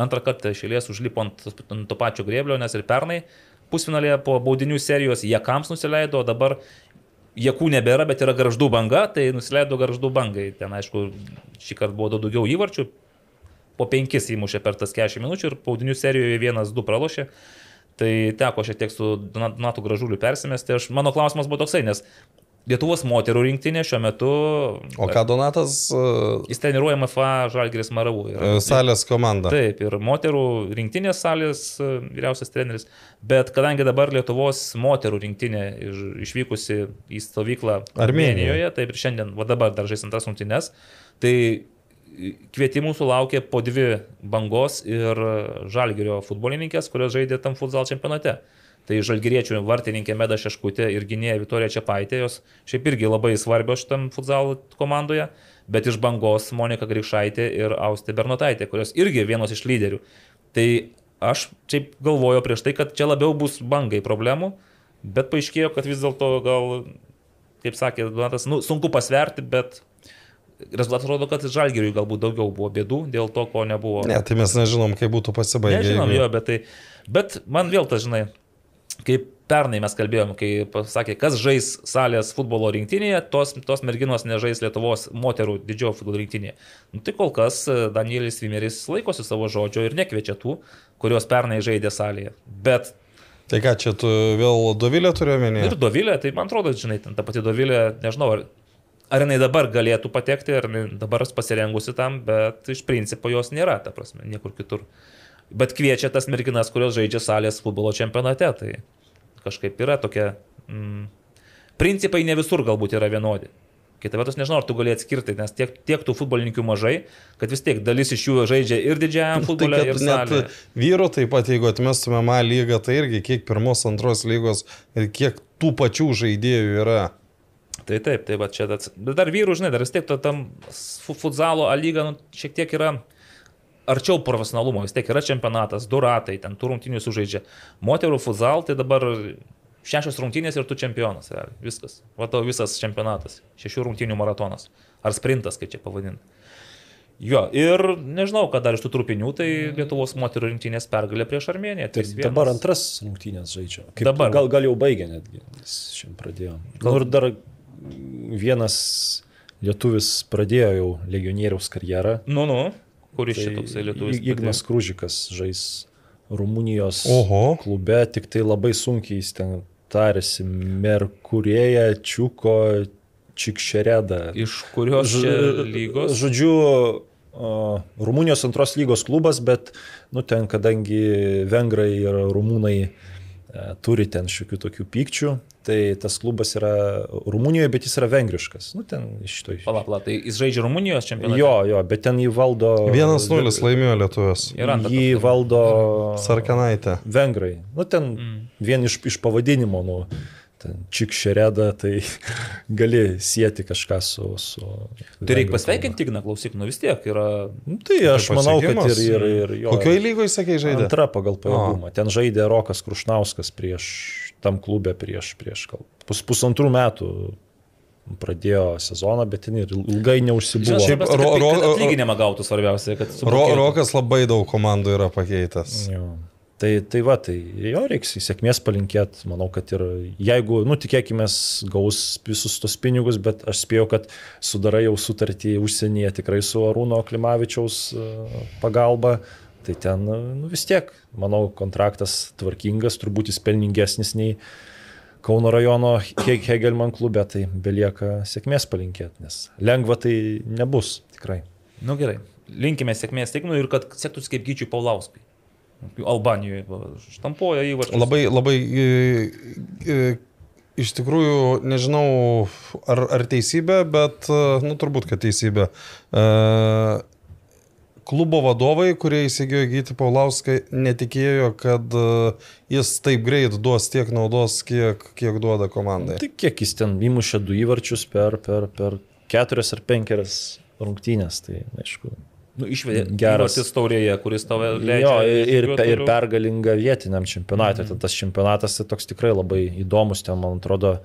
antrą kartą išėlės užlipo ant, ant to pačio grėblio, nes ir pernai pusfinalėje po baudinių serijos Jekams nusileido, o dabar Jekų nebėra, bet yra garždų banga, tai nusileido garždų bangai. Ten, aišku, šį kartą buvo daug daugiau įvarčių, po penkis įmušė per tas 40 minučių ir baudinių serijoje vienas du pralošė. Tai teko šiek tiek su Donatu Gražuliu persimesti. Aš, mano klausimas buvo toksai, nes Lietuvos moterų rinktinė šiuo metu... O ką Donatas uh, Jis treniruoja MFA Žalgiris Maravų. Ir- salės komanda? Taip, ir moterų rinktinės salės e, vyriausias treneris. Bet kadangi dabar Lietuvos moterų rinktinė iš- išvykusi į stovyklą. Armėnijoje, taip ir šiandien, va dabar dar žais antras rungtynes, tai kvietimų sulaukė po dvi bangos ir žalgerio futbolininkės, kurios žaidė tam futsal čempionate. Tai žalgeriečių vartininkė Meda Šeškutė ir gynėja Vitorija Čiapaitė, jos šiaip irgi labai svarbios šitam futsal komandoje, bet iš bangos Monika Grikšaitė ir Austė Bernotaitė, kurios irgi vienos iš lyderių. Tai aš šiaip galvoju prieš tai, kad čia labiau bus bangai problemų, bet paaiškėjo, kad vis dėlto gal, kaip sakė Donatas, nu, sunku pasverti, bet rezultatas rodo, kad žalgeriui galbūt daugiau buvo bėdų dėl to, ko nebuvo. Ne, tai mes nežinom, kaip būtų pasibaigę. Nežinom jeigu- jo, bet tai. Bet man vėl tas, žinai, kaip pernai mes kalbėjom, kai pasakė, kas žais salės futbolo rinktinėje, tos, tos merginos nežais Lietuvos moterų didžiojo futbolo rinktinėje. Nu, tai kol kas e, Danielis Vimeris laikosi savo žodžio ir nekviečia tų, kurios pernai žaidė salėje. Bet Tai ką čia tu vėl Dovilė turiu omenyje? ir Dovilė, tai man atrodo, žinai, ten ta pati Dovilė, nežinau, ar, ar jinai dabar galėtų patekti, ar dabar pasirengusi tam, bet iš principo jos nėra, ta prasme, niekur kitur. Bet kviečia tas merginas, kurios žaidžia salės futbolo čempionate, tai kažkaip yra tokia... Mm, principai ne visur galbūt yra vienodi. Kita vertus, nežinau, ar tu gali atskirti, nes tiek, tiek tų futbolininkų mažai, kad vis tiek dalis iš jų žaidžia ir didžiajam Tai futbolui, kad ir net salėje. vyru taip pat, jeigu atmestumėm A lygą, tai irgi kiek pirmos, antros lygos ir kiek tų pačių žaidėjų yra. Tai taip, tai va čia, tas- bet dar vyrų, žinai, dar vis tiek to tam fu- futsalo A lyga nu, šiek tiek yra arčiau profesionalumo, vis tiek yra čempionatas, du ratai, ten tų rungtynių sužaidžia. Moterų futsal tai dabar šešios rungtynės ir tu čempionas, realiai, viskas. Va tau visas čempionatas, šešių rungtynių maratonas. Ar sprintas, kaip čia pavadinti. Jo, ir nežinau, kad dar iš tų trupinių, tai Lietuvos moterų rinktinės pergalė prieš Armėniją. Tai 3:1. dabar antras rungtynės žaidžia. Kaip, Dabar. Gal, gal jau baigė netgi, nes šiandien pradėjo. Gal ir dar vienas lietuvis pradėjo jau legionieriaus karjerą. Nu, nu, kuris Tai čia toksai lietuvis. Ignas Krūžikas žais Rumunijos Oho. klube, tik tai labai sunkiai jis ten tarėsi Merkurėja, Čiuko, Čikšereda. Iš kurios lygos? Žodžiu, Rumunijos antros lygos klubas, bet, nu, ten, kadangi vengrai ir rumūnai e, turi ten šiokių tokių pykčių, tai tas klubas yra Rumunijoje, bet jis yra vengriškas. Nu, ten iš to iš. Pala, pala, tai jis žaidžia Rumunijos čempionate. Jo, jo, bet ten jį valdo. 1-0 laimėjo antrą Jį valdo Sarkanaitė. vengrai. Nu, ten mm. vien iš, iš pavadinimo, nu, ten Čikšereda, tai gali sieti kažką su... su Tai reikia pasveikinti, Igna, klausyk, nu vis tiek yra... Nu, tai aš Tai manau, kad ir, ir, ir jo. Kokioje lygoje, sakai, žaidė? Antra pagal pajėgumą. Ten žaidė Rokas Krušnauskas prieš tam klube prieš, prieš gal pus, pusantrų metų pradėjo sezoną, bet ten ir ilgai neužsibuvo. Šiaip ro- ro- atlyginimą gautų svarbiausia, kad Ro, sumokėtų. Rokas labai daug komandų yra pakeitęs. Jo. Tai, tai va, tai jo reiks sėkmės palinkėti, manau, kad ir jeigu, nu, tikėkime, gaus visus tos pinigus, bet aš spėjau, kad sudarai jau sutartį užsienyje tikrai su Arūno Klimavičiaus e, pagalba, tai ten, nu, vis tiek, manau, kontraktas tvarkingas, turbūt jis pelningesnis nei Kauno rajono He- Hegelman klube, tai belieka sėkmės palinkėti, nes lengva tai nebus, tikrai. Nu gerai, linkime sėkmės Ignui ir kad sektųsi kaip Gyčiui Paulauskai. Albanijoje štampuoja įvarčius. Labai, labai, iš tikrųjų, nežinau, ar, ar teisybė, bet, nu, turbūt, kad teisybė. E, klubo vadovai, kurie įsigijo Gyti Paulauskai, netikėjo, kad e, jis taip greit duos tiek naudos, kiek, kiek duoda komandai. Tai kiek jis ten įmušė du įvarčius per, per, per keturias ar penkerias rungtynės, tai aišku. Nu, išvedė Geras. taurėje, kuris tave leidžia. Jo, ir, ir, ir pergalinga vietiniam čempionatui. Mhm. Tas čempionatas tai toks tikrai labai įdomus, ten man atrodo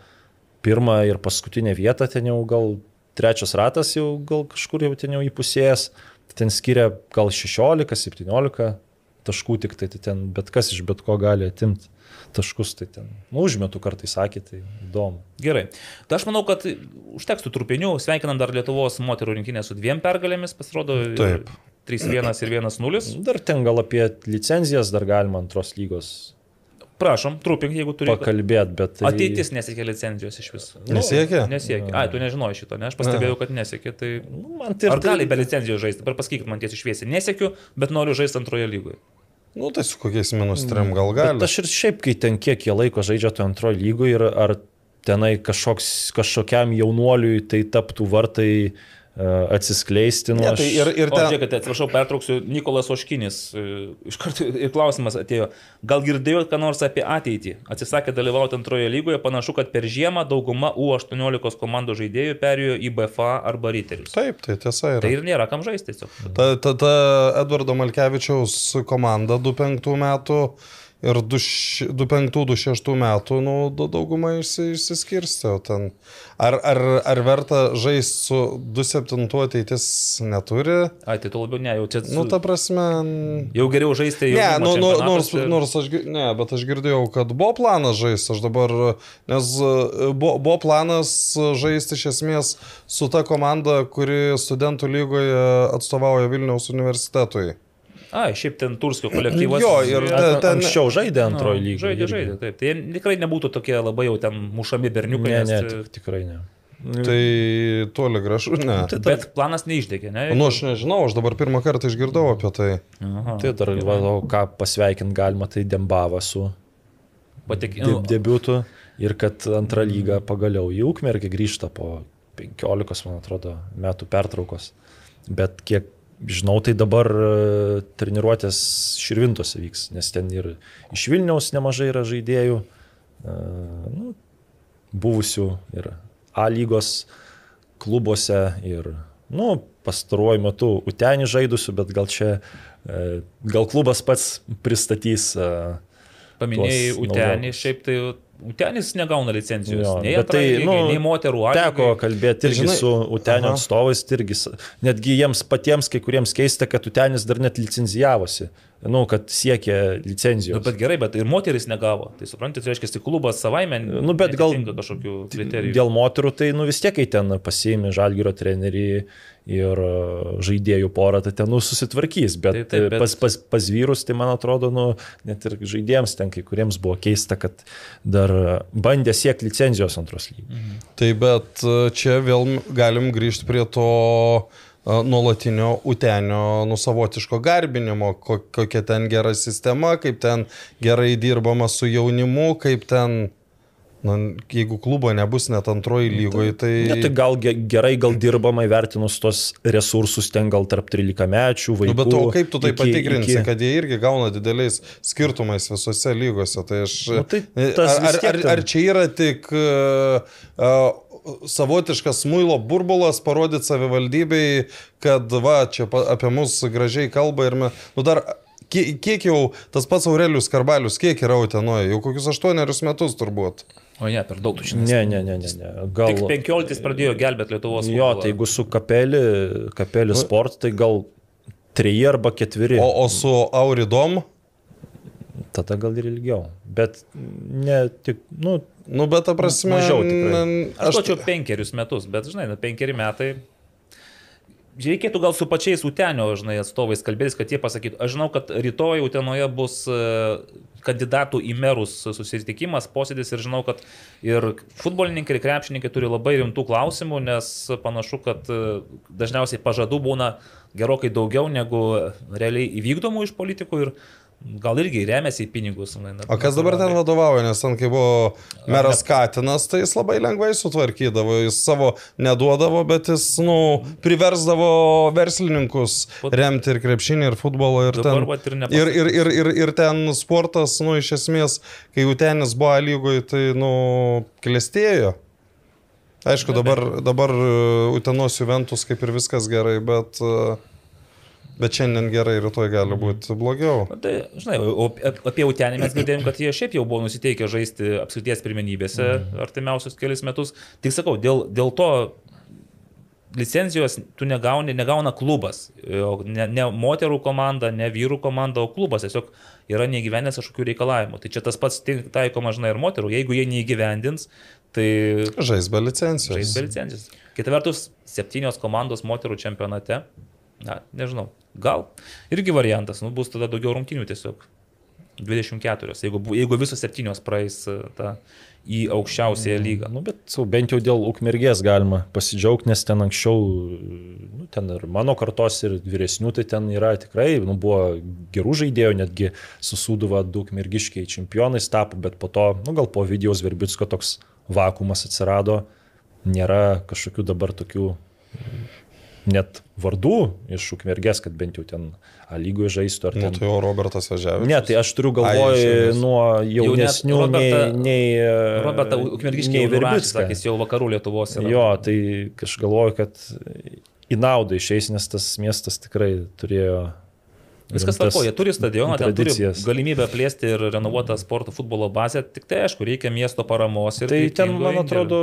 pirmą ir paskutinę vietą, ten jau gal trečias ratas jau gal kažkur jau ten jau įpusėjęs, ten skiria gal 16-17 taškų tik tai, tai ten bet kas iš bet ko gali atimti taškus, tai ten, nu, užmetu kartais sakė, tai įdomu. Gerai. Tai aš manau, kad užteks tų trupinių. Sveikinam dar Lietuvos moterų rinkinę su dviem pergalėmis, pasirodo. ir Taip. 3-1 ir 1-0. Dar ten gal apie licenzijas dar galima antros lygos Prašom, trupink, jeigu turi. pakalbėti, bet... Tai... Ateitis nesiekia licenzijos iš viso. Nesiekia? Nesiekia. Ai, tu nežinojai šito, ne? Aš pastebėjau, kad nesiekia. Tai... Nu, man tai Ar gali be licenzijos žaisti? Dabar pasakykit man tiesiai šviesiai. Nesiekiu, bet noriu žaisti antroje lygoje. Nu, tai su kokiais minus trim gal Bet gali. aš ir šiaip, kai ten kiek jie laiko žaidžia to antrojo lygoje ir ar tenai kažkoks, kažkokiam jaunuoliui tai taptų vartai atsiskleisti. Nu, Ne, tai ir, ir O, ten, žiūrėkite, atsiprašau, pertrauksiu, Nikolas Oškinis. Iš karto ir klausimas atėjo. Gal girdėjot ką nors apie ateitį? Atsisakė dalyvauti antroje lygoje, panašu, kad per žiemą dauguma U18 komandų žaidėjų perėjo į BFA arba Riterius. taip, tai tiesa Tai yra. ir nėra kam žaisti tiesiog. Ta, ta, ta Edvardo Malkevičiaus komanda 25 metų ir 25-26 metų, nu, da- dauguma išsi, išsiskirstė. Ar, ar, ar verta žaisti su 27 ateitis neturi? Ai, tu labiau ne, jau čia... Su... Nu, ta prasme. Jau geriau žaisti jau. Ne, nu, nu, nors, nors aš, ne, bet aš girdėjau, kad buvo planas žaisti, aš dabar, nes e, buvo, buvo planas žaisti iš esmės su ta komanda, kuri studentų lygoje atstovauja Vilniaus universitetui. Ai, šiaip ten Turskio kolektyvas. Jo, ir ta- ten- Anksčiau žaidė Nu, antrojo lygoje. Žaidė, žaidė, taip. Tai tikrai nebūtų tokie labai jau ten mušami berniukai. Ne, nes, ne, e, tik, tikrai ne. Tai toli gražu, ne. Tai dar, Bet planas neišdegė, ne? Nu, aš nežinau, aš dabar pirmą kartą išgirdau apie tai. Aha. tai dar va, o ką pasveikinti galima, tai Dembava su Patek... de, nu, debiutu ir kad antrą lygą pagaliau į Ukmergį grįžta po 15, man atrodo, metų pertraukos. Bet kiek žinau, tai dabar e, treniruotės Širvintose vyks, nes ten ir iš Vilniaus nemažai yra žaidėjų, e, nu, buvusių ir A lygos klubuose ir, nu, pastaruoju metu Utenį žaidusių, bet gal čia, e, gal klubas pats pristatys Paminėjai Utenį, naujokus. šiaip tai Utenis negauna licenzijos. Jo, nei bet tai, antrai lygai, nu, nei moterų A Teko kalbėti Tai irgi žinai- su Utenio Aha. atstovais, tai irgi, netgi jiems patiems kai kuriems keista, kad Utenis dar net licenzijavosi, nu, kad siekė Nu, licenzijos. bet gerai, bet ir moteris negavo. Tai suprantate, tai reiškia, tai klubas savaime. Nu, bet gal- kažkokių kriterijų. Dėl moterų, tai nu vis tiek, kai ten pasiimi žalgyro trenerį ir e, žaidėjų porą, tai ten nu, susitvarkys, bet, Taip, taip, bet- Pas, pas, pas vyrus, tai man atrodo, nu, net ir žaidėjams ten kai kuriems buvo keista, kad dar e, bandė siekti licenzijos antros lygos. Tai bet e, čia vėl galim grįžti prie to a, nuolatinio utenio nusavotiško garbinimo, ko, kokia ten gera sistema, kaip ten gerai dirbama su jaunimu, kaip ten Na, jeigu klubo nebus net antroji lygoje, tai... Ne, tai gal ge- gerai, gal dirbama įvertinus tos resursus ten gal tarp 13 mečių vaikų. Nu, bet o kaip tu tai iki- patikrinsi, iki- kad jie irgi gauna dideliais skirtumais visose lygose? Tai aš... Nu, tai ar, ar, ar, ar čia yra tik uh, savotiškas muilo burbulas parodyti savivaldybei, kad va, čia apie mus gražiai kalba ir mes... Nu, dar, kie- Kiek jau tas pats Aurelius Karbalius, kiek yra Utenoje? Jau kokius aštuonerius metus turbūt. O ne, per daug tu šiandien. Ne, ne, ne, ne. ne. Gal... Tik 15 pradėjo gelbėti Lietuvos. Jo, futbolą. tai jeigu su kapeli, kapeli sport, tai gal treji arba ketveri. O, o su Auridom, Tada gal ir ilgiau. Bet ne tik, nu, nu bet ta prasme... Mažiau tikrai. n- Aš duočiau penkerius metus, bet žinai, nu, penkeri metai. Reikėtų gal su pačiais Utenio, žinai, atstovais kalbėtis, kad jie pasakytų, aš žinau, kad rytoj Utenoje bus e, kandidatų į merus susitikimas, posėdis ir žinau, kad ir futbolininkai, ir krepšininkai turi labai rimtų klausimų, nes panašu, kad e, dažniausiai pažadų būna gerokai daugiau negu realiai įvykdomų iš politikų ir gal irgi remiasi į pinigus. na- O kas dabar ten vadovauja, nes ten kai buvo meras Katinas, tai jis labai lengvai sutvarkydavo, jis savo neduodavo, bet jis, nu, priversdavo verslininkus remti ir krepšinį, ir futbolą, ir ten. ir Ir, ir, ir, ir, ten sportas, nu, iš esmės, kai jau tenis buvo lygoje, tai, nu, klestėjo. Aišku, dabar, dabar uh, Utenos Juventus kaip ir viskas gerai, bet, uh, bet šiandien gerai, rytoj gali būti blogiau. Na, Tai, žinai, apie Utenį mes girdėjom, kad jie šiaip jau buvo nusiteikę žaisti apskrities pirmenybėse artimiausius kelius metus. Tik sakau, dėl, dėl to licenzijos tu negauni, negauna klubas. O Ne, ne moterų komanda, ne vyrų komanda, o klubas tiesiog yra neįgyvendęs kažkokių reikalavimų. Tai čia tas pats taikoma, žinai, ir moterų. Jeigu jie neįgyvendins, tai Žais be licencijos. žais be licenzijos. Kita vertus, septynios komandos moterų čempionate. Na, nežinau. Gal irgi variantas, nu, bus tada daugiau rungtynių tiesiog. 24, jeigu, jeigu visos septynios praeis e, tą į aukščiausiąją lygą. Nu, bet sau, bent jau dėl ukmergės galima pasidžiaugti, nes ten anksčiau, nu, ten ir mano kartos, ir vyresnių, tai ten yra tikrai, nu, buvo gerų žaidėjų, netgi susūduva du ukmergiškiai čempionais tapo, bet po to, nu, gal po Vidijos Verbitsko toks vakumas atsirado, nėra kažkokių dabar tokių net vardų iš ukmergės, kad bent jau ten A lygoje žaistų ar Nu, ten. tai jau Robertas Važiavęs. Ne, tai aš turiu galvoj nuo jaunesnių nei, Robertą- nei, Roberta nei Ukmergiškiai jau Verbicką. Verbickas, sakys, jau vakarų Lietuvos yra. Jo, tai aš galvoju, kad į naudą išeis, nes tas miestas tikrai turėjo. Viskas tvarko, jie turi stadioną, ten turi galimybę plėsti ir renovuotą sporto futbolo bazę, tik tai aišku, reikia miesto paramos. Tai ten, man atrodo,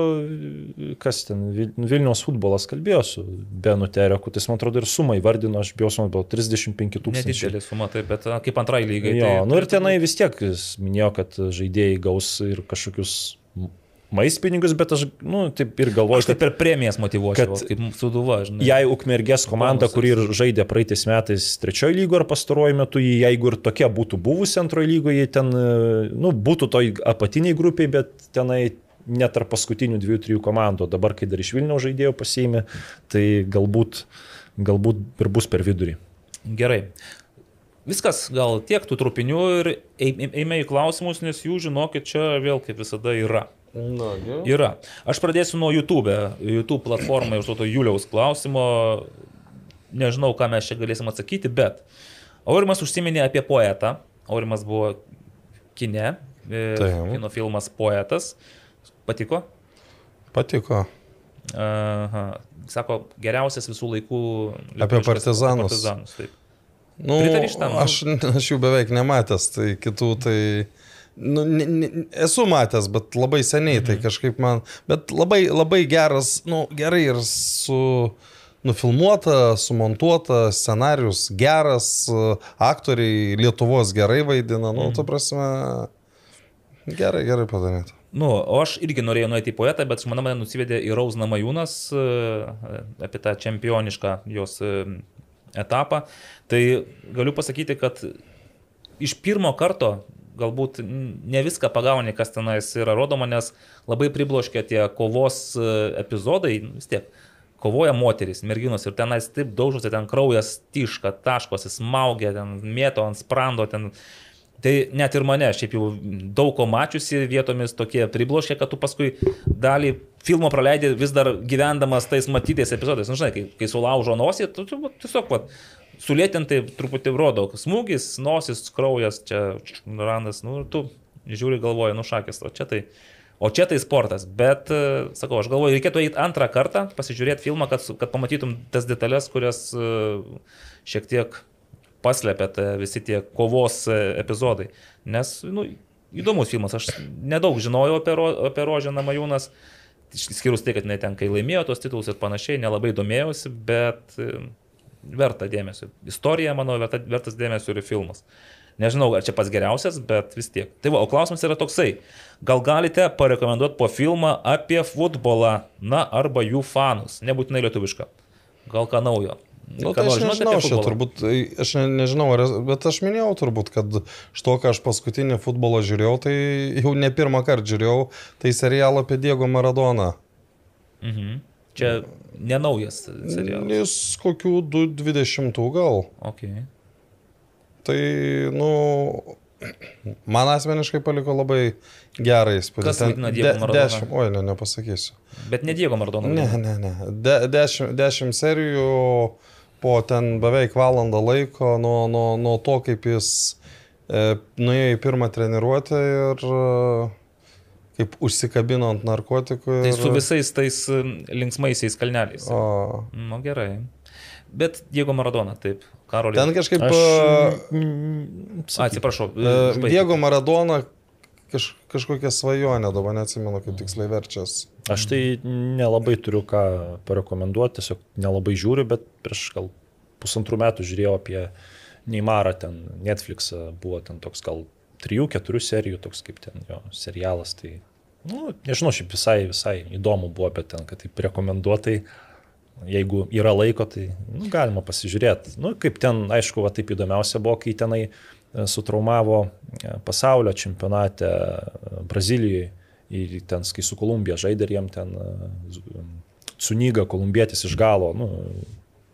kas ten, Vil- Vilniaus futbolas kalbėjo su Benu Tereku, tai jis, man atrodo, ir sumą įvardino, aš bijau, man buvo 35 tūkstančių. Nedidelė suma, taip, bet kaip antrai lygai. Jo, tai nu ir tenai vis tiek minėjo, kad žaidėjai gaus ir kažkokius maistpinigus, bet aš, nu, taip ir galvoju, Aš tai per premijas motivuočiau, kad- kaip suduva, žinai. Jei Ukmergės komanda, kuri ir žaidė praeitais metais trečiojo lygo ar pastaruoju metu, jeigu ir tokia būtų buvusi antrojo lygoje, ten, e, nu, būtų toj apatiniai grupiai, bet tenai net tarp paskutinių dviejų, trijų komandų, dabar, kai dar iš Vilniaus žaidėjų pasiėmė, tai galbūt, galbūt ir bus per vidurį. Gerai. Viskas, gal tiek tų trupinių ir ei- eime į klausimus, nes jų, žinokit, čia vėl kaip visada yra. Na, gerai. Yra. Aš pradėsiu nuo YouTube, YouTube platformai užduoto Juliaus klausimo. Nežinau, ką mes čia galėsim atsakyti, bet Aurimas užsiminė apie poetą. Aurimas buvo kine, e, Taip. kino filmas Poetas. Patiko? Patiko. Aha. Sako, geriausias visų laikų. Apie partizanus. partizanus taip. Nu, aš, aš jų beveik nematęs, tai kitų tai... Nu, ne, ne, esu matęs, bet labai seniai, Mhm. tai kažkaip man... Bet labai, labai geras, nu, gerai ir su... Nufilmuota, sumontuota, scenarius geras, aktoriai Lietuvos gerai vaidina, nu, Mhm. tu prasme, gerai, gerai padaryta. Nu, o aš irgi norėjau nueiti į poetą, bet žmona mane nusivedė į Rausną Majūnas e, apie tą čempionišką jos e, etapą. Tai galiu pasakyti, kad iš pirmo karto galbūt ne viską pagauni, kas tenais yra rodoma, nes labai pribloškia tie kovos e, epizodai, vis tiek. kovoja moteris, merginos ir tenais taip daužosi, ten kraujas tiška, taškosi, smaugia, ten mėto ant sprando, ten Tai net ir mane, šiaip jau daug ko mačiusi vietomis tokie pribloškė, kad tu paskui dalį filmo praleidai vis dar gyvendamas tais matytais epizodais. Nu, žinai, kai, kai sulaužo nosį, tu, tu tiesiog pat sulėtintai truputį rodo, smūgis, nosis, kraujas, čia randas, nu tu žiūri galvoji, nu šakės, o čia tai. O čia tai sportas, bet, e, sakau, aš galvoju, reikėtų eiti antrą kartą, pasižiūrėti filmą, kad, kad pamatytum tas detalės, kurias e, šiek tiek paslėpė visi tie kovos e, epizodai. Nes, nu, įdomus filmas, aš nedaug žinojau apie, ro, apie Rožę Namajūnas, skirus tai, kad jinai ten, kai laimėjo tos titulus ir panašiai, nelabai domėjausi, bet verta dėmesio. Istorija, manau, verta, vertas dėmesio ir filmas. Nežinau, ar čia pats geriausias, bet vis tiek. Tai va, o klausimas yra toksai. Gal galite parekomenduoti po filmą apie futbolą, na, arba jų fanus, nebūtinai lietuvišką. Gal ką naujo. Nu, tai aš nežinau, aš turbūt, tai aš ne, nežinau, bet aš minėjau turbūt, kad iš to, ką aš paskutinį futbolą žiūrėjau, tai jau ne pirmą kartą žiūrėjau, tai serialą apie Diego Maradoną. Mhm. Čia nenaujas serialas. Jis kokių 20 gal. Okay. Tai, nu, man asmeniškai paliko labai gerą įspūdį. Kas vaidina Diego Maradoną? De, dešimt, oi, ne, nepasakysiu. Bet ne Diego Maradoną. Ne, ne, ne. De, dešimt, dešimt serijų po ten beveik valandą laiko nuo, nuo, nuo to, kaip jis e, nuėjo į pirmą treniruotę ir e, kaip užsikabino ant narkotikų. Ir... Tai su visais tais linksmaisiais kalneliais. O. Nu gerai. Bet Diego Maradona, taip. Karolė. Ten kažkaip... Aš, e, mm, Atsiprašau. e, Diego Maradona kaž, kažkokią svajonę, dabar neatsimenu, kaip tiksliai verčias. Aš tai nelabai turiu ką parekomenduoti, tiesiog nelabai žiūriu, bet prieš gal pusantrų metų žiūrėjau apie Neymarą, ten Netflix buvo ten toks gal 3-4 serijų, toks kaip ten jo serialas. Tai, nu, nežinau, šiaip visai, visai įdomu buvo, bet ten, kad taip rekomenduotai, jeigu yra laiko, tai nu, galima pasižiūrėti. Nu, kaip ten, aišku, va, taip įdomiausia buvo, kai tenai e, sutraumavo e, pasaulio čempionate e, Brazilijoje ir ten, kai su Kolumbija žaidė ir jiem ten sunyga kolumbietis iš galo, nu,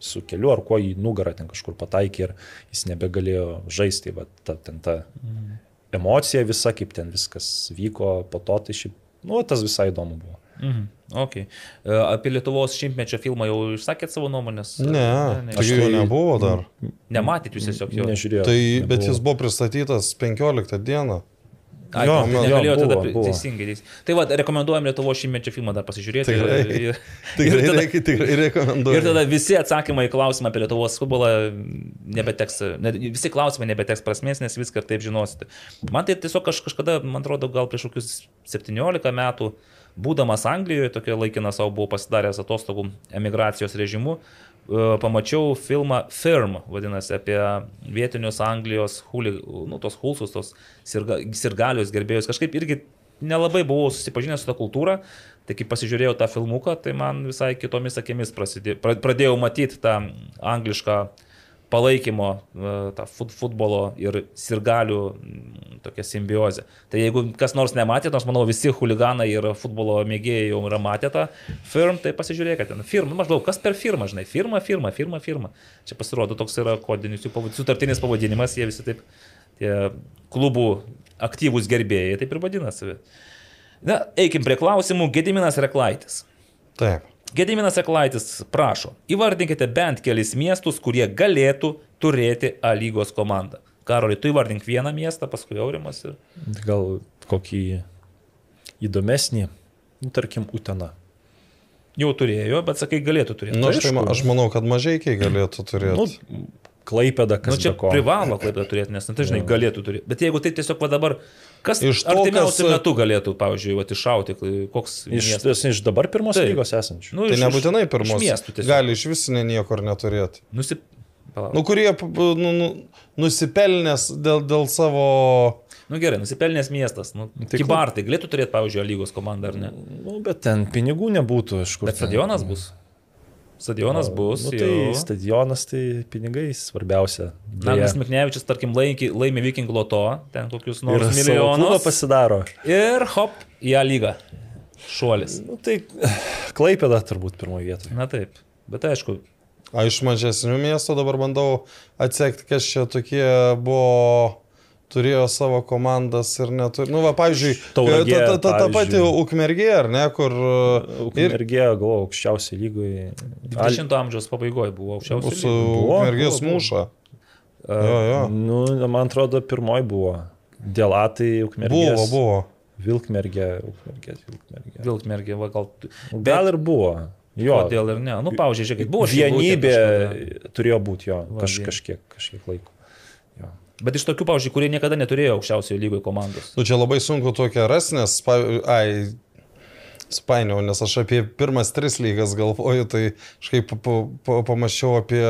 su keliu ar kuo į nugarą ten kažkur pataikė ir jis nebegalėjo žaisti. Va, ta, ten ta mhm. Emocija visa, kaip ten viskas vyko po to, tai šiaip, nu, tas visai įdomu buvo. Mhm. Okay. Apie Lietuvos šimtmečio filmą jau išsakėt savo nuomonės? Ne, ne, ne. aš jo nebuvo dar. Nematėt jūs tiesiog jo? Nežiūrėjau. Tai, nebuvo. bet jis buvo pristatytas 15 dieną. Ai, Jo, jo, jo, negalėjo buvo, tada buvo. teisingai. teisingai. Tai va, rekomenduojam Lietuvo šimtmečio filmą dar pasižiūrėti. Tikrai. Ir, ir, Tikrai, ir, tada, reikia, tikrai rekomenduoju. ir tada visi atsakymai į klausimą apie Lietuvos futbolą nebeteks, ne, visi klausimai nebeteks prasmės, nes viską taip žinosite. Man tai tiesiog aš kažkada, man atrodo, gal prieš kokius 17 metų, būdamas Anglijoje, tokia laikina savo buvau pasidaręs atostogų emigracijos režimu, e, pamačiau filmą Firm, vadinasi, apie vietinius Anglijos huli, nu, tos hulsus, tos sirga, sirgalius gerbėjus. Kažkaip irgi nelabai buvau susipažinęs su tą kultūrą, tai kai pasižiūrėjau tą filmuką, tai man visai kitomis akimis prasidė, pra- pradėjau matyti tą anglišką palaikymo, e, tą fut- futbolo ir sirgalių tokią simbiozę. Tai jeigu kas nors nematė, nors manau visi huliganai ir futbolo mėgėjai jau yra matę tą firm, tai pasižiūrėkite. ten. Firma, maždaug kas per firmą, žinai, firma, firma, firma, firma. Čia pasirodo toks yra kodinis sutartinis pavadinimas, jie visi taip, tie klubų aktyvūs gerbėjai, taip ir vadinasi. Na, eikim prie klausimų. Gediminas Reklaitis. Taip. Gediminas Eklaitis prašo, įvardinkite bent kelis miestus, kurie galėtų turėti A lygos komandą. Karoli, tu įvardink vieną miestą, paskui Aurimas ir... Gal kokį įdomesnį, nu, tarkim, Utena. Jau turėjo, bet sakai, galėtų turėti. Nu, aš, tai, aš manau, kad mažai galėtų turėti. Nu, Klaipėda, Nu, kas čia be ko. privalo klaipėdą turėti, nes, na, tai žinai, galėtų turėti. Bet jeigu tai tiesiog va dabar, kas Iš to, artimiausiu kas- metu galėtų, pavyzdžiui, va, iššauti, koks... Iš, miestas? iš dabar pirmos Taip. lygos esančių. Nu, tai iš- nebūtinai pirmos. Iš. Gali iš vis ne niekur neturėti. Nusip... Palauk. Nu, kurie nu, nu, nusipelnęs dėl, dėl savo... Nu gerai, nusipelnęs miestas. Nu, Tai tai Kibartai galėtų turėti, pavyzdžiui, lygos komandą ar ne? Nu, bet ten pinigų nebūtų, iš kur. Bet stadionas bus. Stadionas bus. Nu, jau. tai stadionas, tai pinigai svarbiausia. Naglis Miknevičius, tarkim, laimi, laimi Viking loto, ten kokius nors milijonus milijonus. pasidaro. Ir hop, į A lygą. šuolis. Nu, tai Klaipėda turbūt pirmoje vietoje. Na taip, bet aišku, A iš mažesnių miestų dabar bandau atsekti, kas čia tokie buvo, turėjo savo komandas ir neturi. Nu, va, pavyzdžiui, Tauragė, ta, ta, ta, ta pati. Ukmergė, ar ne, kur ir Ukmergė, galvoju, aukščiausiai lygoje. 20 amžiaus pabaigoje buvo aukščiausias. su Ukmergės mūša. Jo, jo. Nu, man atrodo, pirmoji buvo. Dėl A tai Ukmergė. Buvo, buvo. Vilkmergė, Ukmergė, Vilkmergė. Vilkmergė, va, gal. Gal ir buvo. Jo. Kodėl ir ne? Nu, pavyzdžiui, žiūrėkit, buvo Vienybė turėjo būti jo Va, kaž, kažkiek, kažkiek laiko. Bet iš tokių, pavyzdžiui, kurie niekada neturėjo aukščiausiojo lygoje komandos. Nu, čia labai sunku tokia ras, nes, ai, spainiau, nes aš apie pirmas tris lygas galvoju, tai kažkaip pa, pa, pamačiau apie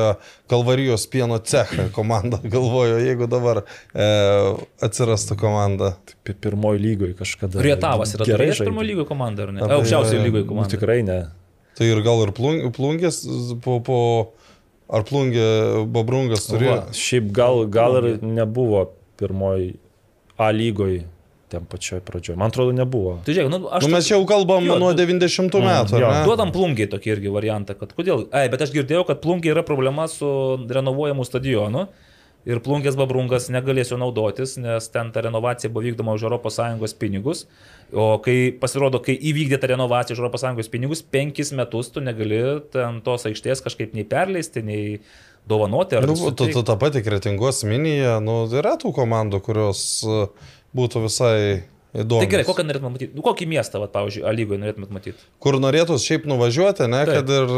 Kalvarijos pieno cechą komandą, galvoju, jeigu dabar e, atsirastų komanda. Pi- Pirmoji lygoje kažkada. Rietavas yra gerai turėjęs žaidė. pirmo lygio komandą, ar ne? Aukščiausiojo lygoje Nu, komanda. tikrai ne. Tai ir gal ir plung, plungės po, po ar plungė Bobrungas turėjo. Va, šiaip gal, gal ir nebuvo pirmoji A lygoje ten pačioj pradžioje. Man atrodo, nebuvo. Tai žiūrėk, nu, aš... Nu, mes čia jau kalbam Jo, nuo tu- 90 Mm, metų, jo. Duodam plungiai tokį irgi variantą, kad kodėl. Ai, bet aš girdėjau, kad plungiai yra problema su renovuojamu stadionu. Ir plungės babrungas negalės jo naudotis, nes ten ta renovacija buvo vykdoma už ES pinigus. O kai pasirodo, kai įvykdė tą renovaciją už ES pinigus, penkis metus tu negali ten tos aikštės kažkaip nei perleisti, nei dovanoti. ar Nu, tu, tu tą patį kretingos miniją, nu, yra tų komandų, kurios e, būtų visai įdomios. Tai gerai, kokią norėtumėt matyti? Nu, kokį miestą, vat, pavyzdžiui, A lygoje norėtumėt matyti? Kur norėtų šiaip nuvažiuoti, ne, Taip. kad ir...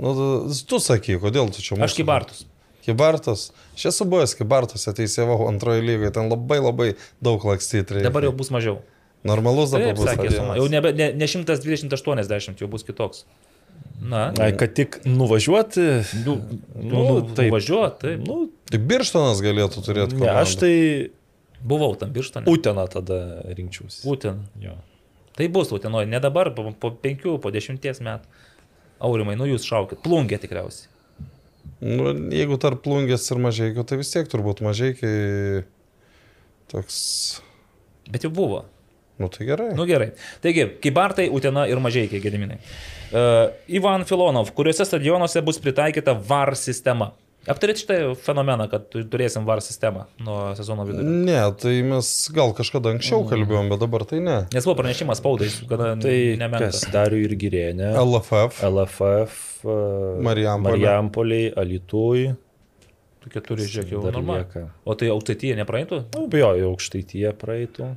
Nu, tu sakai, kodėl tu čia Aš kaip Bartus. Kibartas. Aš esu buvęs Kibartose, teisėjau antrojo lygoje, ten labai labai daug lakstyti. Dabar jau bus mažiau. Normalus dabar Taip, bus. sakė suma. Jau nebe, ne, ne 120-80, jau bus kitoks. Na, Ai, kad tik nuvažiuoti. nu, nu, nu, taip. važiuoti, taip. Nu, Tai Birštonas galėtų turėti ne, komandą. aš tai Buvau tam birštane. Uteną tada rinkčiausi. Būtent. Jo. Tai bus Utenoje, ne dabar, po, po penkių, po dešimties metų. Aurimai, nu jūs šaukit. Plungė tikriausiai. Nu, jeigu tarp plungės ir mažai, tai vis tiek turbūt mažai, kai toks... Bet jau buvo. Nu tai gerai. Nu gerai. Taigi, Kybartai, Utena ir Mažiekiai gediminai. Uh, Ivan Filonov, kuriuose stadionuose bus pritaikyta VAR sistema. Aptarėt šitą fenomeną, kad tu- turėsim VAR sistemą nuo sezono vidurio. Ne, tai mes gal kažkada anksčiau kalbėjom, bet dabar tai ne. Nes buvo pranešimas spaudai, kada Tai nemenkas. kas dariu ir gyrėnė. LFF. LFF. e, Marijampolė. Marijampoliai, Alitui. Tu keturi, žiūrėk, jau normaliai. O tai aukštaitėje nepraeitų? Nu, jo, aukštaityje praeitų.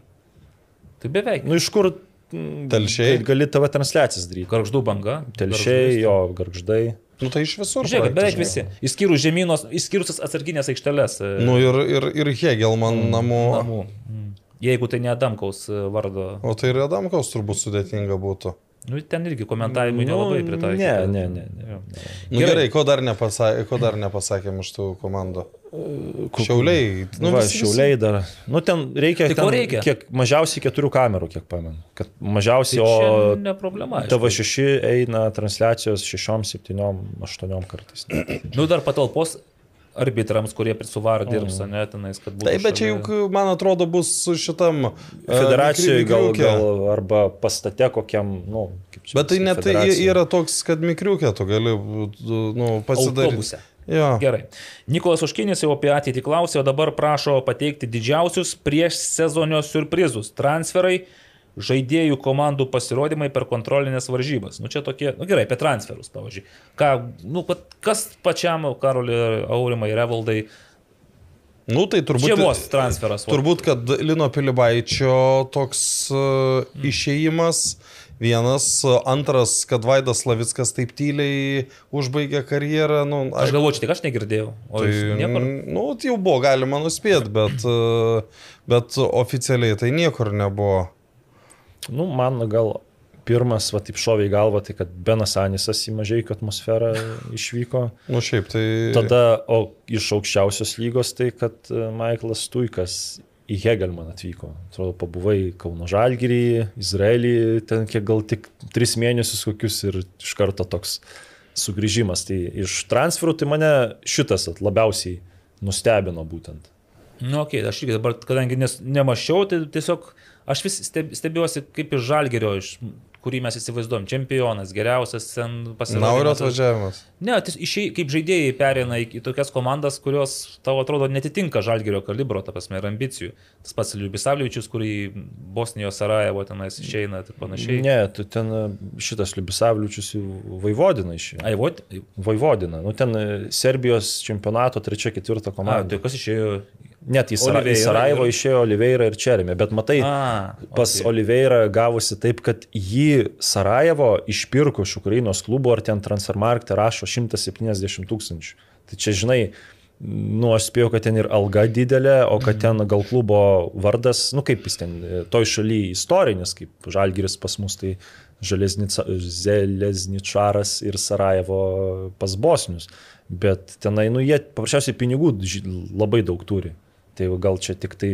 Tai beveik. Nu, iš kur mm, Telšiai? gali- Gali tavo transliacijas daryti. Garždų banga. Telšiai, jo, garždai. Nu tai iš visur. Žiūrėk, beveik visi. Išskyrus žemynos, išskyrus atsarginės aikšteles. e, Nu ir, ir, ir Hegelman namų. namų. Mm. Jeigu tai ne Adamkaus e, vardo. O tai ir Adamkaus turbūt sudėtinga būtų. Nu, ten irgi komentavimui nelabai pritaikyti. Ne, ne, ne. ne. Jo. Nu, gerai. gerai, ko dar, nepasakė, ko dar nepasakėm iš tų komandų? Šiauliai. Nu, Va, visi- šiauliai dar. Nu, ten reikia. Tai ten reikia? Kiek, mažiausiai keturių kamerų, kiek pamenu. Kad mažiausiai, Tai o ne problema. aišku. TV6 eina transliacijos 6, 7, 8 kartais. Nu, dar patalpos arbitrams, kurie prisuvar dirbs, ne, tenais, kad būtų. Taip, bet čia juk, man atrodo, bus su šitam... e, Federacijoje gal, gal arba pastate kokiam, nu, kaip čia. Bet tai net tai yra toks, kad mikriukė tu gali nu, pasidaryti. Autobuse. Jo. Gerai. Nikolas Užkinis jau apie ateitį klausė, o dabar prašo pateikti didžiausius prieš sezonio surprizus - transferai, žaidėjų komandų pasirodymai per kontrolinės varžybas. Nu čia tokie, nu gerai, apie transferus, pavyzdžiui. Ką, nu, kas pačiam Karoliui Aurimai Revaldai Nu, tai turbūt... žiemos transferas? Turbūt, kad Lino Pilibaičio toks uh, išėjimas vienas, uh, antras, kad Vaidas Lavickas taip tyliai užbaigė karjerą. Nu, Aš galvoju, čia tik aš negirdėjau. O Tai, niekur. nu, tai jau buvo galima nuspėti, bet, uh, bet oficialiai tai niekur nebuvo. Nu, man gal pirmas, va taip šoviai galva, tai kad Benas Anisas į mažai atmosferą išvyko. Nu, šiaip tai... Tada, o iš aukščiausios lygos, tai kad e, Michaelas Tuikas į Hegelman atvyko. Atrodo, pabuvai Kauno Žalgirį, Izraelį, ten kiek gal tik tris mėnesius kokius ir iš karto toks sugrįžimas. Tai iš transferų tai mane šitas at labiausiai nustebino būtent. Nu, okei, okay, aš irgi dabar, kadangi nes, nemašiau, tai tiesiog Aš vis steb- stebiuosi, kaip iš žalgerio, iš, kurį mes įsivaizduom, čempionas, geriausias ten Naurio pasirodymas. atvažiavimas. Ne, išei, kaip žaidėjai perina į, į tokias komandas, kurios tavo atrodo netitinka žalgerio kalibro, ta prasme, ir ambicijų. Tas pats Liubisavliučius, kurį Bosnijos Sarajevo tenais išeina ir panašiai. Ne, tu ten šitas Liubisavliučius Vaivodina išėjo. Ai, vot, Vaivodina. Nu, ten Serbijos čempionato trečia, ketvirta a, komanda. tai kas išėjo? Net į, Sara, į Sarajevo ir- išėjo Oliveira ir Čermė, bet matai, A, pas okei. Oliveira gavosi taip, kad jį Sarajevo išpirko iš Ukrainos klubo, ar ten Transfermarkte rašo 170 tūkstančių. Tai čia, žinai, nu, aš spėjau, kad ten ir alga didelė, o kad ten gal klubo vardas, nu, kaip jis ten, e, toj šaly istorinis, kaip Žalgiris pas mus, tai Zelezničaras ir Sarajevo pas Bosnius. Bet tenai, nu, jie paprasčiausiai pinigų labai daug turi. Tai gal čia tik tai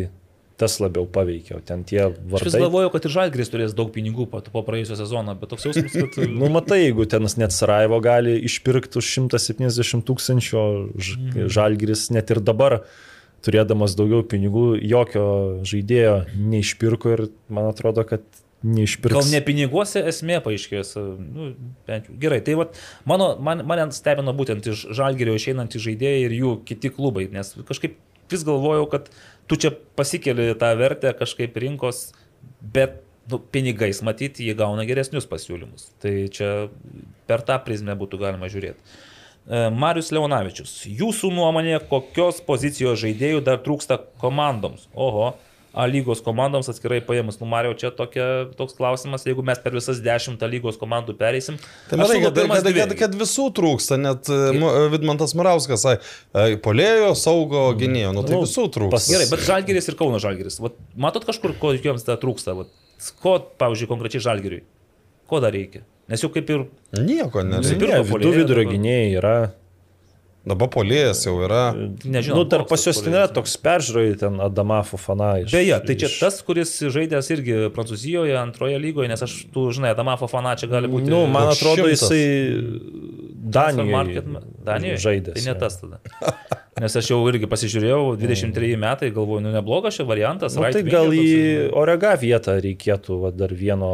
tas labiau paveikia, o ten tie Aš vis vartai. galvoju, kad ir Žalgris turės daug pinigų po, po praėjusio sezono, bet toks jausmas, kad... Nu, matai, jeigu ten net Sarajevo gali išpirkti už 170 tūkstančių, o Ž- Mhm. Žalgiris net ir dabar, turėdamas daugiau pinigų, jokio žaidėjo neišpirko ir man atrodo, kad neišpirks. Gal ne piniguose esmė paaiškės. Nu. Gerai, tai vat, mano, man, mane stebino būtent iš Žalgerio išeinantys žaidėjai ir jų kiti klubai, nes kažkaip vis galvojau, kad tu čia pasikeli tą vertę kažkaip rinkos, bet nu, pinigais matyti jie gauna geresnius pasiūlymus. Tai čia per tą prizmę būtų galima žiūrėti. E, Marius Leonavičius, jūsų nuomonė, kokios pozicijos žaidėjų dar trūksta komandoms? Oho, A lygos komandoms atskirai paėmus. Nu, Mario, čia tokia, toks klausimas, jeigu mes per visas dešimt A lygos komandų pereisim. Tai matai, kad, kad, kad, kad visų trūksta, net e, Mu- Vidmantas Murauskas sakė, polėjo, saugo, gynėjo, nu tai Nu, visų trūksta. pas- Gerai, bet Žalgeris ir Kauno Žalgeris. Vat, matot kažkur, ko jiems dar trūksta? Vat, ko, pavyzdžiui, konkrečiai Žalgeriui? Ko dar reikia? Nes jau kaip ir... Nieko nereikia. Nusipirko Ne, vidų puolėją vidurio gynėjai yra. Dabar polėjas jau yra. Nežinau. Nu, dar pas juos yra toks peržiūrai, ten Adama Fofana iš. Beje, tai čia iš- tas, kuris žaidęs irgi Prancūzijoje, antroje lygoje, nes aš, tu žinai, Adamafo fana čia gali būti... Nu, man atrodo, šimtas. jisai Danijoje Danijoje žaidė. Tai ne tas tada. Nes aš jau irgi pasižiūrėjau, 23 metai, galvoju, nu neblogas šis variantas. Nu, right tai gal į. Orega vietą reikėtų, va, dar vieno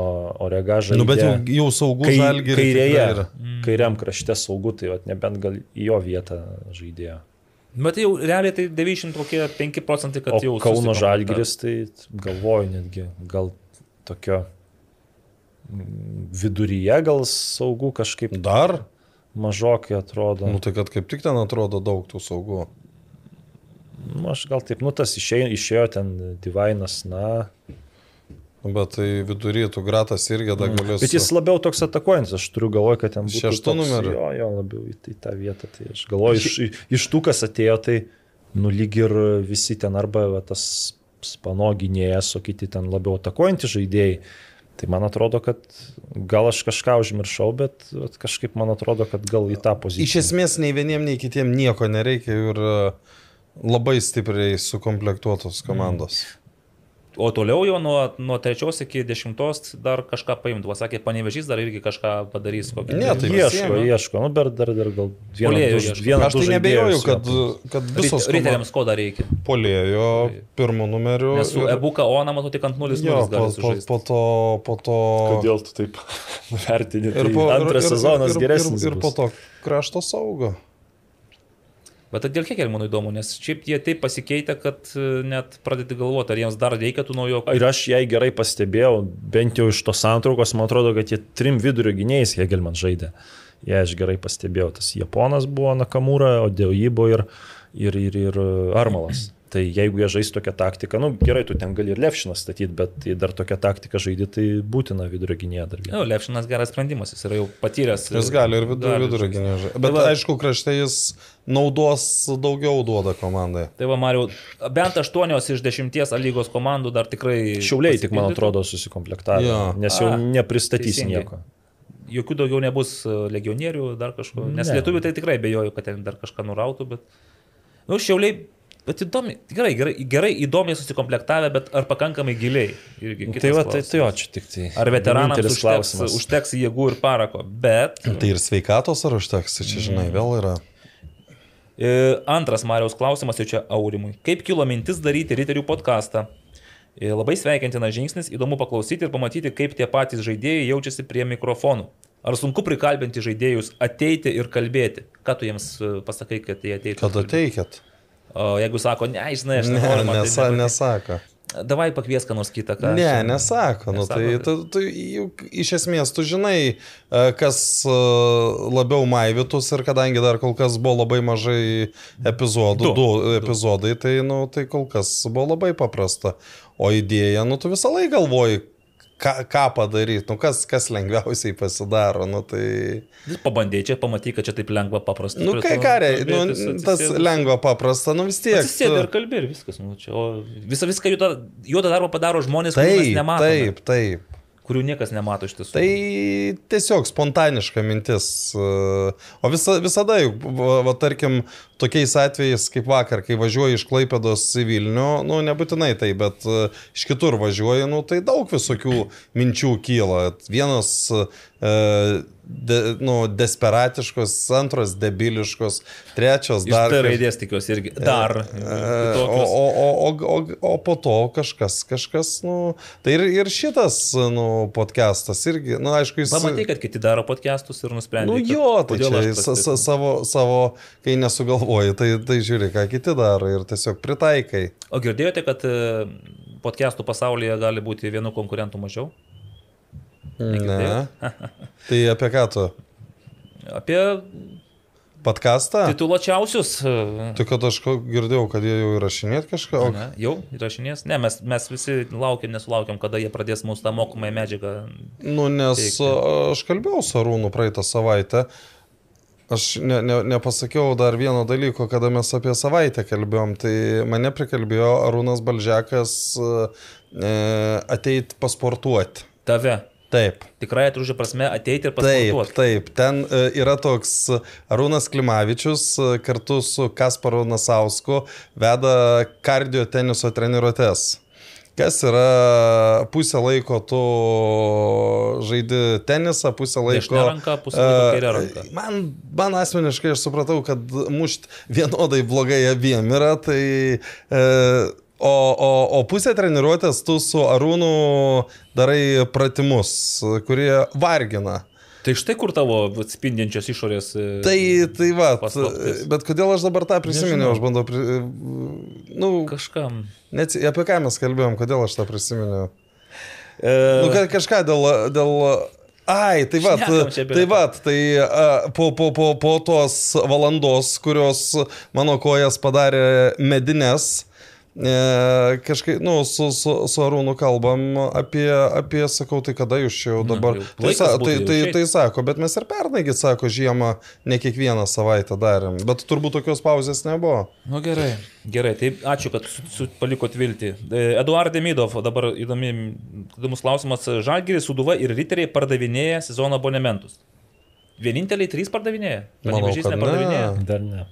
Orega žaidėjo. Nu, bet jau, jau saugų Kai, žalgį. kairėje, Mm. kairiam krašte saugu, tai va, nebent gal į jo vietą žaidėjo. Bet jau realiai tai 95 procentai, kad O jau... Kauno. Žalgiris, tai galvoju netgi, gal tokio mm, viduryje gal saugu kažkaip Dar? mažokai atrodo. Nu tai kad kaip tik ten atrodo daug tų saugų. Nu, aš gal taip, nu tas išėjo, išėjo ten Divainas, na. Bet tai vidury tų gratas irgi dar galės. Mm. Bet jis labiau toks atakuojantis, aš turiu galvoje, kad ten būtų Šeštu toks- numeriu? Jo, jo, labiau į, į tą vietą. Tai aš galvoju, iš, iš tų, kas atėjo, tai nu lyg ir visi ten arba va, tas spanoginėjas, o kiti ten labiau atakuojantys žaidėjai. Tai man atrodo, kad gal aš kažką užmiršau, bet kažkaip man atrodo, kad gal į tą poziciją. Iš esmės nei vieniem, nei kitiem nieko nereikia ir e, labai stipriai sukomplektuotos komandos. O toliau jau nuo, nuo trečios iki dešimtos dar kažką paimtų. Sakė, panevežys dar irgi kažką padarys. Kokį Ne, tai ieško, pasiėmė. ieško, nu, bet dar, dar gal vieną, vieną, Aš tai nebejoju, kad, jo. kad visos Riteriams ko dar reikia. polėjo pirmų numerių. Nes su ir- Ebuka Ona, matau, tik ant 0 Jo, po, po, po to, po to. Kodėl tu taip vertini? Tai po- antras sezonas ir, geresnis. Ir, ir po to krašto saugo. Bet tai dėl kiek man įdomu, nes šiaip jie taip pasikeitė, kad e, net pradėti galvoti, ar jiems dar reikia tų naujokų. Ir aš jai gerai pastebėjau, bent jau iš tos santraukos, man atrodo, kad jie trim vidurio gynėjais Hegelman žaidė. Jie aš gerai pastebėjau, tas Japonas buvo Nakamura, o dėl jį buvo ir, ir, ir, ir Armalas. Tai jeigu jie žais tokią taktiką, nu gerai, tu ten gali ir Levšiną statyti, bet tai dar tokią taktiką žaidži, tai būtina vidurio gynėja dar vieną. Nu, Lepšinas geras sprendimas, jis yra jau patyręs. Jis gali ir vidur, gali vidurio žaisti. gynėjo. Tai Bet va- aišku, krašte jis naudos daugiau duoda komandai. Tai va, Mariu, bent 8 iš 10 lygos komandų dar tikrai... Šiauliai tik, man atrodo, susikomplektavo, Jo. nes jau A, nepristatys teisingai. nieko. Jokių daugiau nebus e, legionierių, dar kažko. Nes Ne. lietuvių tai tikrai bejoju, kad ten dar kažką nurautų, bet... Nu, šiauliai, bet įdomi, gerai, gerai, gerai, įdomiai susikomplektavę, bet ar pakankamai giliai. Irgi kitas Tai va, tai, tai jo, čia tik tai. Ar veteranams užteks, klausimas. užteks jėgų ir parako, bet... Tai ir sveikatos ar užteks, čia žinai, vėl yra. E, Antras Marijos klausimas jau čia Aurimui. Kaip kilo mintis daryti Riterių podcastą? E, Labai sveikintina žingsnis, įdomu paklausyti ir pamatyti, kaip tie patys žaidėjai jaučiasi prie mikrofonų. Ar sunku prikalbinti žaidėjus ateiti ir kalbėti? Ką tu jiems e, pasakai, kad jie ateitų? Kada teikėt? O jeigu sako, ne, žinai, aš Ne, nenoriu. man tai nesa, nepatinka." nesako. Davai pakviesk ką nors kitą, ką. Ne, aš- nesako. Nu, Nesako, tai tai- tu, tu, juk, iš esmės tu žinai, e, kas e, labiau maivytus ir kadangi dar kol kas buvo labai mažai epizodų, Du. du, du epizodai, tai, nu, tai kol kas buvo labai paprasta. O idėja, nu tu visą laiką galvoji, ką, ką padaryti, nu kas, kas lengviausiai pasidaro. Nu, tai, Pabandėjai čia, pamatyk, kad čia taip lengva, paprasta. nu, kai reikia, nu, tas lengva paprasta, nu vis tiek. Ir tu- kalbė ir viskas. Nu, čia, o visą, viską juodą, darbą padaro žmonės, Taip, nematome. taip, taip. Kurių niekas nemato iš tiesų. Tai tiesiog spontaniška mintis. O visa, visada, va, va, tarkim, tokiais atvejais kaip vakar, kai važiuoji iš Klaipėdos į Vilnių, nu nebūtinai tai, bet e, iš kitur važiuoji, nu tai daug visokių minčių kyla. Vienas de, nu, desperatiškos, antros debiliškos, trečios dar. Kaž- raidės tikiuosi irgi. Dar. E. O, o, o, o, o, po to kažkas, kažkas, nu, tai ir, ir šitas, nu, podcastas irgi, nu, aišku, jis... Pamatai, kad kiti daro podcastus ir nusprendė. Nu jo, tai čia sa, sa, savo, savo, kai nesugalvoji, tai, tai žiūri, ką kiti daro ir tiesiog pritaikai. O girdėjote, kad e, podcastų pasaulyje gali būti vienu konkurentu mažiau? Ne. Tai apie ką tu? Apie Podcastą? tituluočiausius. e, Tai kad aš girdėjau, kad jie jau įrašinėt kažką. O, Ne, jau įrašinės? Ne, mes, mes visi laukiam, nesulaukiam, kada jie pradės mūsų tą mokomąją medžiagą. Nu, nes Teikti. aš kalbėjau su Arūnu praeitą savaitę. Aš ne, ne, nepasakiau dar vieno dalyko, kada mes apie savaitę kalbėjom. Tai mane prikalbėjo Arūnas Balžekas e, ateit pasportuoti. Tave. Taip. Tikrai atružė prasme ateiti ir Taip, pasportuoti. taip. Ten e, yra toks Arūnas Klimavičius e, kartu su Kasparu Nasausku veda kardio teniso treniruotės. Kas yra pusę laiko tu žaidi tenisą, pusę laiko... Dešinė ranka, pusę laiko e, kairė ranka. Man, man asmeniškai aš supratau, kad mušt vienodai blogai abiem yra, tai... E, O, o, o pusę treniruotės tu su Arūnu darai pratimus, kurie vargina. Tai štai kur tavo vat, spindinčios išorės. e, Tai, tai va, Paslaptis. bet kodėl aš dabar tą prisiminiau, aš bandau, pri... nu, Kažkam. net apie ką mes kalbėjom, kodėl aš tą prisiminiau. E, Nu, ka- kažką dėl... dėl... Ai, tai va, apie tai va, tai a, po, po, po, po tos valandos, kurios mano kojas padarė medines, kažkaip, nu, su, su, su Arūnu kalbam apie, apie, sakau, tai kada jūs čia jau dabar. jau tai, sa, tai, tai, tai sako, bet mes ir pernai, sako, žiemą ne kiekvieną savaitę darėm, bet turbūt tokios pauzės nebuvo. Nu gerai, gerai, tai ačiū, kad su, su, palikot viltį. E, Eduard Demidov, dabar įdomi, įdomus klausimas. Žalgiris, Suduva ir Riteriai pardavinėja sezono abonementus. Vieninteliai trys pardavinėja. Kad nepardavinėja. ne. Dar ne.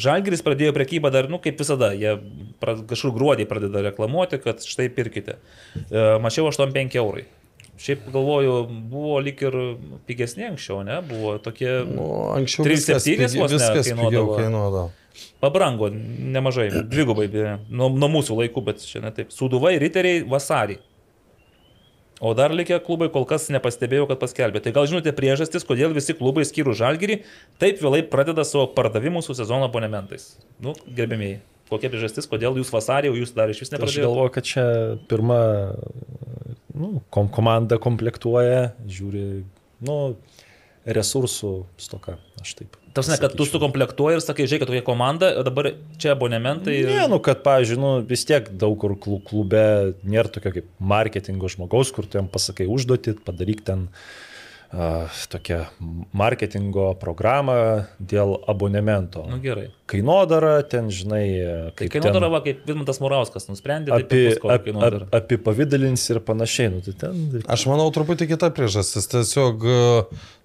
Žalgiris pradėjo prekybą dar, nu, kaip visada, jie kažkur gruodį pradeda reklamuoti, kad štai pirkite. E, mačiau 85 eurai. Šiaip galvoju, buvo lik ir pigesni anksčiau, ne? Buvo tokie... Nu, anksčiau 3,7 viskas, pigi, vos ne kainuodavo. kainuodavo. Pabrango nemažai, dvigubai nuo, nuo mūsų laikų, bet čia ne taip. Suduvai riteriai vasarį. O dar likę klubai kol kas nepastebėjau, kad paskelbė. Tai gal žinote priežastis, kodėl visi klubai skyrų žalgyrį taip vėlai pradeda savo pardavimus su sezono abonementais. Nu, gerbėmiai, kokia priežastis, kodėl jūs vasarį, o jūs dar iš vis Aš nepradėjote? galvoju, kad čia pirma nu, kom komanda komplektuoja, žiūri, nu, resursų stoka, aš taip. Tas ne, kad tu sukomplektuoji ir sakai, žiūrėk, tokia komanda, dabar čia abonementai. ir- Ne, nu, kad, pavyzdžiui, nu, vis tiek daug kur klu- klube nėra tokio kaip marketingo žmogaus, kur tu jam pasakai užduoti, padaryk ten uh, tokią marketingo programą dėl abonemento. Nu gerai. Kainodara, ten, žinai, Tai kainodara, ten va, kaip Vidmantas Murauskas nusprendė, tai apie, apie, ap, ap, apipavydalins ir panašiai. Nu, tai ten, Aš manau, truputį kita priežastis. Tiesiog e,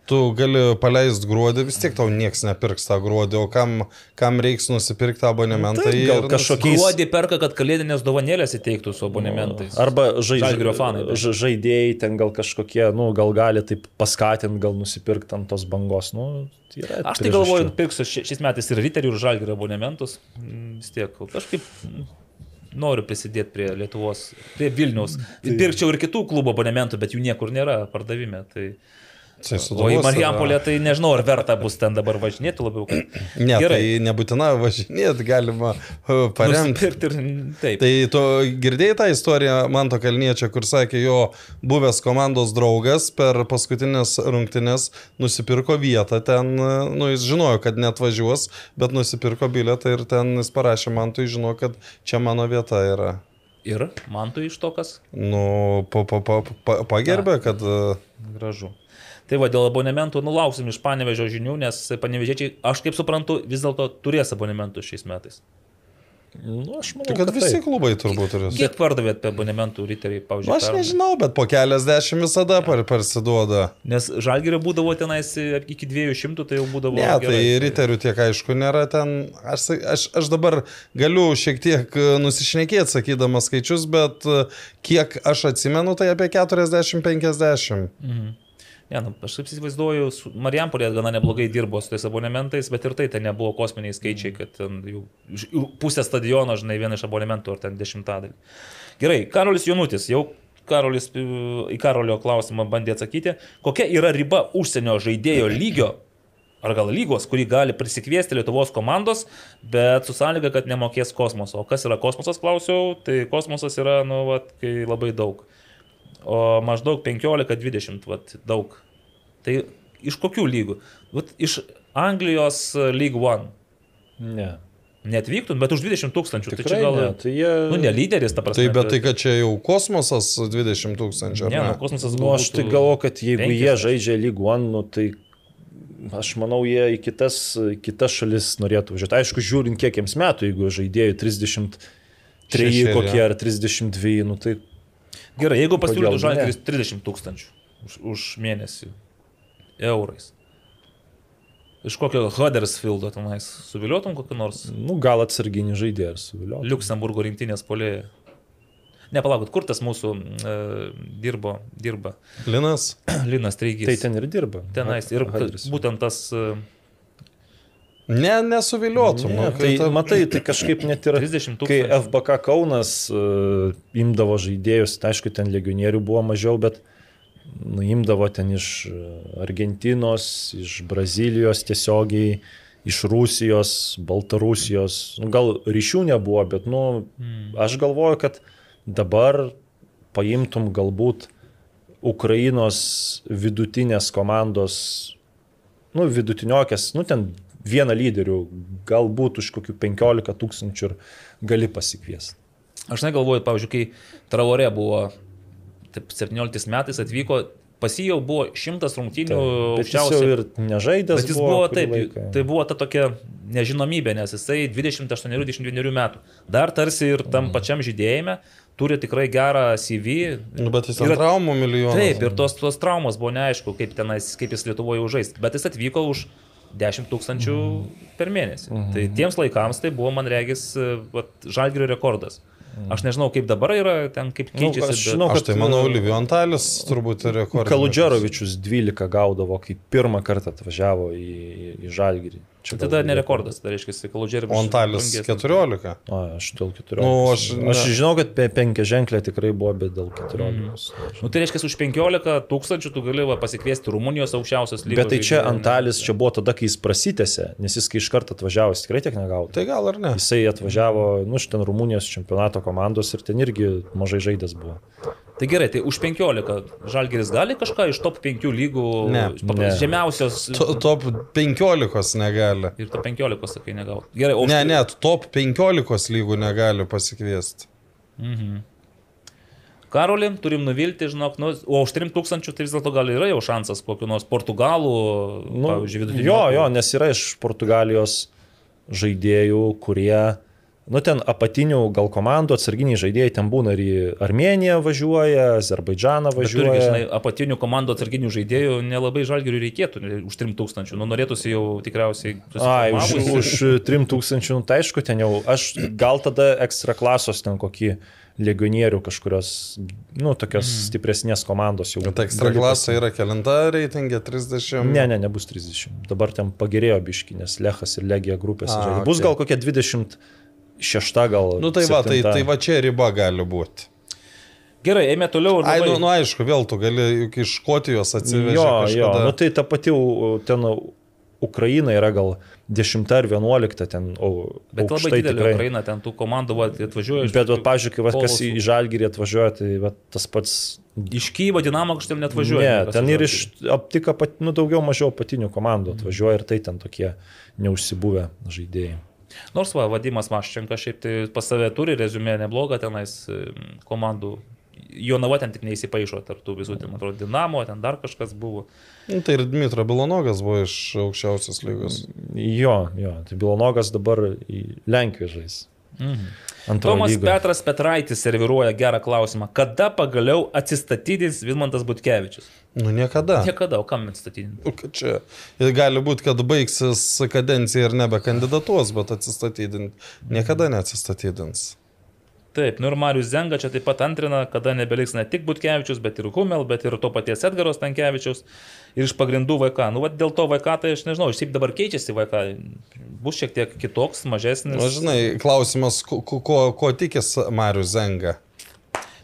tu gali paleisti gruodį, vis tiek tau niekas nepirks tą gruodį, o kam, kam reiks nusipirkti tą abonementą. Taip, gal ir kažkokiais- Gruodį perka, kad kalėdinės dovanėlės įteiktų su abonementais. Arba žai, Žalgirio fanai, bet. ža- žaidėjai ten gal kažkokie, nu, gal gali taip paskatinti, gal nusipirkti ant tos bangos. Nu, tai yra Aš tai galvoju, pirksiu ši- šiais metais ir Riterių, ir Žalgirio abonementus. Mm, Vis tiek, kažkaip. mm, noriu prisidėti prie Lietuvos, prie Vilniaus. Pirkčiau ir kitų klubo abonementų, bet jų niekur nėra pardavime. Tai... Tai O į Marijampolę tai nežinau, ar verta bus ten dabar važinėti labiau. Kad... Ne, Gerai. tai nebūtina važinėti, galima paremti. Ir taip. Tai tu girdėjai tą istoriją Manto Kalniečio, kur sakė, jo buvęs komandos draugas per paskutinės rungtynės nusipirko vietą ten, nu jis žinojo, kad net važiuos, bet nusipirko bilietą ir ten jis parašė Mantui, žino, kad čia mano vieta yra. Ir man tu iš to kas Nu, pa, pa, pa, pa, pagerbė, kad... gražu. Tai va, dėl abonementų nulauksim iš panevežio žinių, nes panevežiečiai, aš kaip suprantu, vis dėlto turės abonementų šiais metais. Nu, aš manau, Tai kad visi taip. klubai turbūt turės. Kiek pardavėt apie abonementų riteriai, Nu, pavyzdžiui? Aš pernai? nežinau, bet po keliasdešimt visada par, parsiduoda. Nes žalgerio būdavo tenais iki 200, tai jau būdavo. Ne, tai gerai. riterių tiek aišku nėra ten. Aš, aš, aš dabar galiu šiek tiek e, nusišnekėti sakydamas skaičius, bet e, kiek aš atsimenu, tai apie 40-50. Ne, nu, aš taip įsivaizduoju, Marijampolė gana neblogai dirbo su tais abonementais, bet ir tai ten nebuvo kosminiai skaičiai, kad ten jau iš- jau pusę stadiono, žinai, vieną iš abonementų ar ten dešimtadalį. Gerai, Karolis Jonutis, jau Karolis e, į Karolio klausimą bandė atsakyti, kokia yra riba užsienio žaidėjo lygio ar gal lygos, kurį gali prisikviesti Lietuvos komandos, bet su sąlyga, kad nemokės kosmoso. O kas yra kosmosas, klausiau, tai kosmosas yra, nu, vat, kai labai daug. O maždaug 15-20, vat, daug. Tai iš kokių lygų? Vat, iš Anglijos e, League One. Ne. Netvyktum, bet už 20 tūkstančių. Tai Tikrai čia gal... ne. Tai jie... Nu, ne lyderis, ta prasme. Tai bet tai, kad čia jau kosmosas 20 tūkstančių. Ne, ne? nu, kosmosas Nu, aš tai galvoju, kad jeigu penkis, jie aš- žaidžia League One, nu, tai aš manau, jie į kitas, kitas šalis norėtų važiuoti. Aišku, žiūrint kiek jiems metų, jeigu žaidėjų 33 Šešeri, kokie ar 32, nu, tai Gerai, jeigu pasiūlytų žalgeris 30 tūkstančių už, už mėnesį eurais. Iš kokio Huddersfieldo tenais suviliotum kokį nors nu, gal atsarginį žaidėją suviliotų. Luxemburgo rinktinės polėje. Nepalaukit, kur tas mūsų e, dirbo, dirba Linas. Linas Treigys. Tai ten ir dirba. tenais. Ir Huddersfield. būtent tas e, Ne, nesuviliotum. Ne, nu, tai ta- matai, tai kažkaip net ir 30 Kai tūkstančių. FBK Kaunas uh, imdavo žaidėjus, tai aišku, ten legionierių buvo mažiau, bet nu, imdavo ten iš e, Argentinos, iš Brazilijos tiesiogiai, iš Rusijos, Baltarusijos. Nu, gal ryšių nebuvo, bet nu, Hmm. aš galvoju, kad dabar paimtum galbūt Ukrainos vidutinės komandos, nu, vidutiniokės, nu, ten vieną lyderių, galbūt už kokių 15 tūkstančių ir gali pasikviesti. Aš negalvoju, pavyzdžiui, kai Traorė buvo taip, 17 metais atvyko, pas jį jau buvo 100 rungtynių Bet jis jau aukščiausiai. ir nežaidęs. Bet jis buvo kurį taip, laiką. tai buvo ta tokia nežinomybė, nes jisai 28-29 metų. Dar tarsi ir tam pačiam žydėjime turi tikrai gerą CV. Nu, bet jis Yra- traumų milijonų. Taip, ir tos, tos traumos buvo neaišku, kaip, tenais, kaip jis Lietuvoje užžais. Bet jis atvyko už 10 tūkstančių per mėnesį. Tai tiems laikams tai buvo, man regis, žalgerio rekordas. Aš nežinau, kaip dabar yra, ten kaip Nu, keičiasi. aš žinau, Aš kad tai manau, e, Olivijų Antalis turbūt ir rekordas. Kaludžerovičius 12 gaudavo, kai pirmą kartą atvažiavo į, į, į Žalgirį. Čia Tada gal- ne rekordas, tai reiškia, Kaludžeris. O Antalis 14. A, aš dėl 14. Nu, aš aš ne. žinau, kad pe- penkia ženklė tikrai buvo, bet dėl 14. Nu, tai reiškia, už 15 tūkstančių tu gali va, pasikviesti Rumunijos aukščiausios lygos. Bet tai čia. Antalis čia buvo tada, kai jis prasitėsi, nes jis kai iš karto atvažiavo, tikrai tiek negavo. Tai gal ir ne. Jisai atvažiavo, nu, iš ten Rumunijos čempionato komandos ir ten irgi mažai žaidęs buvo. Tai gerai, tai už 15 Žalgeris gali kažką iš top 5 lygų Ne. Ne. žemiausios. To- Top 15 negali. Ir to 15 sakai negauti. Gerai, o už- Ne, net top 15 lygų negali pasikviesti. Karolį turim nuvilti, žinok, nu, o už 3000 tai vis dėlto gal yra jau šansas kokiu nors portugalų, nu, pavyzdžiui, vidutinių. Jo, jo, nes yra iš Portugalijos žaidėjų, kurie, nu ten apatinių gal komandų atsarginiai žaidėjai ten būna ir į Armėniją važiuoja, Azerbaidžaną važiuoja. žinai, apatinių komandų atsarginių žaidėjų nelabai žalgerių reikėtų ne, už 3000. Nu, norėtųsi jau tikriausiai. Ai, už, už 3000, nu, tai aišku, ten jau, aš gal tada ekstra klasos ten kokį legionierių kažkurios, nu, tokios Mhm. stipresnės komandos jau. Bet ekstra klasė yra kelinta reitingė 30. Ne, ne, nebus 30. Dabar ten pagerėjo biški, nes Lechas ir Legija grupės A, žaidė. Bus gal kokie 20 šešta gal. Nu tai va, tai, septinta. tai va čia riba gali būti. Gerai, eime toliau. Ai, labai- nu, nu aišku, vėl tu gali juk iš Škotijos atsivežti. Jo, kažkada. jo, nu tai ta pati ten Ukraina yra gal 10 ar 11 ten, o Bet labai aukštai didelė tikrai. Ukraina, ten tų komandų va, atvažiuoja iš... Bet, vat, pažiūrėk, va, kas kolosų. į Žalgirį atvažiuoja, tai va, tas pats... Iš Kyvo Dinamo kažkaip net važiuoja. Ne, ten ir iš aptika, pat, nu, daugiau mažiau apatinių komandų atvažiuoja ir tai ten tokie neužsibuvę žaidėjai. Nors va, Vadimas Maščenka šiaip tai pas save turi rezumė neblogą tenais komandų. Jonava ten tik neįsipaišo tarp tų visų, ten, atrodo, Dinamo, ten dar kažkas buvo. Nu, tai ir Dmitro Bilonogas buvo iš aukščiausios lygos. Jo, jo, tai Bilonogas dabar į Lenkiją žais. Mhm. Antrojo Tomas lygoje. Petras Petraitis serviruoja gerą klausimą. Kada pagaliau atsistatydins Vilmantas Butkevičius? Nu, niekada. Niekada, o kam atsistatydinti? Nu, Čia ir gali būti, kad baigsis kadencija ir nebekandidatuos, bet atsistatydint. Niekada neatsistatydins. Taip, nu ir Marius Zenga čia taip pat antrina, kada nebeliks ne tik Butkevičius, bet ir Humel, bet ir to paties Edgaros Tankievičius. Ir iš pagrindų vaiką. Nu, va, dėl to vaiką, tai aš nežinau, šiaip dabar keičiasi vaiką. Bus šiek tiek kitoks, mažesnis. Na, žinai, klausimas, ko, ko, ko, tikis Marius Zenga.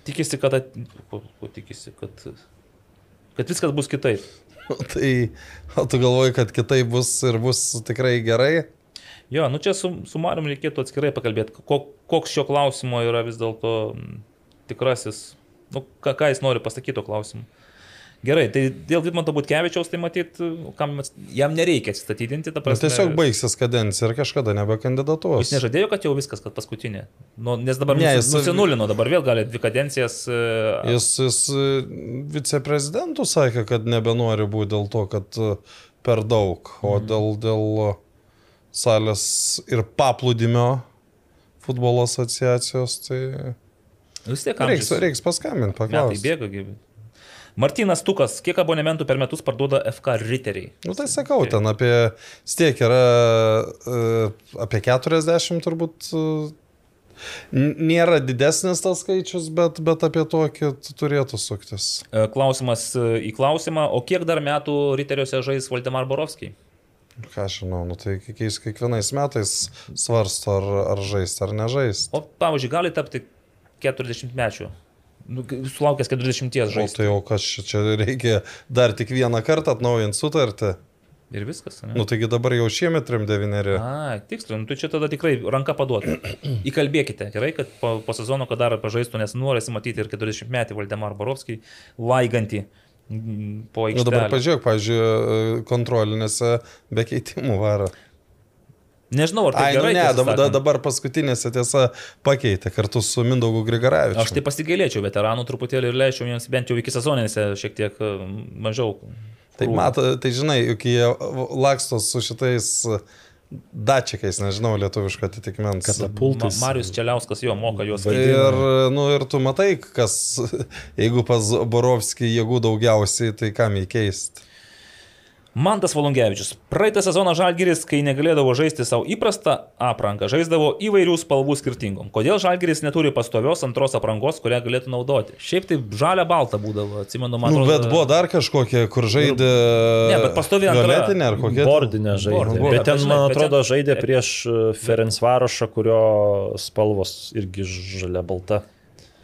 Tikisi, kad... At... Ko, ko tikisi, kad... Kad viskas bus kitaip. Nu, Tai, o tu galvoji, kad kitai bus ir bus tikrai gerai? Jo, nu čia su, su Marium reikėtų atskirai pakalbėti, ko, koks šio klausimo yra vis dėlto tikrasis, nu, ką, ką jis nori pasakyti to klausimu. Gerai, tai dėl Vidmanto Butkevičiaus, tai matyt, kam, jam nereikia atsistatydinti, prasme. tiesiog baigsis kadencija ir kažkada nebekandidatuos. Jis nežadėjo, kad jau viskas, kad paskutinė. Nu, nes dabar Ne, jis- nusinulino, dabar vėl gali dvi kadencijas. e, Jis, jis e, viceprezidentų sakė, kad nebenori būti dėl to, kad e, per daug, o Mhm. dėl, dėl salės ir paplūdimio futbolo asociacijos, tai Vis tiek reiks, reiks paskambinti, Metai paklausti. bėga gyvi. Martinas Tukas, kiek abonementų per metus parduoda FK riteriai? Nu tai sakau, ten apie, stiek yra e, apie 40 turbūt. e, Nėra didesnis tas skaičius, bet, bet apie tokį turėtų suktis. E, Klausimas į klausimą, o kiek dar metų riteriuose žais Valdemar Borovskiai? Ką aš žinau, nu tai kiekvienais, kiekvienais metais svarsto, ar, ar žaisti, ar nežaisti. O pavyzdžiui, gali tapti 40 mečių. Nu, sulaukęs 40 O žaisti. tai jau kas čia, čia reikia dar tik vieną kartą atnaujinti sutartį. Ir viskas. Ne? Nu taigi dabar jau šiemet 39. A, tiksliai, nu, tai čia tada tikrai ranka paduoti. Įkalbėkite, gerai, kad po, po sezono, kad dar pažaistų, nes norisi matyti ir 40 metį Valdemar Borovskį laigantį mm, po Nu dabar pažiūrėk, pažiūrėjau, kontrolinėse be keitimų varo. Nežinau, ar tai Ai, nu gerai. ne, tiesą dabar, sakant. dabar paskutinėse tiesa pakeitė kartu su Mindaugu Grigaravičiu. Aš tai pasigailėčiau veteranų truputėlį ir leisčiau jiems bent jau iki sezoninėse šiek tiek e, mažiau. Tai, mato, tai žinai, juk jie laksto su šitais dačiakais, nežinau, lietuviško atitikmens. Ma Katapultais. Marius Čeliauskas jo moka juos Ir, nu, ir tu matai, kas, jeigu pas Borovskį jėgų daugiausiai, tai kam jį keisti. Mantas Valungevičius. Praeitą sezoną Žalgiris, kai negalėdavo žaisti savo įprastą aprangą, žaisdavo įvairių spalvų skirtingom. Kodėl Žalgiris neturi pastovios antros aprangos, kurią galėtų naudoti? Šiaip tai žalia balta būdavo, atsimenu, man Nu, atrodo. bet buvo dar kažkokie, kur žaidė... Ne, bet pastovi antra. Ar kokia? Bordinė žaidė. Bordinė. Bet ten, man atrodo, žaidė prieš e, Ferencvarošą, kurio spalvos irgi žalia balta.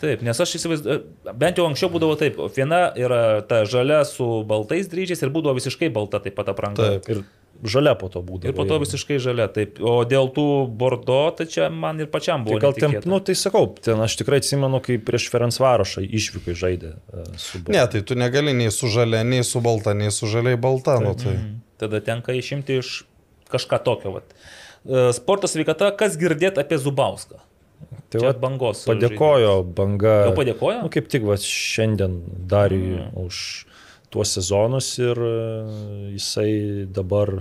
Taip, nes aš įsivaizduoju, bent jau anksčiau būdavo taip, viena yra ta žalia su baltais dryžiais ir būdavo visiškai balta taip pat apranga. Taip. Ir žalia po to būdavo. Ir po to visiškai žalia, taip. O dėl tų bordo, tai čia man ir pačiam buvo. Tai gal ten, netikėta. nu tai sakau, ten aš tikrai atsimenu, kai prieš Ferencvarošą išvykai žaidė e, su balta. Ne, tai tu negali nei su žalia, nei su balta, nei su žaliai balta. Nu, tai. Mhm. Tada tenka išimti iš kažką tokio. Vat. E, Sporto sveikata, kas girdėt apie Zubauską? Tai vat bangos. Padėkojo banga. Jau padėkojo? Nu, kaip tik va, šiandien Dariui mm. už tuos sezonus ir e, jisai dabar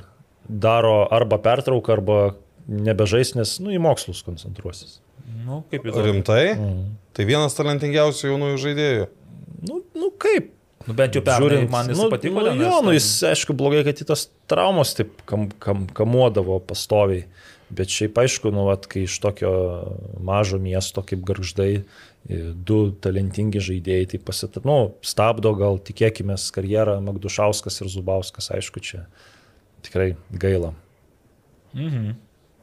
daro arba pertrauką, arba nebežais, nes nu, į mokslus koncentruosis. Nu, kaip įdomu. Rimtai? Mm. Tai vienas talentingiausių jaunųjų žaidėjų. Nu, nu kaip? Nu, bent jau pernai man jis nu, patiko. Nu, jo, nu, jis, aišku, blogai, kad į tas traumas taip kam, kam, kamuodavo pastoviai. Bet šiaip aišku, nu, vat, kai iš tokio mažo miesto kaip garždai du talentingi žaidėjai, tai pasitat, nu, stabdo gal, tikėkime, karjerą Magdušauskas ir Zubauskas, aišku, čia tikrai gaila. Mhm.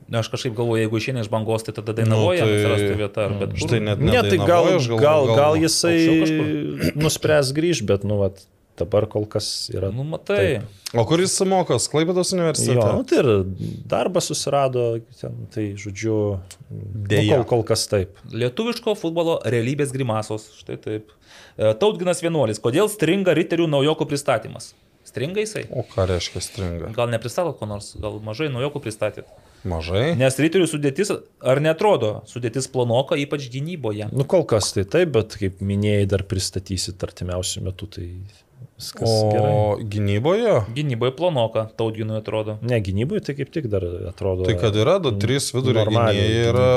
Na, aš kažkaip galvoju, jeigu išeina iš bangos, tai tada dainavoja, Nu, nu, tai- atsirastų vieta. ar Bet Štai net Ne, tai gal, gal, gal, gal jisai nuspręs grįžti, bet, nu, vat, dabar kol kas yra. Nu, matai. O kuris mokos? Klaipėdos Jo, universitete? nu, tai ir darbą susirado, ten, tai žodžiu, nu, Deja. kol, kol kas taip. Lietuviško futbolo realybės grimasos. Štai taip. E, Tautginas vienuolis. Kodėl stringa riterių naujokų pristatymas? Stringa jisai? O ką reiškia stringa? Gal nepristatot ko nors, gal mažai naujokų pristatėt. Mažai? Nes riterių sudėtis, ar netrodo, sudėtis planoka, ypač gynyboje. Nu, kol kas tai taip, bet kaip minėjai, dar pristatysit artimiausių metų, tai viskas o... gerai. Gynyboje? Gynyboje planoka, tautginui atrodo. Ne, gynyboje tai kaip tik dar atrodo. Tai kad yra, du, trys vidurio gynėjai yra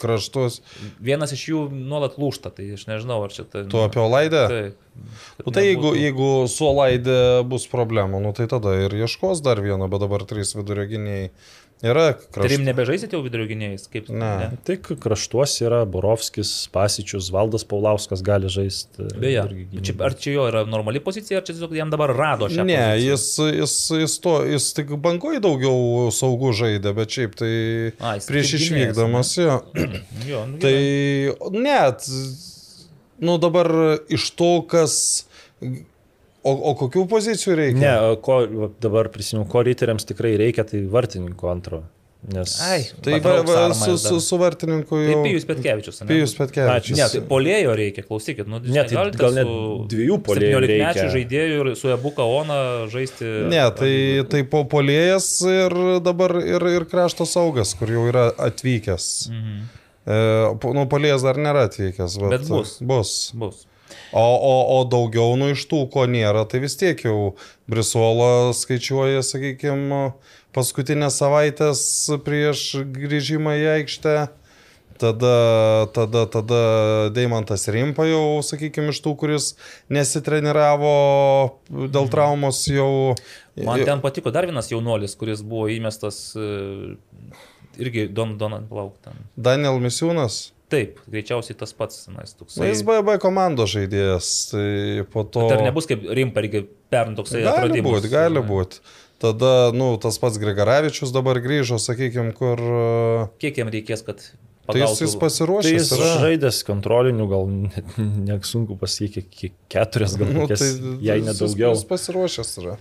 kraštus. Vienas iš jų nuolat lūšta, tai aš nežinau, ar čia tai... Tu apie Olaidę? Taip. Nu, tai jeigu, nebūtų- jeigu su Olaidė bus problemų, nu, tai tada ir ieškos dar vieno, bet dabar trys vidurio gynėjai yra Trim kraštus. nebežaisit jau vidurio gynėjais, kaip Ne. Tik kraštuose yra Borovskis, Pasičius, Valdas Paulauskas gali žaisti. Beje, irgi gynyboj. čia, ar čia jo yra normali pozicija, ar čia tiesiog jam dabar rado šią Ne, poziciją? jis, jis, jis, to, jis tik bangoj daugiau saugų žaidė, bet šiaip tai A, prieš išvykdamas jo. Jo, nu, Tai net, nu dabar iš to, kas... O, o kokių pozicijų reikia? Ne, o ko dabar prisimenu, ko riteriams tikrai reikia, tai vartininko antro. Nes... Ai, Tai va, va, su, su, su vartininku Tai jau. Pijus Petkevičius. ane? Pijus Petkevičius. Ne, tai polėjo reikia, klausykit. Nu, Ne, tai gal net su dviejų puolėjų 17 reikia. mečių žaidėjų ir su Ebuka Ona žaisti. Ne, tai, tai po polėjas ir dabar ir, ir krašto saugas, kur jau yra atvykęs. Mhm. E, nu, polėjas dar nėra atvykęs, bet, Bet bus. bus. Bus. O, o, o daugiau nu iš tų, ko nėra, tai vis tiek jau Brisuolo skaičiuoja, sakykime, paskutinės savaitės prieš grįžimą į aikštę. Tada, tada, tada Deimantas Rimpa jau, sakykime, iš tų, kuris nesitreniravo dėl traumos jau. Man ten patiko dar vienas jaunuolis, kuris buvo įmestas e, irgi Don Donan Plauk. Ten. Daniel Misiūnas. Taip, greičiausiai tas pats. Na, jis toksai. Na, jis BB komandos žaidėjas. Tai po to... Bet ar nebus kaip Rimpa irgi pern toksai Gali atradimas? būti, gali būti. Tada, nu, tas pats Grigaravičius dabar grįžo, sakykime, kur... uh, Kiek jam reikės, kad Tai jis, pagautų? jis Tai pasiruošęs jis yra. žaidęs kontrolinių, gal net nesunku pasakyti, kiek keturias, gal Nu, kokias, tai jei jis- nedaugiau. Jis pasiruošęs yra.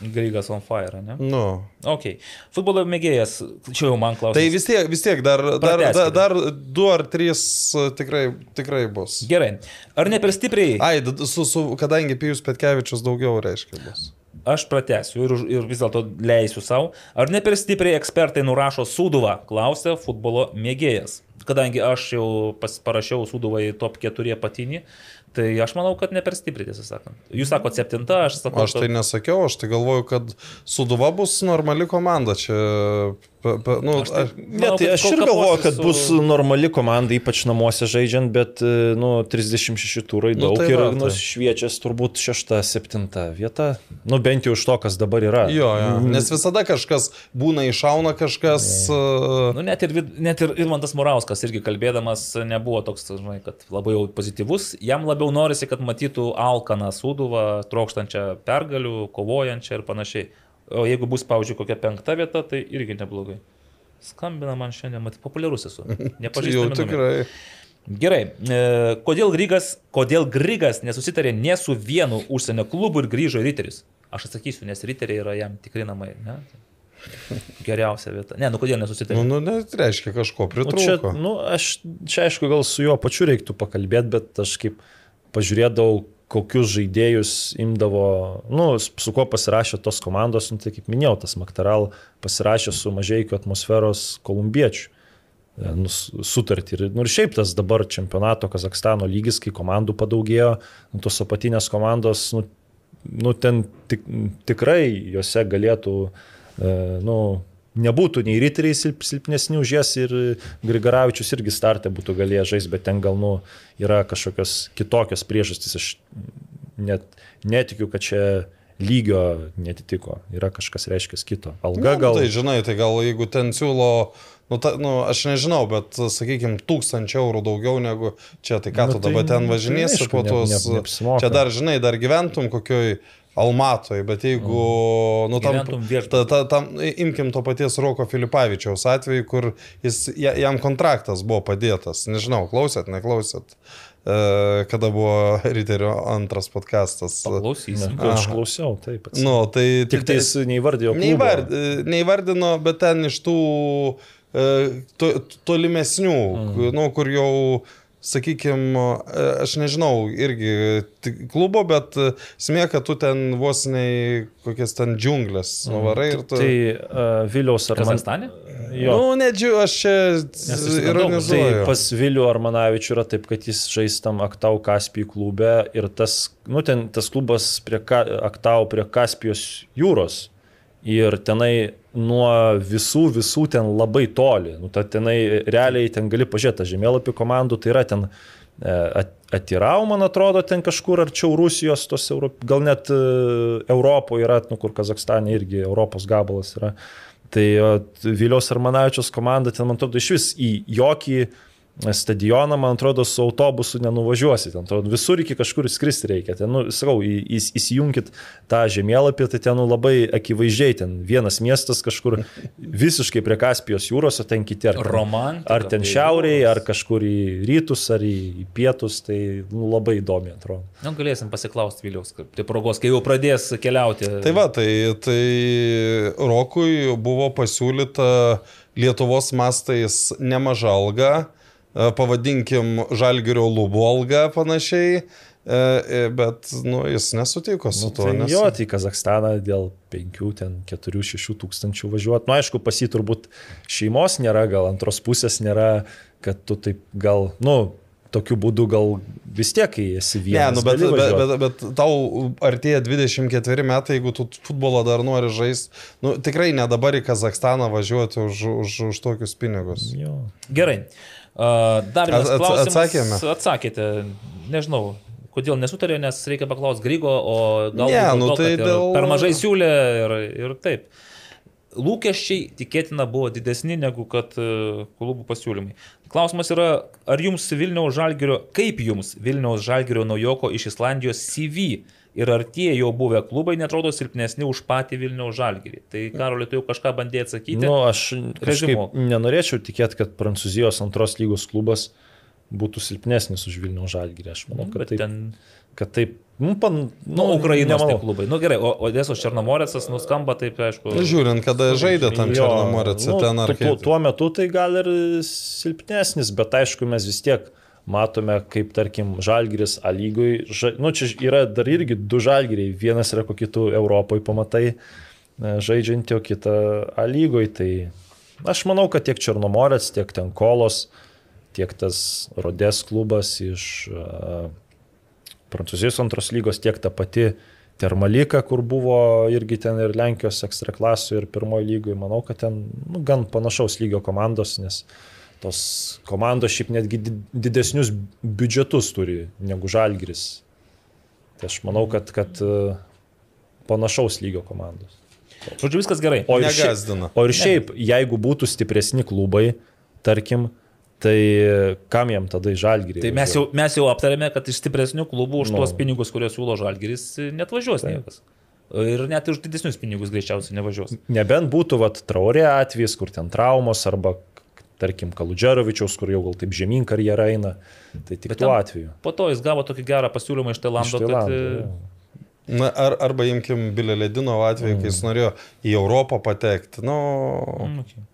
Grygas on fire, ne? Nu. Ok. Futbolo mėgėjas, čia jau man klausimas. Tai vis tiek, vis tiek dar, dar, dar, dar du ar trys uh, tikrai, tikrai bus. Gerai. Ar ne per stipriai? Ai, su, su, kadangi Pijus Petkevičius daugiau reiškia bus. Aš pratęsiu ir, ir vis dėlto leisiu savo. Ar ne per stipriai ekspertai nurašo Suduvą? Klausia futbolo mėgėjas. Kadangi aš jau pas, parašiau Suduvą į top 4 patinį, tai aš manau, kad ne per stipriai, tiesą sakant. Jūs sakote septinta, aš sakau, Aš tai nesakiau, aš tai galvoju, kad Suduva bus normali komanda. Čia, pe, pe, nu, Aš tai- aš, Ne, Manau, tai kad aš ir galvoju, kad su- bus normali komanda, ypač namuose žaidžiant, bet e, nu, 36 turai Nu, daug tai ir nu, tai. šviečias turbūt 6-7 vieta. Nu, bent jau iš to, kas dabar yra. jo, jo. Nes visada kažkas būna iššauna, kažkas... uh, Nu, net ir, net ir Irmantas Murauskas irgi kalbėdamas nebuvo toks, žinai, kad labai jau pozityvus. Jam labiau norisi, kad matytų Alkaną Suduvą, trokštančią pergalių, kovojančią ir panašiai. O jeigu bus, pavyzdžiui, kokia penkta vieta, tai irgi neblogai. Skambina man šiandien, matai, populiarus esu. Jau Nepažįstu. tikrai. Gerai. E, kodėl, Grygas, kodėl Grygas nesusitarė ne su vienu užsienio klubu ir grįžo Riteris? Aš atsakysiu, nes Riteriai yra jam tikri namai. Ne? Geriausia vieta. Ne, nu kodėl nesusitarė? Nu, nu, net reiškia kažko Nu, čia, pritrūko. nu, aš, čia aišku, gal su juo pačiu reiktų pakalbėti, bet aš kaip pažiūrėdavau, kokius žaidėjus imdavo, nu, su kuo pasirašė tos komandos, nu, tai kaip minėjau, tas Maktaral pasirašė su mažiekiu atmosferos kolumbiečiu. e, Nu, sutartį. Ir, nu, ir šiaip tas dabar čempionato Kazakstano lygis, kai komandų padaugėjo, nu, tos apatinės komandos, nu, nu, ten tik, tikrai juose galėtų, e, nu, nebūtų nei riteriai silp, silpnesni už jas ir Grigaravičius irgi startė būtų galėję žaisti, bet ten gal, nu, yra kažkokios kitokios priežastys. Aš net netikiu, kad čia lygio netitiko. Yra kažkas reiškia kito. Alga Nu, gal. Tai žinai, tai gal jeigu ten siūlo, nu, ta, nu aš nežinau, bet sakykime, tūkstančių eurų daugiau negu čia, tai ką Nu, tu tai- dabar ten tai važinėsi aišku, po ne- tos... ne- neapsimoka. čia dar, žinai, dar gyventum kokioj Almatoje, bet jeigu, nu, tam, ta, ta, tam, imkim to paties Roko Filipavičiaus atveju, kur jis, ja- jam kontraktas buvo padėtas. Nežinau, klausėt, neklausėt, e, kada buvo Riterio antras podcastas. Paklausysim. Aš klausiau, taip. atsimenu. Nu, tai Tik tai jis neįvardėjo. klubo. Neįvard, neįvardino, bet ten iš tų e, to, tolimesnių, mm. nu, kur jau, sakykime, aš nežinau, irgi klubo, bet smė, kad tu ten vos nei kokias ten džiunglės nuvarai ir tu... Tai uh, Viliaus ar Kazakstane? Jo. Nu, nedžiu, aš čia ironizuoju. Tai pas Vilių Armanavičių yra taip, kad jis žais tam Aktau Kaspijų klube ir tas, nu, ten tas klubas prie Ka, Aktau prie Kaspijos jūros. Ir tenai nuo visų, visų ten labai toli. Nu, ta tenai realiai ten gali pažiūrėti tą žemėlapį komandų, tai yra ten e, at- Atirau, man atrodo, ten kažkur arčiau Rusijos, tos Euro, gal net e, Europoje yra, nu, kur Kazakstane irgi Europos gabalas yra. Tai Viliaus Armanavičios komanda ten, man atrodo, iš vis į jokį stadioną, man atrodo, su autobusu nenuvažiuosi. Ten, atrodo, visur iki kažkur skristi reikia. Ten, nu, sakau, į- į- įsijunkit tą žemėlapį, tai ten nu, labai akivaizdžiai, ten vienas miestas kažkur visiškai prie Kaspijos jūros, o ten kiti ar, ten- Romantika, ar ten tai šiauriai, ar kažkur į rytus, ar į, pietus, tai nu, labai įdomi atrodo. Nu, galėsim pasiklausti kaip tai progos, kai jau pradės keliauti. Tai va, tai, tai Rokui buvo pasiūlyta Lietuvos mastais nemaža alga, pavadinkim Žalgirio lubų alga panašiai, e, e, bet nu, jis nesutiko su Nu, tuo. tai nes- jo, tai Kazakstaną dėl 5, ten 4-6 tūkstančių važiuoti. Na, nu, aišku, pas jį turbūt šeimos nėra, gal antros pusės nėra, kad tu taip gal, nu, tokiu būdu gal vis tiek, kai esi Ne, vienas. nu, bet, bet, bet, bet tau artėja 24 metai, jeigu tu futbolą dar nori žaisti, nu, tikrai ne dabar į Kazakstaną važiuoti už, už, už tokius pinigus. Jo. Gerai. Dar vienas klausimas. atsakėme? Atsakėte. Nežinau, kodėl nesutarė, nes reikia paklausti Grygo, o gal Ne, nu tai dėl- per mažai siūlė ir, ir taip. Lūkesčiai tikėtina buvo didesni negu kad e, klubų pasiūlymai. Klausimas yra, ar jums Vilniaus Žalgirio, kaip jums Vilniaus Žalgirio naujoko iš Islandijos CV ir ar tie jau buvę klubai netrodo silpnesni už patį Vilniaus Žalgirį? Tai Karolį, tu jau kažką bandėjai atsakyti? Nu, aš kažkaip nenorėčiau tikėti, kad Prancūzijos antros lygos klubas būtų silpnesnis už Vilniaus žalgyrį. Aš manau, kad Bet taip. ten Kad taip nu, pan, Nu, Ukrainos nemanau. tie klubai. Nu gerai, o Odesos Černomorėcas nuskamba taip, aišku. Nu, Žiūrint, kada žaidė tam Jo, Černomorėse, nu, ten ar tu- tu- Tuo metu tai gal ir silpnesnis, bet aišku, mes vis tiek matome, kaip tarkim Žalgiris A lygui, ža, nu čia yra dar irgi du Žalgiriai, vienas yra kokį tu Europoje pamatai e, žaidžiantį, o kitą A lygui, tai aš manau, kad tiek Černomorės, tiek ten Kolos, tiek tas Rodės klubas iš uh, Prancūzijos antros lygos, tiek ta pati Termalika, kur buvo irgi ten ir Lenkijos ekstraklasų ir pirmojo lygoje, manau, kad ten nu, gan panašaus lygio komandos, nes tos komandos šiaip netgi di- didesnius biudžetus turi negu Žalgris. Tai aš manau, kad, kad e, panašaus lygio komandos. Žodžiu, viskas gerai. O ir, šiaip, o ir šiaip, jeigu būtų stipresni klubai, tarkim, tai kam jam tada į Žalgirį? Tai mes jau, mes jau aptarėme, kad iš stipresnių klubų už Nu. tuos pinigus, kuriuos siūlo Žalgiris, net važiuos niekas. Ir net už didesnius pinigus greičiausiai nevažiuos. Nebent būtų vat, traurė atvejis, kur ten traumos arba, tarkim, Kaludžerovičiaus, kur jau gal taip žemyn karjerą eina. Tai tik Bet tuo atveju. Po to jis gavo tokį gerą pasiūlymą iš Tailando, Iš kad... Tailando, e, jo. Na, ar, arba imkim Bilė Ledino atveju, kai jis norėjo į Europą patekti. Nu, mm, okay.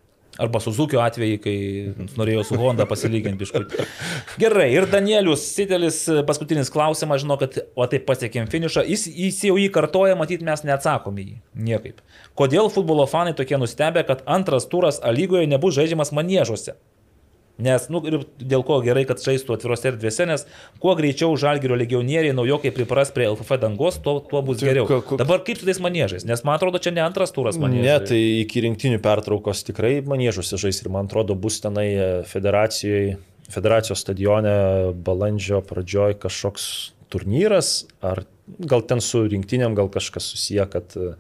Arba Suzukio atveju, kai norėjo su Honda pasilyginti biškai. Gerai, ir Danielius Sitelis, paskutinis klausimas, žinau, kad o taip pasiekėm finišą. Jis, jis jau jį kartoja, matyt, mes neatsakom į jį. Niekaip. Kodėl futbolo fanai tokie nustebę, kad antras turas A lygoje nebus žaidžiamas manėžuose? Nes, nu, ir dėl ko gerai, kad žaistų atvirose erdvėse, nes kuo greičiau žalgerio legionieriai naujokai pripras prie LFF dangos, tuo, tuo bus Tai geriau. ko- ko- Dabar kaip su tais manėžais? Nes man atrodo, čia ne antras turas manėžai. Ne, tai iki rinktinių pertraukos tikrai manėžuose žais ir man atrodo bus tenai e, federacijoje, federacijos stadione balandžio pradžioj kažkoks turnyras, ar gal ten su rinktiniam gal kažkas susiję, kad e,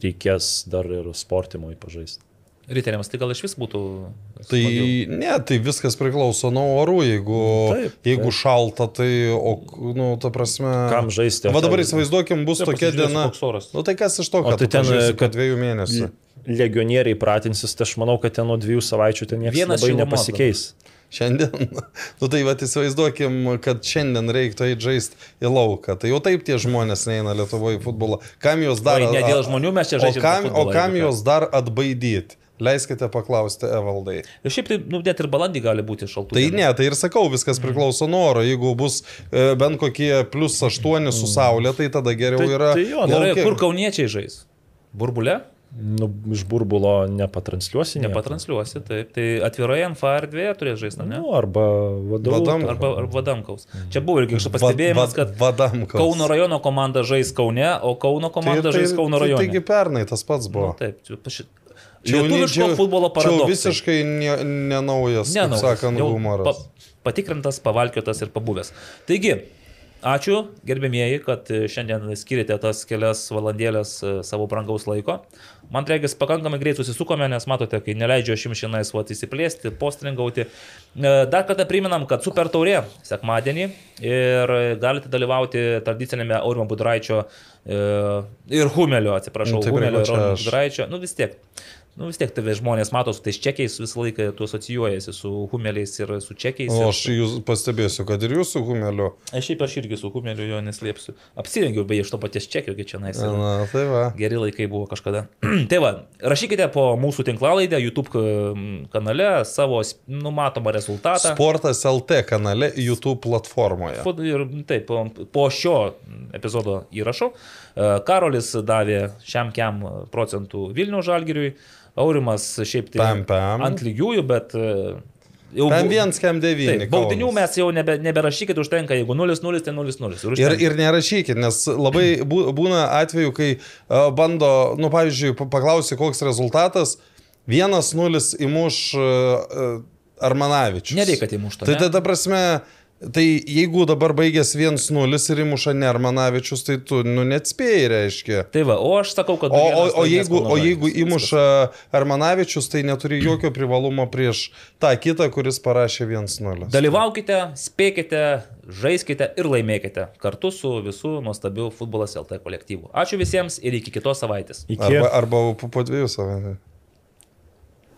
reikės dar ir sportimui pažaisti. Riteriams tai gal iš vis būtų. Tai smagiau. ne, tai viskas priklauso nuo orų. Jeigu, Taip, jeigu taip. šalta, tai, o, nu, ta prasme. Kam žaisti? Va dabar įsivaizduokim, bus Taip, tokia diena. Nu tai kas iš to, O kad tai tu ten, pažaisi po kad- dviejų mėnesių? Legionieriai pratinsis, tai aš manau, kad ten nuo dviejų savaičių ten niekas Vienas labai nepasikeis. Šiandien, nu tai va įsivaizduokim, kad šiandien reiktų eiti žaisti į lauką. Tai jau taip tie žmonės neina Lietuvoje į futbolą. Kam juos dar... Oi, ne dėl žmonių mes čia o žaidžiame kam, futbolą, o kam jeigu ką. juos dar atbaidyti? Leiskite paklausti Evaldai. Ir šiaip tai, nu, net ir balandį gali būti šaltų. Tai dienų. ne, tai ir sakau, viskas priklauso nuo oro. Jeigu bus e, bent kokie plus 8 su saulė, tai tada geriau Tai- yra... tai jo, Gerai, kur kauniečiai žais? Burbule? Nu, iš burbulo nepatransliuosi. nieko. Nepatransliuosi, taip. Tai atviroje NFA erdvėje turės žaisti, ne? Nu, arba vadovų. Vadam- Arba, arba Vadamkaus. Čia buvo irgi kažkoks pastebėjimas, kad Vadamkaus. Kauno rajono komanda žais Kaune, o Kauno komanda žais Kauno tai, rajone. taigi pernai tas pats Nu, buvo. taip, Lietuviško čia- futbolo paradoksas. visiškai ne- nenaujas, ne, Ne, kaip sakant, humoras. Pa, patikrintas, pavalkiotas ir pabuvęs. Taigi, ačiū gerbėmieji, kad e, šiandien skirite tas kelias valandėlės e, savo brangaus laiko. Man reikės pakankamai greit susisukome, nes matote, kai neleidžia šimšinais vat įsiplėsti, postringauti. E, Dar kartą priminam, kad Super Taurė sekmadienį ir galite dalyvauti tradicinėme Aurimo Budraičio ir Humelio, atsiprašau, Humelio ir Aurimo Budraičio. Nu vis tiek. Nu vis tiek tave žmonės mato su tais čekiais, visą laiką tu asocijuojasi su humeliais ir su čekiais. O aš jūs pastebėsiu, kad ir jūsų humeliu. Aš šiaip aš irgi su humeliu jo neslėpsiu. Apsirengiau beje iš to paties čekio, kai čia nais. Na, tai va. Geri laikai buvo kažkada. tai va, rašykite po mūsų tinklalaidę, YouTube mm, kanale savo numatomą rezultatą. Sportas LT kanale YouTube platformoje. Ir taip, po, šio epizodo įrašo Karolis davė šiam kiam procentų Vilnių žalgiriui, Aurimas šiaip tai Pam, pam. ant lygiųjų, bet e, jau devyni. Taip, baudinių Kaunas. mes jau nebe, neberašykit, užtenka, jeigu 0-0, tai 0-0. Ir, ir nerašykit, nes labai bū- būna atveju, kai uh, bando, nu, pavyzdžiui, pa- paklausi, koks rezultatas, vienas nulis įmuš uh, Armanavičius. Nereikia, kad įmuštų, Tai tada prasme, tai jeigu dabar baigęs 1-0 ir įmuša ne Armanavičius, tai tu, nu, neatspėjai, reiškia. Tai va, o aš sakau, kad... O, o, o, jeigu, o jeigu įmuša Armanavičius, tai neturi jokio privalumo prieš tą kitą, kuris parašė 1-0. Dalyvaukite, spėkite, žaiskite ir laimėkite kartu su visų nuostabiu futbolas LT kolektyvu. Ačiū visiems ir iki kitos savaitės. Iki. Arba, arba po, po dviejų savaičių.